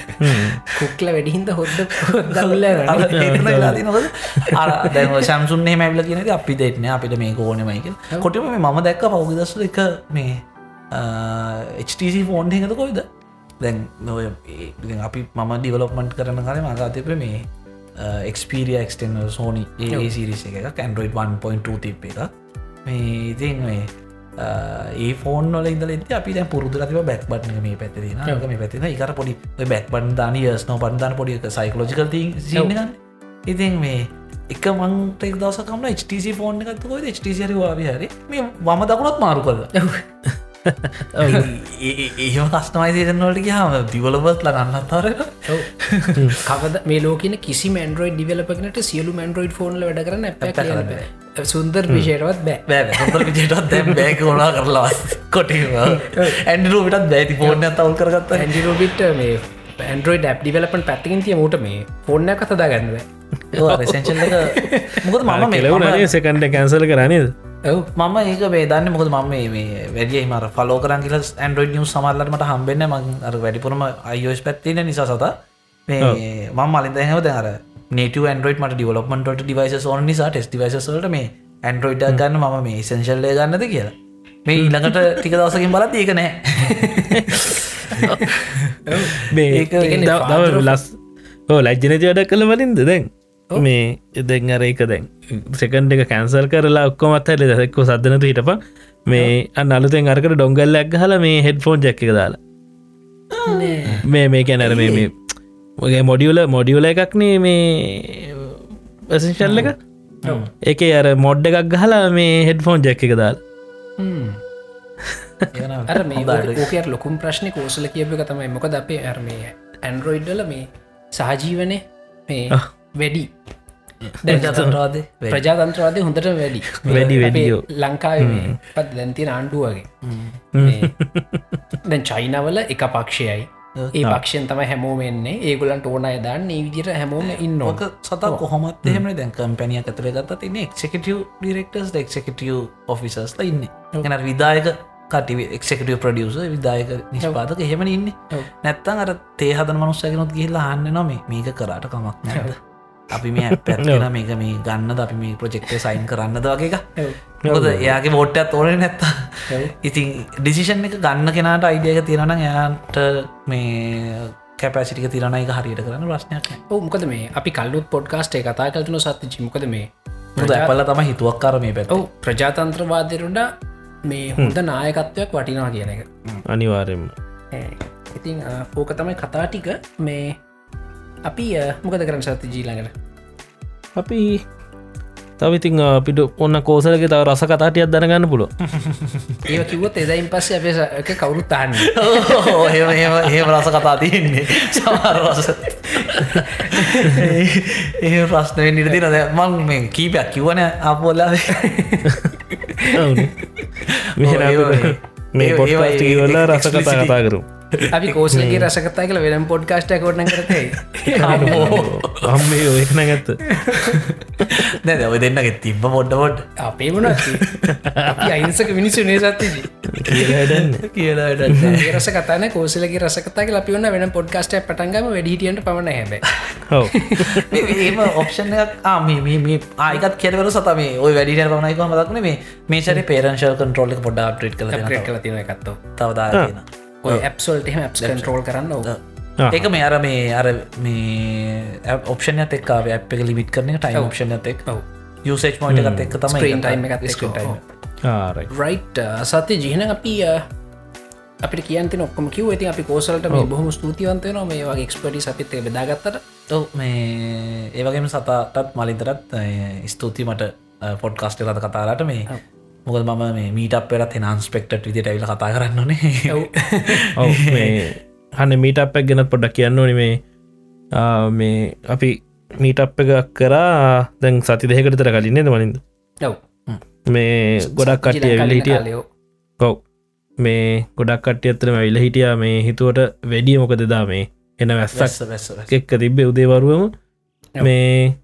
(laughs) කුක්ල වැඩිහින්ද හොද්ද දැ සම්සුන්නේ මැබල කියන අපි දෙටන අපිට මේ ඕනමයික කොටම මේ මම දැක්ක පෞගදස්ස එක මේ HTC ෆෝන්් එකද කොයිද දැන් නොය අපි මම ඩිවලොප්මන්ට් කරන කල මගතප මේ එක්ස්පිරිය එක්ටන සෝනි ඒ සිරිස එක කැන්ඩරෝයිඩ් 1.2 තිප් එක. මේ ඉතින් මේ ඒ ෆෝන් ල ඉදල අපි පුරදු තිව බැක් බට්න මේ පැතින මේ පැතින එකර පොඩි බැක් බන් දාන යස්නෝ බන්ධන පොඩි සයිකලෝජිකල් ඉතින් මේ එක මන්ට දවසකම HTC ෆෝන් එකත්කො HTCරි වාවි හරි. මේ වම දකුණත් මාරු කරල (laughs) ඒම කස්ටමයිසේෂන්වලට හම දිවලබත් ලගන්න තර කවද මේ ලෝකන කිසි මන්ඩරෝයි ඩිවලපනට සියලු මන්ඩරෝයිඩ් ෆෝන්ල වැඩ කරන සුන්දර් විශයටවත් බෑ. බෑ හොඳර විජයටත් දැම් බෑක ඕනා කරලාවත් කොටීම ඇන්ඩරුවිටත් බෑති ෆෝර්න තවල් කරගත්ත. ඇන්ඩිරෝබිට මේ ඇන්ඩරෝයිඩ ඇප් ඩිවලපන් පැත්තිකින් තිය මට මේ ෆෝර්න කතදා ගන්නව මුකද මම මේ කෙලවුනේ සකන්ඩ කැන්සල් කරනේද මම ඒක මේ දන්න මොකද මම මේ- මේ වැඩිය මර ෆලෝ කරන් කියල ඇන්ඩරෝඩ් නිියස් සමල්ලට හම්බෙන්න ම අර වැඩිපුරම අයෝස් පැත්තින නිසා සත. මේ මම මලින්දහව දැර නට ඇන්ඩරෝඩ් මට ඩිවලොපමට ඩිවයිස ඕන නිසා ටෙස් ඩිවයිසල්ට මේ ඇන්ඩරෝයිඩ් ගන්න ම මේ සෙන්ශල්ලය ගන්නද කියලා. මේ ඊළඟට ටික දවසකින් බලත් ඒක නෑ. මේ ඒක දව ලස් ඕ ලජ්ජනති වැඩ කළ වලින්ද දැන් මේ එදැන් අර එක දැන් සෙකන්ඩ එක කැන්සල් කරලා ඔක්කොමත් හැල දැක්කෝ සද්ධනතු හිටප මේ අන්න අලුතෙන් අරකට ඩොංගල්ලක් හල මේ හෙඩ් ෆෝන් ජැක්ක දාලා. මේ මේ කැනර මේ මේ ඔගේ මොඩියුල මොඩියුල එකක්නේ මේ ඇසිශල්ල එක? එක අර මොඩ්ඩ එකක් ගහලා මේ හෙඩ් ෆෝන් ජැක්ක එක දාල්. අර මේ ලොකුම් ප්‍රශ්නය කෝසල කියප එක තමයි. මොකද අපේ ඇර මේ ඇන්ඩරෝයිඩ්ඩල මේ සහජීවනය මේ වැඩි. ජතන්රාදේ ප්‍රජාතන්ත්‍රවාදය. හොඳට වැඩි. වැඩි වැඩියෝ. ලංකාවේ පත් දැන්තින ආණ්ඩුවගේ මේ දැන් චයිනවල එක පක්ෂයයි. ඒ පක්ෂයෙන් තම හැමෝම එන්නේ. ඒගුලන්ට ඕනය දන්න ඒ විදිට හැමෝම ඉන්න ඕක සතා කොහොමත් එහෙම දැන් කම්පැනිය ඇතුර ගත්ත තින්න එක්කටව ඩිරෙක්ටර්ස් එක්කටව ඔෆිසස්ල ඉන්න. ගැන විදායක කට එක්කටව ප්‍රඩියස විදායක නිෂ්පාදක එහෙම ඉන්න. නැත්තන් අර තේ හදන මනුස්සයගෙනුත් ගිහිල්ලා හන්න නොම මේක කරාට කමක් නැද අපි මේ පැත්න (laughs) මේක මේ ගන්න අපි මේ ප්‍රජෙක්ටේ සයින් කරන්නද වගේ එක? මොකද එයාගේ බෝට්ටත් ඕන නැත්තා ඉතින් ඩිසිෂන් එක ගන්න කෙනට අයිඩියක තියෙනන එයාට මේ කැපසිටික තිරණ එක හරියට කරන්න ප්‍රශ්නයක් මොකද මේ අපි කල්ලුත් පොඩ්කාස්ටේ කතා කල්තුන සත්ති චිමකද මේ මුද ඇපල්ල තම හිතුවක්කාර මේ පැත් ඔව ප්‍රජාතන්ත්‍රවාදරුඩ මේ හොඳ නායකත්වයක් වටිනවා කියන එක. අනිවාරෙන්ම ඉතින් ඕක තමයි කතා ටික. මේ අපි අ, මොකද කරන සත්ති ජීලඟට අපි තවිතින් අපිට ඔන්න කෝසලක තව රස කතාටියක් දැනගන්න පුලො ඒ කිවත් එදයින් පස්සේ අපේ ස- එක කවුරුත් අන්න ඒම ඒ රස කතා තියෙන්නේ සමර රස ඒ ප්‍රශ්නය නිරති නද මං මේ කීපයක් කිවන අපෝල්ලා මේ පොට්ට වල රස කතා කතා කරු අපි කෝසලගේ රසකතා කල වෙනම් පොඩ්කාස්ට කොටන කරතේ. (laughs) අම්මේ ඔයකන ඇත්ත නැද ඔය දෙන්නගේ තිබ්බ පොඩ්ඩ පොඩ් අපේ වුණ අයින්සක මිනිස්සු නේ සත්තිජී කියලඩන්න කියලාට ඒ රස කතන කෝසලගේ රසකතාක ලපිවන්න වෙන පොඩ්කාස්ට පටන්ගම වැඩිටියට පමණ හැබ ඒම ඔප්ෂන් එකක් (laughs) මේ ආයකත් කෙරවර සතම ඔය වැඩිට පනයික මදක්න මේ මේචරි පේරංශල් කන්ට්‍රෝල්ල පොඩ අප්‍රේට් කල කල තින එකත්තෝ තවදාන ඔය ඇප්සොල්ට ඇප් කන්ට්‍රෝල් කරන්න ඕ ඒක මේ අර මේ අර මේ ඔප්ෂන් එක්කාව අප එක ලිමිට කරන ටයි ඔප්ෂන් එක් ඔව්. යුසේච් මෝට එකත් එක්. තම ටයිම් එකත් රයිට් සත්‍ය ජීන අපි අ, අපිට කියන්ති ඔක්කම කිව ඇති අපි කෝසලට මේ බොහම ස්තුතිවන්තයන මේ වගේ එක්ස්පටි අපිත් බෙදාගත්තට. ඔව් මේ ඒවගේම සතාටත් මලින්තරත් ස්තුති මට පොඩ්කාස්ට ලත කතාලාට මේ මොකද මම මේ මීට පෙරත් නාන්ස්පෙක්ට විදිට ඇවිල කතා කරන්නනේ (laughs) ඔව්. මේ හන්න මීට අපක් ගැනත් පොඩක් කියන්න ඕනි මේ අපි මීට අප් එකක් කරා දැන් සති දෙකට තර කලින්නෙද මනින්ද? නව් මේ ගොඩක් කට්ටිය ඇවිල හිටිය. ඔව්. මේ ගොඩක් කට්ටිය අතරම ඇවිල හිටිය. මේ හිතුවට වැඩිය මොක දෙදා මේ එන වැස්සක් වැස්ස වැස්ස එක්ක තිබ්බේ උදේවරුවම. මේ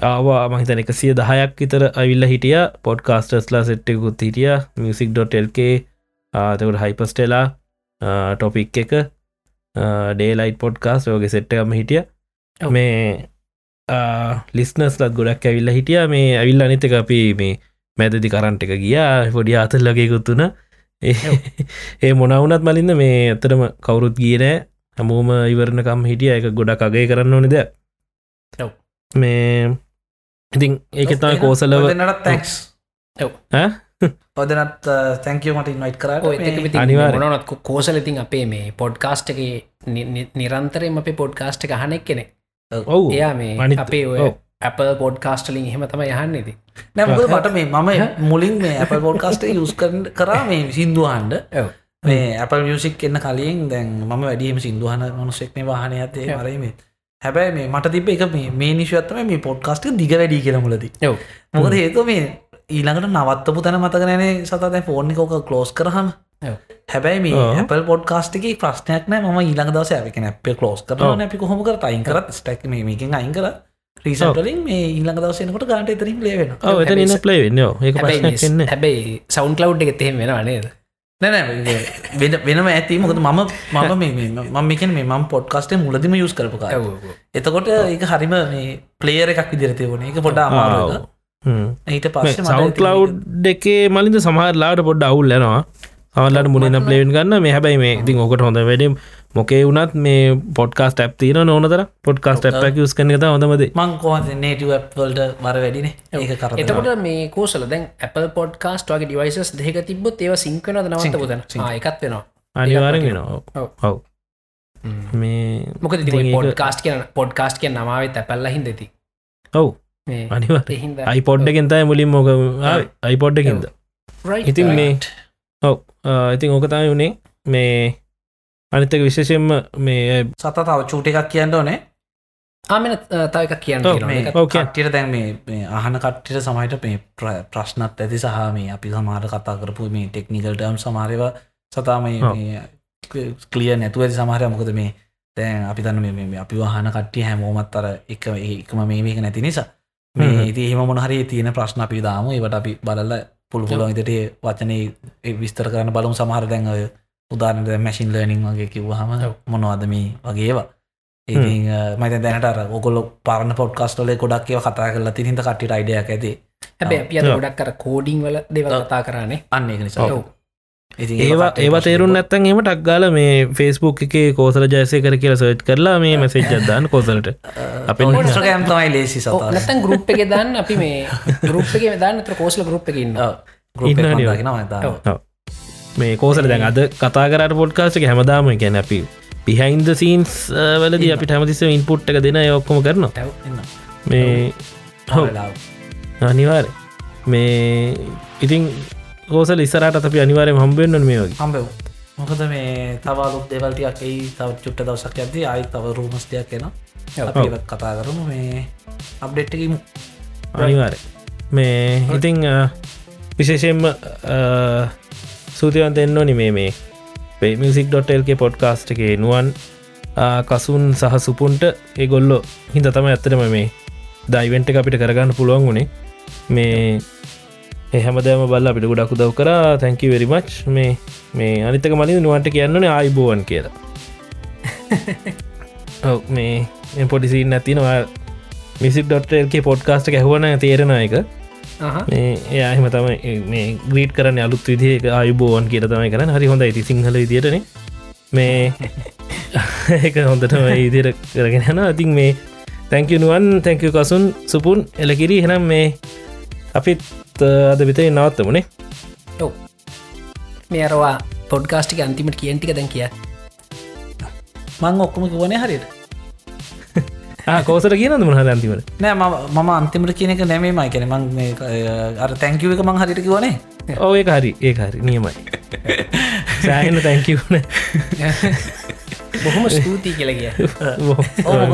ආවා. මහිතන එකසිය දහයක් විතර අවිල්ල හිටිය. පොඩ්කාස්ටස්ලා සෙට්ටකුත් හිටිය. මියසික්.ල්කේ ආතකට හයිපස්ටෙලා ටොපික් එක ඩේලයිට පොඩ්කාස් යෝග සෙට්ටකම හිටිය. මේ ලිස්නස්ලත් ගොඩක් ඇවිල්ල හිටිය. මේ ඇවිල්ල අනිතක අපි මේ මැදදි කරන්ට එක ගියා. පොඩි අතල්ලගේකුත්තුන ඒ (laughs) මොනවුනත් මලින්ද මේ ඇතරම කවුරුත් ගියනෑ හැමෝම ඉවරණකම් හිටිය. එක ගොඩක් අගේ කරන්න ඕනිද. මේ ඉතින් ඒක තමයි කෝසලව තැක්ස්? ඔදනත් තැංකව මට ඉන්වයිට් කරට අනිවාර්යෙන්. නොනත් කෝසල ඉතින් අපේ මේ පොඩ්කාස්ට් එක නිරන්තරෙන් අපේ පොඩ්කාස්ට් එක හනෙක් කෙනෙ ඔවු. එයා මේ අනිත්- අපේ ඔය. Apple පොඩ්කාස්ටලින් එහෙම තම යහන්නෙති නැමක මට මේ මම මුලින් මේ ඇප පෝඩ්කාස්ට යුස් කරා මේ සිින්දුහන්ඩ මේ Apple මියසික් එන්න කලින් දැන් මම වැඩියම සිින්දුහන මනුසෙක්නේ වාහන ඇතේ මරීම හැබැයි මේ මට තිබ එක මේ මේ නිශවත්තම මේ පොඩ්කාස්ට දිග වැඩි කියලමුලද ඔව්. මොකද හේතු මේ ඊළඟට නවත්තපු තැන මතකනෑනේ සතත ෆෝර්නි කෝක කලෝස් කරහම ඔව්. හැබැයි මේ. Apple පොඩ්කාස්ටික ප්‍රශ්නයක් නෑ ම ඊළඟ දවස ඇක නැපේ කලෝස් කරන අපි කොහොම කර අයින් කරත්. ස්ටක් මේකින් අයින් කර. රීසටලින් මේ ඊළඟ දවසනකොට ගාන්ට එතරින් ලේවෙන ඉන්න ප්ලේ වෙන්න. ඒක හැබැයි ප්‍රශ්නයක් එන්න. හැබැයි සෞන්් කලව් එක තෙහෙම වෙන නේද නැනෑ වෙන වෙනම ඇති. මොකද මම මම මේ මම මේකන මේ මම් පොඩ්කාස්ටේ මුලදිම යුස් කරපුකා. එතකොට ඒක හරිම මේ ප්ලේයර එකක් විදිරති වන එක පොඩ අමාරුව ඊට පස්සේ සවන්් කලව් එකේ මලින්ද සමහරලාට පොඩ්ඩ අවුල් ලනවා සමල්ලට මුලින ප්ලේන් ගන්න. මේ හැබයි මේ ඉතින් ඕකට හොඳ වැඩම් මොකේ වුනත් මේ පොඩ්කාස්ට ඇ් තින නොනතර පොඩ්කාස්ට ඇක් යස් කන ත හොඳමද මං කොහද නේටව ඇප්වල්ට මර වැඩිනේ. ඒක කර එතකොට මේ කෝසල දැන් Apple පොඩ්කාස්ට වගේ ඩිවයිසස් දෙක තිබොත් ඒව සිංකනද නවත පුදන එකත් වෙනවා. අනිවාරෙන් වෙන ඔව්. ඔව්. මේ මොක පොඩ්කාස්ට කියන පොඩ්කාස්ට කිය නමාවත් ඇපල්ල හිදති ඔව්. අනිවා අයිපොඩ් එකෙන්තයි මුලින් මොක අයිපොඩ් එකින්ද? ඉතින් මේ ඔව්. ඉතින් ඕකතයි වුණේ මේ අනිතක විශේෂෙන්ම මේ සත තව චූට එකක් කියන්න ඕනේ. ආමන එකක් කියන්න. කට්ටියට දැන් මේ අහන කට්ටිට සමයිට මේ ප්‍ර- ප්‍රශ්නත් ඇති සහ මේ අපි සමාර කතා කරපු මේ ටෙක්නිකල්ටම් සමාරව සතා මේ ඔව්. මේ කලිය නැතුව ඇති සමහරය මොකද මේ දැන් අපි තන්න මේ- අපි වහන කට්ටිය හැමෝමත් අර එක එකම මේක නැති නිසා. මේ ඉති එහෙම මොනහරි තියෙන ප්‍රශ්න අපි දාම. ඒවට අපි බලල්ල පුළුපුල ඉතට වචනය විස්තර කරන්න බලමු. සමහර දැන් ඔය උදාරනට මැසින් ලර්නිින් වගේ කිව්හම ඔව්. මොනවද මේ වගේවා ඉති මත දැනට ඔකොල පරණ පොඩ්කස්ටල ගොඩක් ඒව කතා කරලා තිහිද කට්ට අයිඩයක් ඇති. හැබැයි අපි අද ඔව්. ගොඩක් කර කෝඩිං වල දෙවල් කතා කරන්නේ අන්න නිසා ඒවා ඒව තේරුම් නැත්තන් එම ටක්ගාල මේ ෆෙස්බුක් එක කෝසල ජයසය කර කියලා සර්ච් කරලා මේ (laughs) මැසේජ් අදදාන්න කෝසලට. (laughs) අප ඉන්ස්ට්‍රගෑම් තමයි ලේසි නැත්තම් ගරුප් එක දාන්න අපි මේ (laughs) එක දාන්න තර කෝසල ගරුප් එක ඉන්න ඔව්. ඉන්නවනේ. ගෙන ඔව්. මේ කෝසල දැන් අද කතා කරට පොඩ්කාස්ටක හැමදාම ගැන අපි පිහයින්ද සීන්ස් වලද අපි හැමතිස ඉන්පුට් එක දෙන ඔක්කොම කරනවා. මේ අනිවාර මේ ඉතින් කෝසල ඉස්සරට අපි අනිවාරය හම්බෙන්න්න මේ වගේ. හම්බව මොකද මේ තවලුත් දෙවල්ටයක් ඒ තව චුට්ට දවසක් ඇති අයි තව රූමස්ටයක් එන අපි ඒවත් කතා කරමු. මේ අප්ඩෙට්ටකීමු අනිවාර මේ ඉතිං විශේෂයෙන්ම සූතියවන්ත එන්න ඕනි මේ පේමිසික්.ල්ක පොඩ්කාස්ට් එකේ නුවන් කසුන් සහ සුපුන්ට ඒ ගොල්ලො හිද තම ඇත්තටම මේ දයිවෙන්ට අපිට කරගන්න පුළුවන් වුණේ. මේ හැමදෑම බල්ල අපිට ගොඩක් උදව් කර. තැංකි වෙරිමච් මේ මේ අනිතක මලින් නුවන්ට කියන්නන ආයිබෝවන් කියලා. (laughs) ඔව් මේ පොඩිසින් ඇතිනවා මිසික්.ල්ක පොඩ්කාස්ට ඇහවන තේරෙන එක මේ එයාහිම තමයි මේ ග්‍රීට් කරන අලුත් විදිහ අයුබෝවන් කිය තමයි කරන හරි හොඳ ඇති සිංහල විදිටන මේ (laughs) ඒක හොඳටම ඉදිර කරගෙන යන ඉතින් මේ තැංකනුවන් තැංකව කසුන් සුපුන් එලකිරි හෙනම් මේ අපිත් අද විතයි නවත්තමුණේ ඔව්. මේ අරවා පොඩ්කාස්ටික අන්තිමට කියන්ටික දැන් කිය. මං ඔක්කොම කිවනේ හරියට. (laughs) කෝසට කියනද මොහ අන්තිමට? නෑ මම මම අන්තිමට කියන එක නැමේ මයි කෙන මං අර තැංකිව එක මං හරිට කිවනේ ඕ ඒ හරි ඒ හරි නියමයි. (laughs) සෑහන තැංකවන (laughs) බොහොම ස්තුතියි කියල කිය.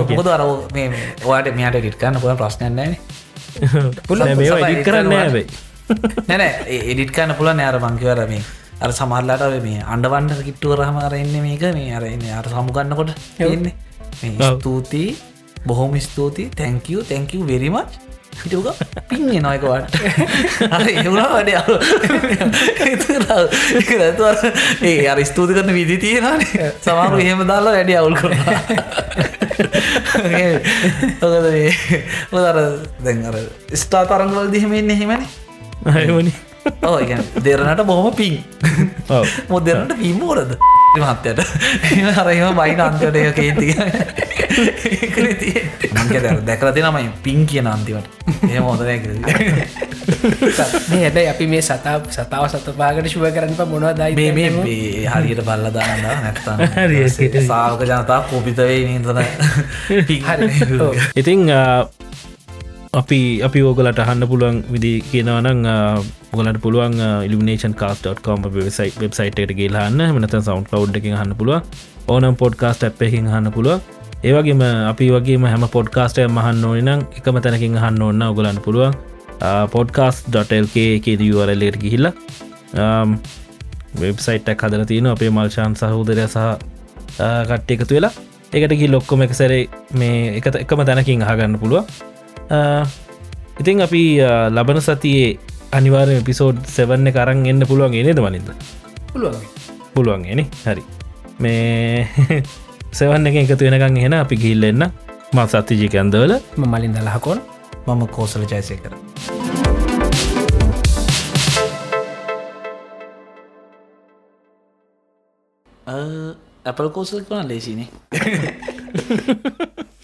මොකද අර මේ ඔයාට මෙයාට ඩිට්කන්න පුල ප්‍රශ්නයන්නේ මේ ඉඩිත් කරන්න ඇබයි නැනෑ එඩිට් කන්න පුල නෑර මංකිවර මේ අර සමරලාට ඔය මේ අන්ඩවන්න කිට්ටුව රහම අරන්න මේක මේ අරන්න අර සමුගන්නකොට එන්නේ ඔව්. ස්තුතියි බොහොම ස්තුතියි. තැංකව තැංකව වෙරිමච් හිටක පින්ගේ නොයකවට එවුණා වැඩ ඒ අර ස්තුති කරන විදි තියෙනන සමාරු එහෙම දාලා වැඩි අවුල් කර ඔදර දැන්ර ස්ටා තරංගවල් දිහෙමෙන්න එහෙමනි ඕ දෙරනට බොහොම පින් ඔව්. මොදරට පිම්මෝරද මත්තයට හරම බයින අන්තට කේති මංක දැකල තිනමයි පින් කියන අන්තිවට ඒ හොදනය මේ හැබැයි අපි මේ සතා සතාව සතපාගට ශුව කරන්න මොනවා දයි මේ මේ මේ හරියට බල්ලදාන්න නැත්තන්න හරි. සාාවක ජනතා කෝපිතවේ නතන ඉතිං අපි අපි ඕගලට අහන්න පුළුවන් විදි කියනවනං ගලට පුළුවන් ඉලිනේෂන් කාස්ටම් වෙසයි වෙබ්සයිට එකට ගේලාන්න මනත සවන්් කව් එක හන්න පුළුව ඕනම් පොඩ්කාස්ට ඇප් එකින් හන්න පුළුව ඒවගේම අපි වගේම හැම පොඩ්කාස්ටය මහන්න ඕනනම් එකම තැනකින් හන්න ඔන්න ඔගලන්න පුළුවන් පොඩ්කාස්.ල්ක එකේදවරලට ගිහිල්ල වෙබ්සයිට් හදර තියෙන අපේ මල්ශාන් සහෝදරය සහ කට්ට එකතු වෙලා එකට ගි ලොක්කොම එක සැරේ මේ එක එකම තැනකින් අහගන්න පුළුව ඉතින් අපි ලබන සතියේ අනිවාර්ය පිසෝඩ් සෙවන්න කරන්න එන්න පුළුවන් නේද මලින්ද පුළුවන්. පුළුවන් එන හරි. මේ (laughs) සෙවන්න එක එකතු වෙනකං එෙන අපි ගිල්ලෙන්න මත් සත්තිජිකන්දවල මලින් දලහකොන් මම කෝසල ජයසය කර ඇපල් කෝසල් කන ලේසිනේ (laughs)